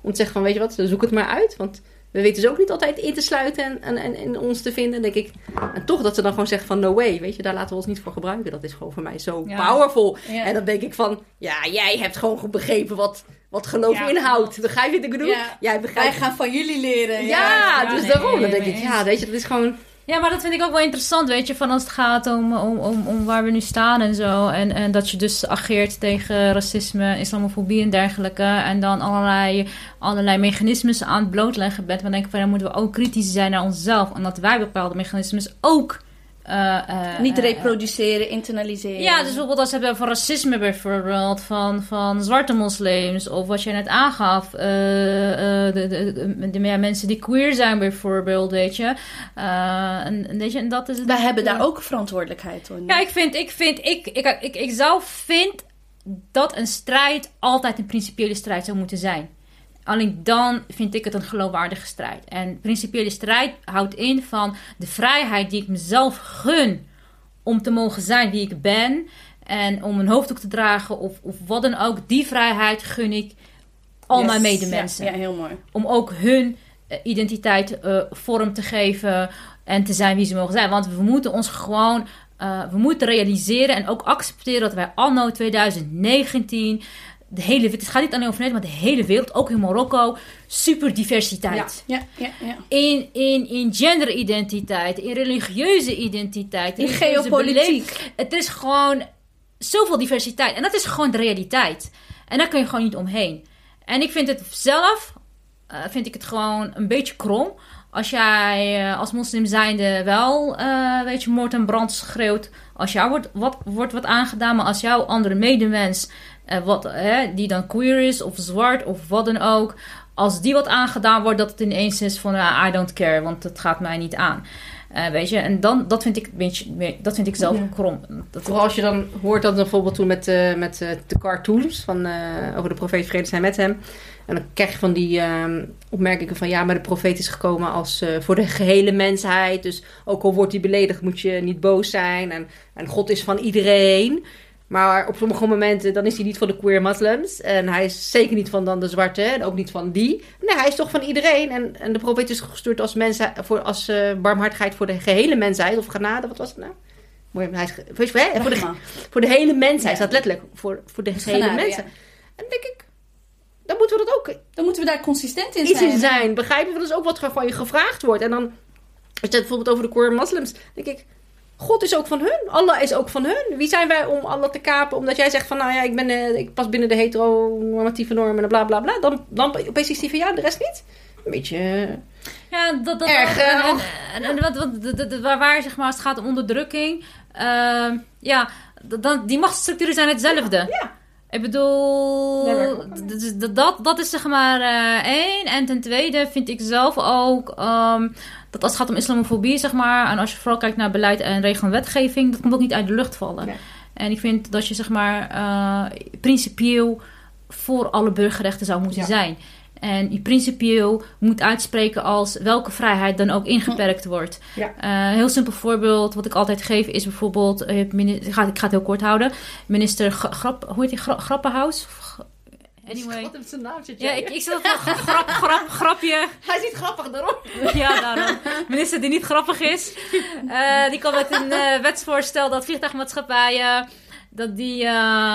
om te zeggen van, weet je wat, zoek het maar uit, want we weten ze ook niet altijd in te sluiten en, en, en, en ons te vinden, denk ik. En toch dat ze dan gewoon zeggen van, no way, weet je, daar laten we ons niet voor gebruiken. Dat is gewoon voor mij zo Ja. powerful. Ja. En dan denk ik van, ja, jij hebt gewoon goed begrepen wat, wat geloof Ja, inhoudt. Begrijp je wat ik bedoel? Ja. Jij Wij gaan van jullie leren. ja, dus nee, daarom. nee, Dan denk nee, ik, ja, weet je, dat is gewoon... Ja, maar dat vind ik ook wel interessant, weet je, van als het gaat om, om, om, om waar we nu staan en zo. En, en dat je dus ageert tegen racisme, islamofobie en dergelijke. En dan allerlei, allerlei mechanismes aan het blootleggen bent. Maar dan denk ik van, dan moeten we ook kritisch zijn naar onszelf. En dat wij bepaalde mechanismes ook... eh, eh, Niet eh, reproduceren, internaliseren. ja, dus bijvoorbeeld als we hebben van racisme bijvoorbeeld, van, van zwarte moslims, of wat je net aangaf, de, de, de, de- ja, mensen die queer zijn bijvoorbeeld, weet je. En, weet je, en dat is het. Wij hebben daar ook verantwoordelijkheid hoor. Ja, ik vind, ik vind, ik, ik, ik, ik zelf vind dat een strijd altijd een principiële strijd zou moeten zijn. Alleen dan vind ik het een geloofwaardige strijd. En principiële strijd houdt in van de vrijheid die ik mezelf gun om te mogen zijn wie ik ben. En om een hoofddoek te dragen of, of wat dan ook. Die vrijheid gun ik al Yes. mijn medemensen Ja, ja, heel mooi. om ook hun eh, identiteit eh, vorm te geven en te zijn wie ze mogen zijn. Want we moeten ons gewoon, eh, we moeten realiseren en ook accepteren dat wij anno 2019, de hele, het gaat niet alleen over Nederland, maar de hele wereld, ook in Marokko, super diversiteit. Ja, ja, ja. In, in, in genderidentiteit, in religieuze identiteit, In geopolitiek. Het is gewoon zoveel diversiteit. En dat is gewoon de realiteit. En daar kun je gewoon niet omheen. En ik vind het zelf, eh, vind ik het gewoon een beetje krom. Als jij eh, als moslim zijnde wel, eh, weet je, moord en brand schreeuwt. Als jou wordt wat, wordt wat aangedaan, maar als jouw andere medemens, eh, wat, hè, die dan queer is of zwart of wat dan ook. Als die wat aangedaan wordt, dat het ineens is van ah, I don't care, want het gaat mij niet aan. Eh, weet je, en dan, dat vind ik, een beetje, dat vind ik zelf Ja. krom. Dat, Vooral als je dan hoort dat bijvoorbeeld toen met, eh, met de cartoons van, eh, over de profeet vrede zijn met hem. En dan krijg je van die ehm, opmerkingen van ja, maar de profeet is gekomen als eh, voor de gehele mensheid. Dus ook al wordt hij beledigd, moet je niet boos zijn. En, en God is van iedereen. Maar op sommige momenten dan is hij niet van de queer moslims. En hij is zeker niet van dan de zwarte. En ook niet van die. Nee, hij is toch van iedereen. En, en de profeet is gestuurd als, mensen, voor, als eh, barmhartigheid voor de gehele mensheid. Of genade, wat was het nou? Hij is, voor, de, voor, de, Rahma. voor de hele mensheid. Ja. staat letterlijk voor, voor de gehele Genade, mensen. ja. En denk ik, dan moeten we dat ook Dan moeten we daar consistent in iets zijn. in zijn. Begrijpen we? Dat is ook wat van je gevraagd wordt. En dan, als je het bijvoorbeeld over de queer moslims, denk ik, God is ook van hun. Allah is ook van hun. Wie zijn wij om Allah te kapen? Omdat jij zegt van, nou ja, ik, ben, eh, ik pas binnen de heteronormatieve normen en bla bla bla. Dan, dan opeens is die van ja, de rest niet. Een beetje... eh, Ja, dat, dat, Erg, en, eh, en, wat, wat, waar, waar zeg maar, als het gaat om onderdrukking, ja, dan, die machtsstructuren zijn hetzelfde. Ja. Ik bedoel, Daar werk ik ook aan. d- d- d- dat, dat is zeg maar eh, één. En ten tweede vind ik zelf ook ehm, dat als het gaat om islamofobie, zeg maar, en als je vooral kijkt naar beleid en regel en wetgeving, dat komt ook niet uit de lucht vallen. Nee. En ik vind dat je zeg maar eh, principieel voor alle burgerrechten zou moeten Ja. zijn. En je principieel moet uitspreken als welke vrijheid dan ook ingeperkt wordt. Ja. Eh, een heel simpel voorbeeld wat ik altijd geef is bijvoorbeeld... eh, mini- ik, ga, ik ga het heel kort houden. Minister Gra- Grap, hoe heet die? Gra- Grappenhaus? Of G- Anyway. Is zijn naam? Ja, ik, ik zat wel grap, grap, grapje. Hij ziet grappig daarom. Ja, daarom. Minister die niet grappig is. Uh, die kwam met een uh, wetsvoorstel dat vliegtuigmaatschappijen dat die, uh,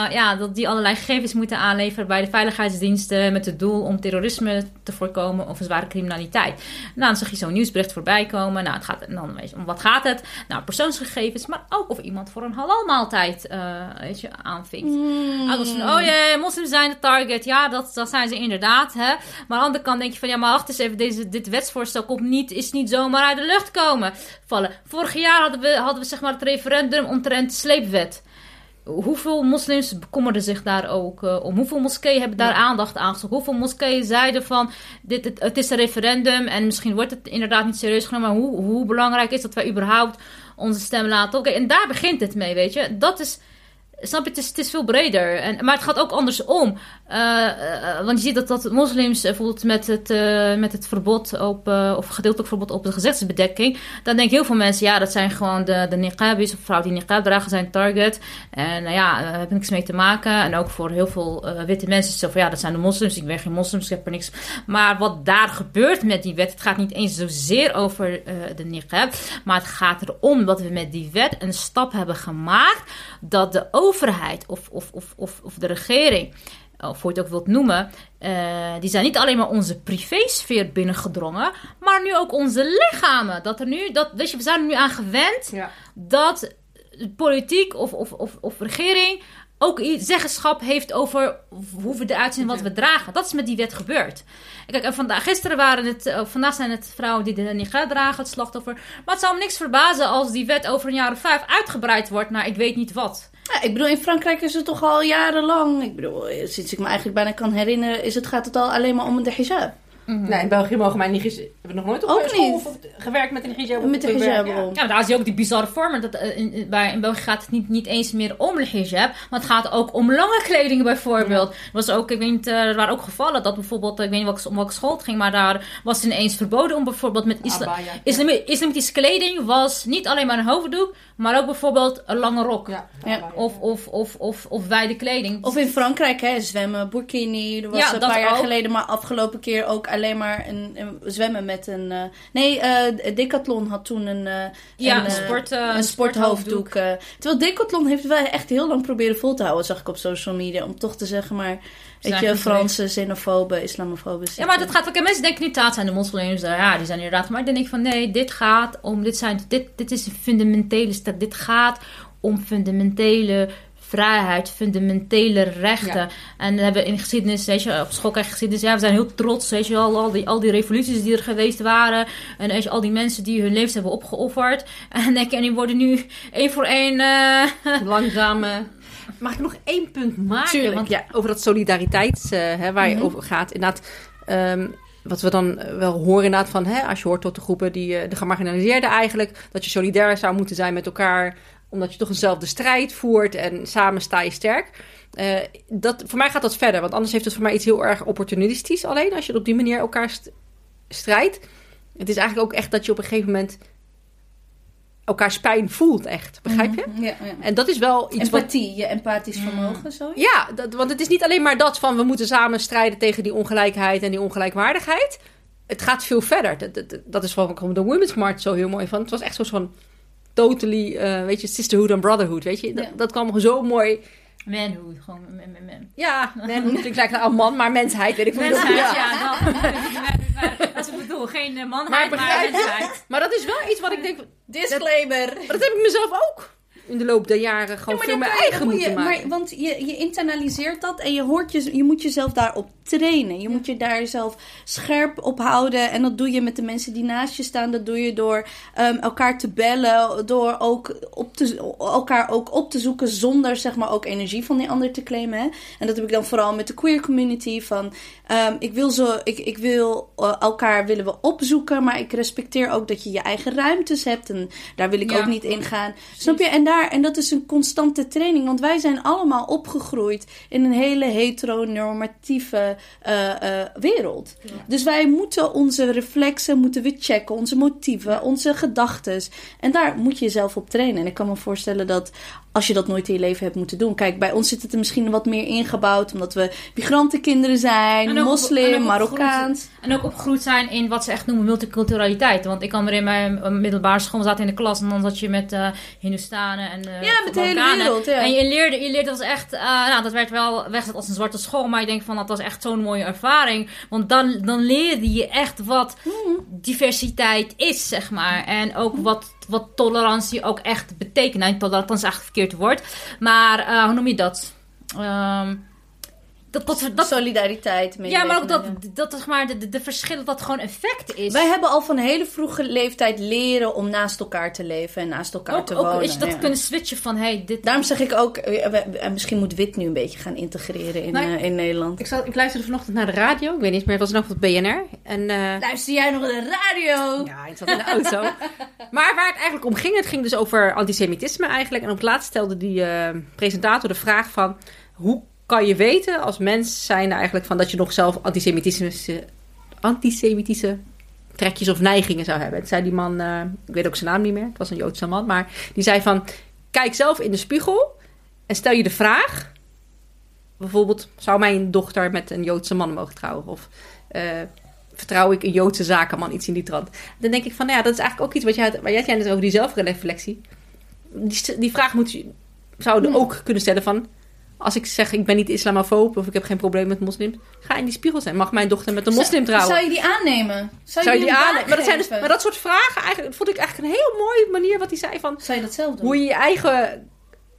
ja, dat die allerlei gegevens moeten aanleveren bij de veiligheidsdiensten met het doel om terrorisme te voorkomen of een zware criminaliteit. Nou, dan zag je zo'n nieuwsbericht voorbij komen. Nou, het gaat, dan weet je, om wat gaat het? Nou, persoonsgegevens, maar ook of iemand voor een halal maaltijd uh, weet je, aanvinkt. Mm. van, oh jee, moslims zijn de target. Ja, dat, dat zijn ze inderdaad. Hè? Maar aan de andere kant denk je van, ja, maar wacht eens even, deze, dit wetsvoorstel komt niet, is niet zomaar uit de lucht komen vallen. Vorig jaar hadden we, hadden we zeg maar het referendum omtrent sleepwet hoeveel moslims bekommerden zich daar ook uh, om? Hoeveel moskeeën hebben daar aandacht aan gestoken? Hoeveel moskeeën zeiden van dit, het, het, is een referendum en misschien wordt het inderdaad niet serieus genomen, maar hoe, hoe belangrijk is dat wij überhaupt onze stem laten? Oké, en daar begint het mee, weet je? Dat is Snap je, het is, het is veel breder. En, maar het gaat ook andersom. Uh, want je ziet dat, dat moslims bijvoorbeeld met het, met het verbod op, of gedeeltelijk verbod op de gezichtsbedekking. Dan denken heel veel mensen, ja, dat zijn gewoon de, de niqabis of vrouwen die niqab dragen, zijn target. En nou ja, daar heb ik niks mee te maken. En ook voor heel veel witte mensen is het zo van, ja, dat zijn de moslims. Ik ben geen moslims, ik heb er niks. Maar wat daar gebeurt met die wet, het gaat niet eens zozeer over de niqab. Maar het gaat erom dat we met die wet een stap hebben gemaakt dat de overheid of, of, of, of de regering, of hoe je het ook wilt noemen, uh, die zijn niet alleen maar onze privésfeer binnengedrongen, maar nu ook onze lichamen. Dat er nu, dat, weet je, we zijn er nu aan gewend ja. dat politiek of, of, of, of regering ook zeggenschap heeft over hoe we eruit zien en wat we dragen. Dat is met die wet gebeurd. Kijk, en vandaag, gisteren waren het, uh, vandaag zijn het vrouwen die de niqab dragen, het slachtoffer. Maar het zou me niks verbazen als die wet over een jaar of vijf uitgebreid wordt naar ik weet niet wat. Ja, ik bedoel, in Frankrijk is het toch al jarenlang. Ik bedoel, sinds ik me eigenlijk bijna kan herinneren, is het, gaat het al alleen maar om de hijab. Mm Nee, in België mogen mij niet... We hebben nog nooit op ook school niet. Of gewerkt met een hijab. Met hijab, ja. ja, daar zie je ook die bizarre vormen. Dat, uh, in, bij, in België gaat het niet, niet eens meer om de hijab. Maar het gaat ook om lange kleding bijvoorbeeld. Ja. Was ook, ik weet niet, uh, er waren ook gevallen dat bijvoorbeeld... Ik weet niet welke, om welke school het ging. Maar daar was het ineens verboden om bijvoorbeeld met isla islami islamitische kleding... was niet alleen maar een hoofddoek... Maar ook bijvoorbeeld een lange rok. Ja. Of, of, of, of, of wijde kleding. Of in Frankrijk, hè, zwemmen, burkini. Er was een paar jaar geleden, maar afgelopen keer ook alleen maar een, een zwemmen met een... Uh, nee, uh, Decathlon had toen een... Uh, ja, een, een, sport, een sporthoofddoek. terwijl Decathlon heeft wel echt heel lang proberen vol te houden, zag ik op social media. Om toch te zeggen, maar... Weet je, Franse, xenofobe, islamofobe. Ja, maar dat gaat ook. Mensen denken niet dat zijn de moslims. Ja, die zijn inderdaad. Maar ik denk van nee, dit gaat om. Dit, zijn, dit, dit is een fundamentele stap. Dit gaat om fundamentele vrijheid, fundamentele rechten. En we hebben in geschiedenis, weet je, op school krijg je geschiedenis, ja, we zijn heel trots, weet je, al, al, die, al die revoluties die er geweest waren. En weet je, al die mensen die hun levens hebben opgeofferd. En, denk, en die worden nu één voor één... Uh, Langzaam... Mag ik nog één punt maken? Tuurlijk, Want ja. Over dat solidariteit uh, hè, waar je mhm. over gaat. Inderdaad, um, wat we dan wel horen inderdaad van... Hè, als je hoort tot de groepen, die, de gemarginaliseerden eigenlijk... dat je solidair zou moeten zijn met elkaar... omdat je toch eenzelfde strijd voert en samen sta je sterk... Uh, dat, voor mij gaat dat verder, want anders heeft het voor mij iets heel erg opportunistisch alleen... als je op die manier elkaar st strijdt. Het is eigenlijk ook echt dat je op een gegeven moment elkaars pijn voelt echt. Begrijp je? Mhm, ja, ja. En dat is wel iets Empathie, je empathisch mm. vermogen, zo. Ja, dat, want het is niet alleen maar dat van... we moeten samen strijden tegen die ongelijkheid en die ongelijkwaardigheid. Het gaat veel verder. Dat, dat, dat is waarom de Women's March zo heel mooi van. Het was echt zo van totally, uh, weet je, sisterhood and brotherhood, weet je. Dat, dat kwam zo mooi Manhood, gewoon man, man, man. Ja, manhood klinkt lijkt een man, maar mensheid, weet ik veel. Mensheid, ja, ja dat. dat is ik bedoel. Geen uh, manheid, maar, maar mensheid. Maar dat is wel iets wat ik denk... Disclaimer. Dat heb ik mezelf ook in de loop der jaren gewoon ja, veel meer eigen moeten maken. Maar, want je, je internaliseert dat en je, hoort je, je moet jezelf daarop trainen. Je moet je daar jezelf scherp op houden. En dat doe je met de mensen die naast je staan. Dat doe je door um, elkaar te bellen. Door ook op te, elkaar ook op te zoeken zonder zeg maar ook energie van die ander te claimen. Hè? En dat heb ik dan vooral met de queer community. Van um, ik wil, zo, ik, ik wil uh, elkaar willen we opzoeken. Maar ik respecteer ook dat je je eigen ruimtes hebt. En daar wil ik ook niet in gaan. Snap je? En, daar, en dat is een constante training. Want wij zijn allemaal opgegroeid in een hele heteronormatieve uh, wereld. Dus wij moeten onze reflexen moeten we checken, onze motieven, onze gedachten. En daar moet je jezelf op trainen. En ik kan me voorstellen dat als je dat nooit in je leven hebt moeten doen. Kijk, bij ons zit het er misschien wat meer ingebouwd, omdat we migrantenkinderen zijn, moslim, en Marokkaans. En ook opgegroeid zijn in wat ze echt noemen multiculturaliteit. Want ik kan er in mijn middelbare school zaten in de klas en dan zat je met uh, Hindustanen en uh, Ja, met de hele wereld, ja. En je leerde, je leerde dat was echt, uh, nou, dat werd wel weggezet als een zwarte school, maar ik denk van dat was echt zo'n mooie ervaring. Want dan, dan leerde je echt wat mhm. diversiteit is, zeg maar. En ook wat wat tolerantie ook echt betekent. Nou, tolerantie is eigenlijk verkeerd woord. Maar uh, hoe noem je dat? Um, dat, dat, dat, Solidariteit. Ja, maar ook dat, dat, zeg maar, de, de, verschillen, dat gewoon effect is. Wij hebben al van een hele vroege leeftijd leren om naast elkaar te leven en naast elkaar te wonen. Ook is dat kunnen switchen van, hey, dit... Daarom zeg ik ook, eh, misschien moet wit nu een beetje gaan integreren in, uh, in Nederland. Ik, zal, ik luisterde vanochtend naar de radio, ik weet niet meer, het was nog op BNR. En, uh... Luister jij nog naar de radio? Ja, ik zat in de auto. maar waar het eigenlijk om ging, het ging dus over antisemitisme eigenlijk. En op het laatst stelde die presentator de vraag van, hoe kan je weten als mens zijn eigenlijk van dat je nog zelf antisemitische, antisemitische trekjes of neigingen zou hebben. Het zei die man, uh, ik weet ook zijn naam niet meer, het was een Joodse man, maar die zei van, kijk zelf in de spiegel en stel je de vraag, bijvoorbeeld, zou mijn dochter met een Joodse man mogen trouwen? Of uh, vertrouw ik een Joodse zakenman, iets in die trant? Dan denk ik van, nou ja, dat is eigenlijk ook iets wat jij, waar jij het over die zelfreflectie. Die, die vraag moet je, zouden ook kunnen stellen van, als ik zeg ik ben niet islamofoob of ik heb geen probleem met moslims, ga in die spiegel zijn. Mag mijn dochter met een moslim trouwen? Zou je die aannemen? Zou je, die, aannemen? Maar dat, zijn dus, maar dat soort vragen eigenlijk, vond ik eigenlijk een heel mooie manier wat hij zei van. Zou je dat zelf doen? Hoe je je eigen.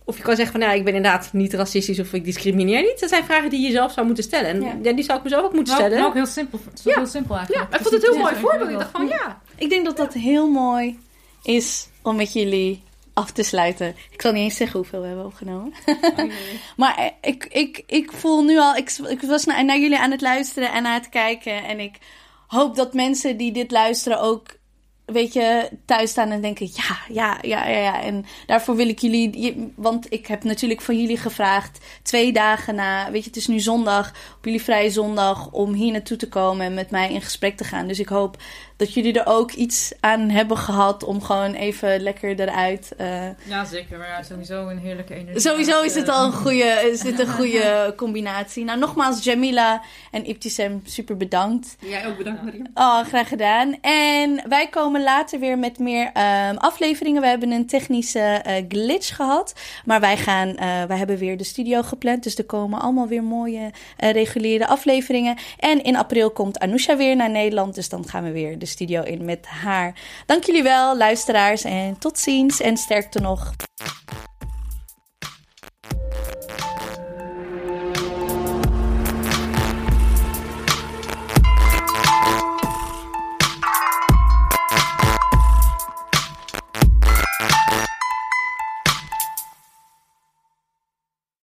Of je kan zeggen van ja, ik ben inderdaad niet racistisch of ik discrimineer niet. Dat zijn vragen die je zelf zou moeten stellen. En ja. die zou ik mezelf ook moeten stellen. Nou, ook heel simpel. ja. heel simpel eigenlijk. Ja, ik vond het heel mooi voorbeeld. Ik dacht van ja. Ik denk dat dat heel mooi is om met jullie af te sluiten. Ik zal niet eens zeggen hoeveel we hebben opgenomen. Oh, maar ik, ik, ik voel nu al, ik, ik was naar, naar jullie aan het luisteren en aan het kijken. En ik hoop dat mensen die dit luisteren ook weet je, thuis staan en denken: ja, ja, ja, ja, ja. En daarvoor wil ik jullie, want ik heb natuurlijk van jullie gevraagd, twee dagen na, weet je, het is nu zondag, op jullie vrije zondag, om hier naartoe te komen en met mij in gesprek te gaan. Dus ik hoop dat jullie er ook iets aan hebben gehad om gewoon even lekker eruit. Uh... Ja, zeker. Maar ja, sowieso een heerlijke energie. Sowieso is het al een goede, is dit een goede combinatie. Nou, nogmaals, Jamila en Ibtisem, super bedankt. Jij ook bedankt, Marie. Oh, graag gedaan. En wij komen later weer met meer um, afleveringen. We hebben een technische uh, glitch gehad. Maar wij gaan, uh, wij hebben weer de studio gepland. Dus er komen allemaal weer mooie reguliere afleveringen. En in april komt Anousha weer naar Nederland. Dus dan gaan we weer de studio in met haar. Dank jullie wel, luisteraars. En tot ziens en sterkte nog.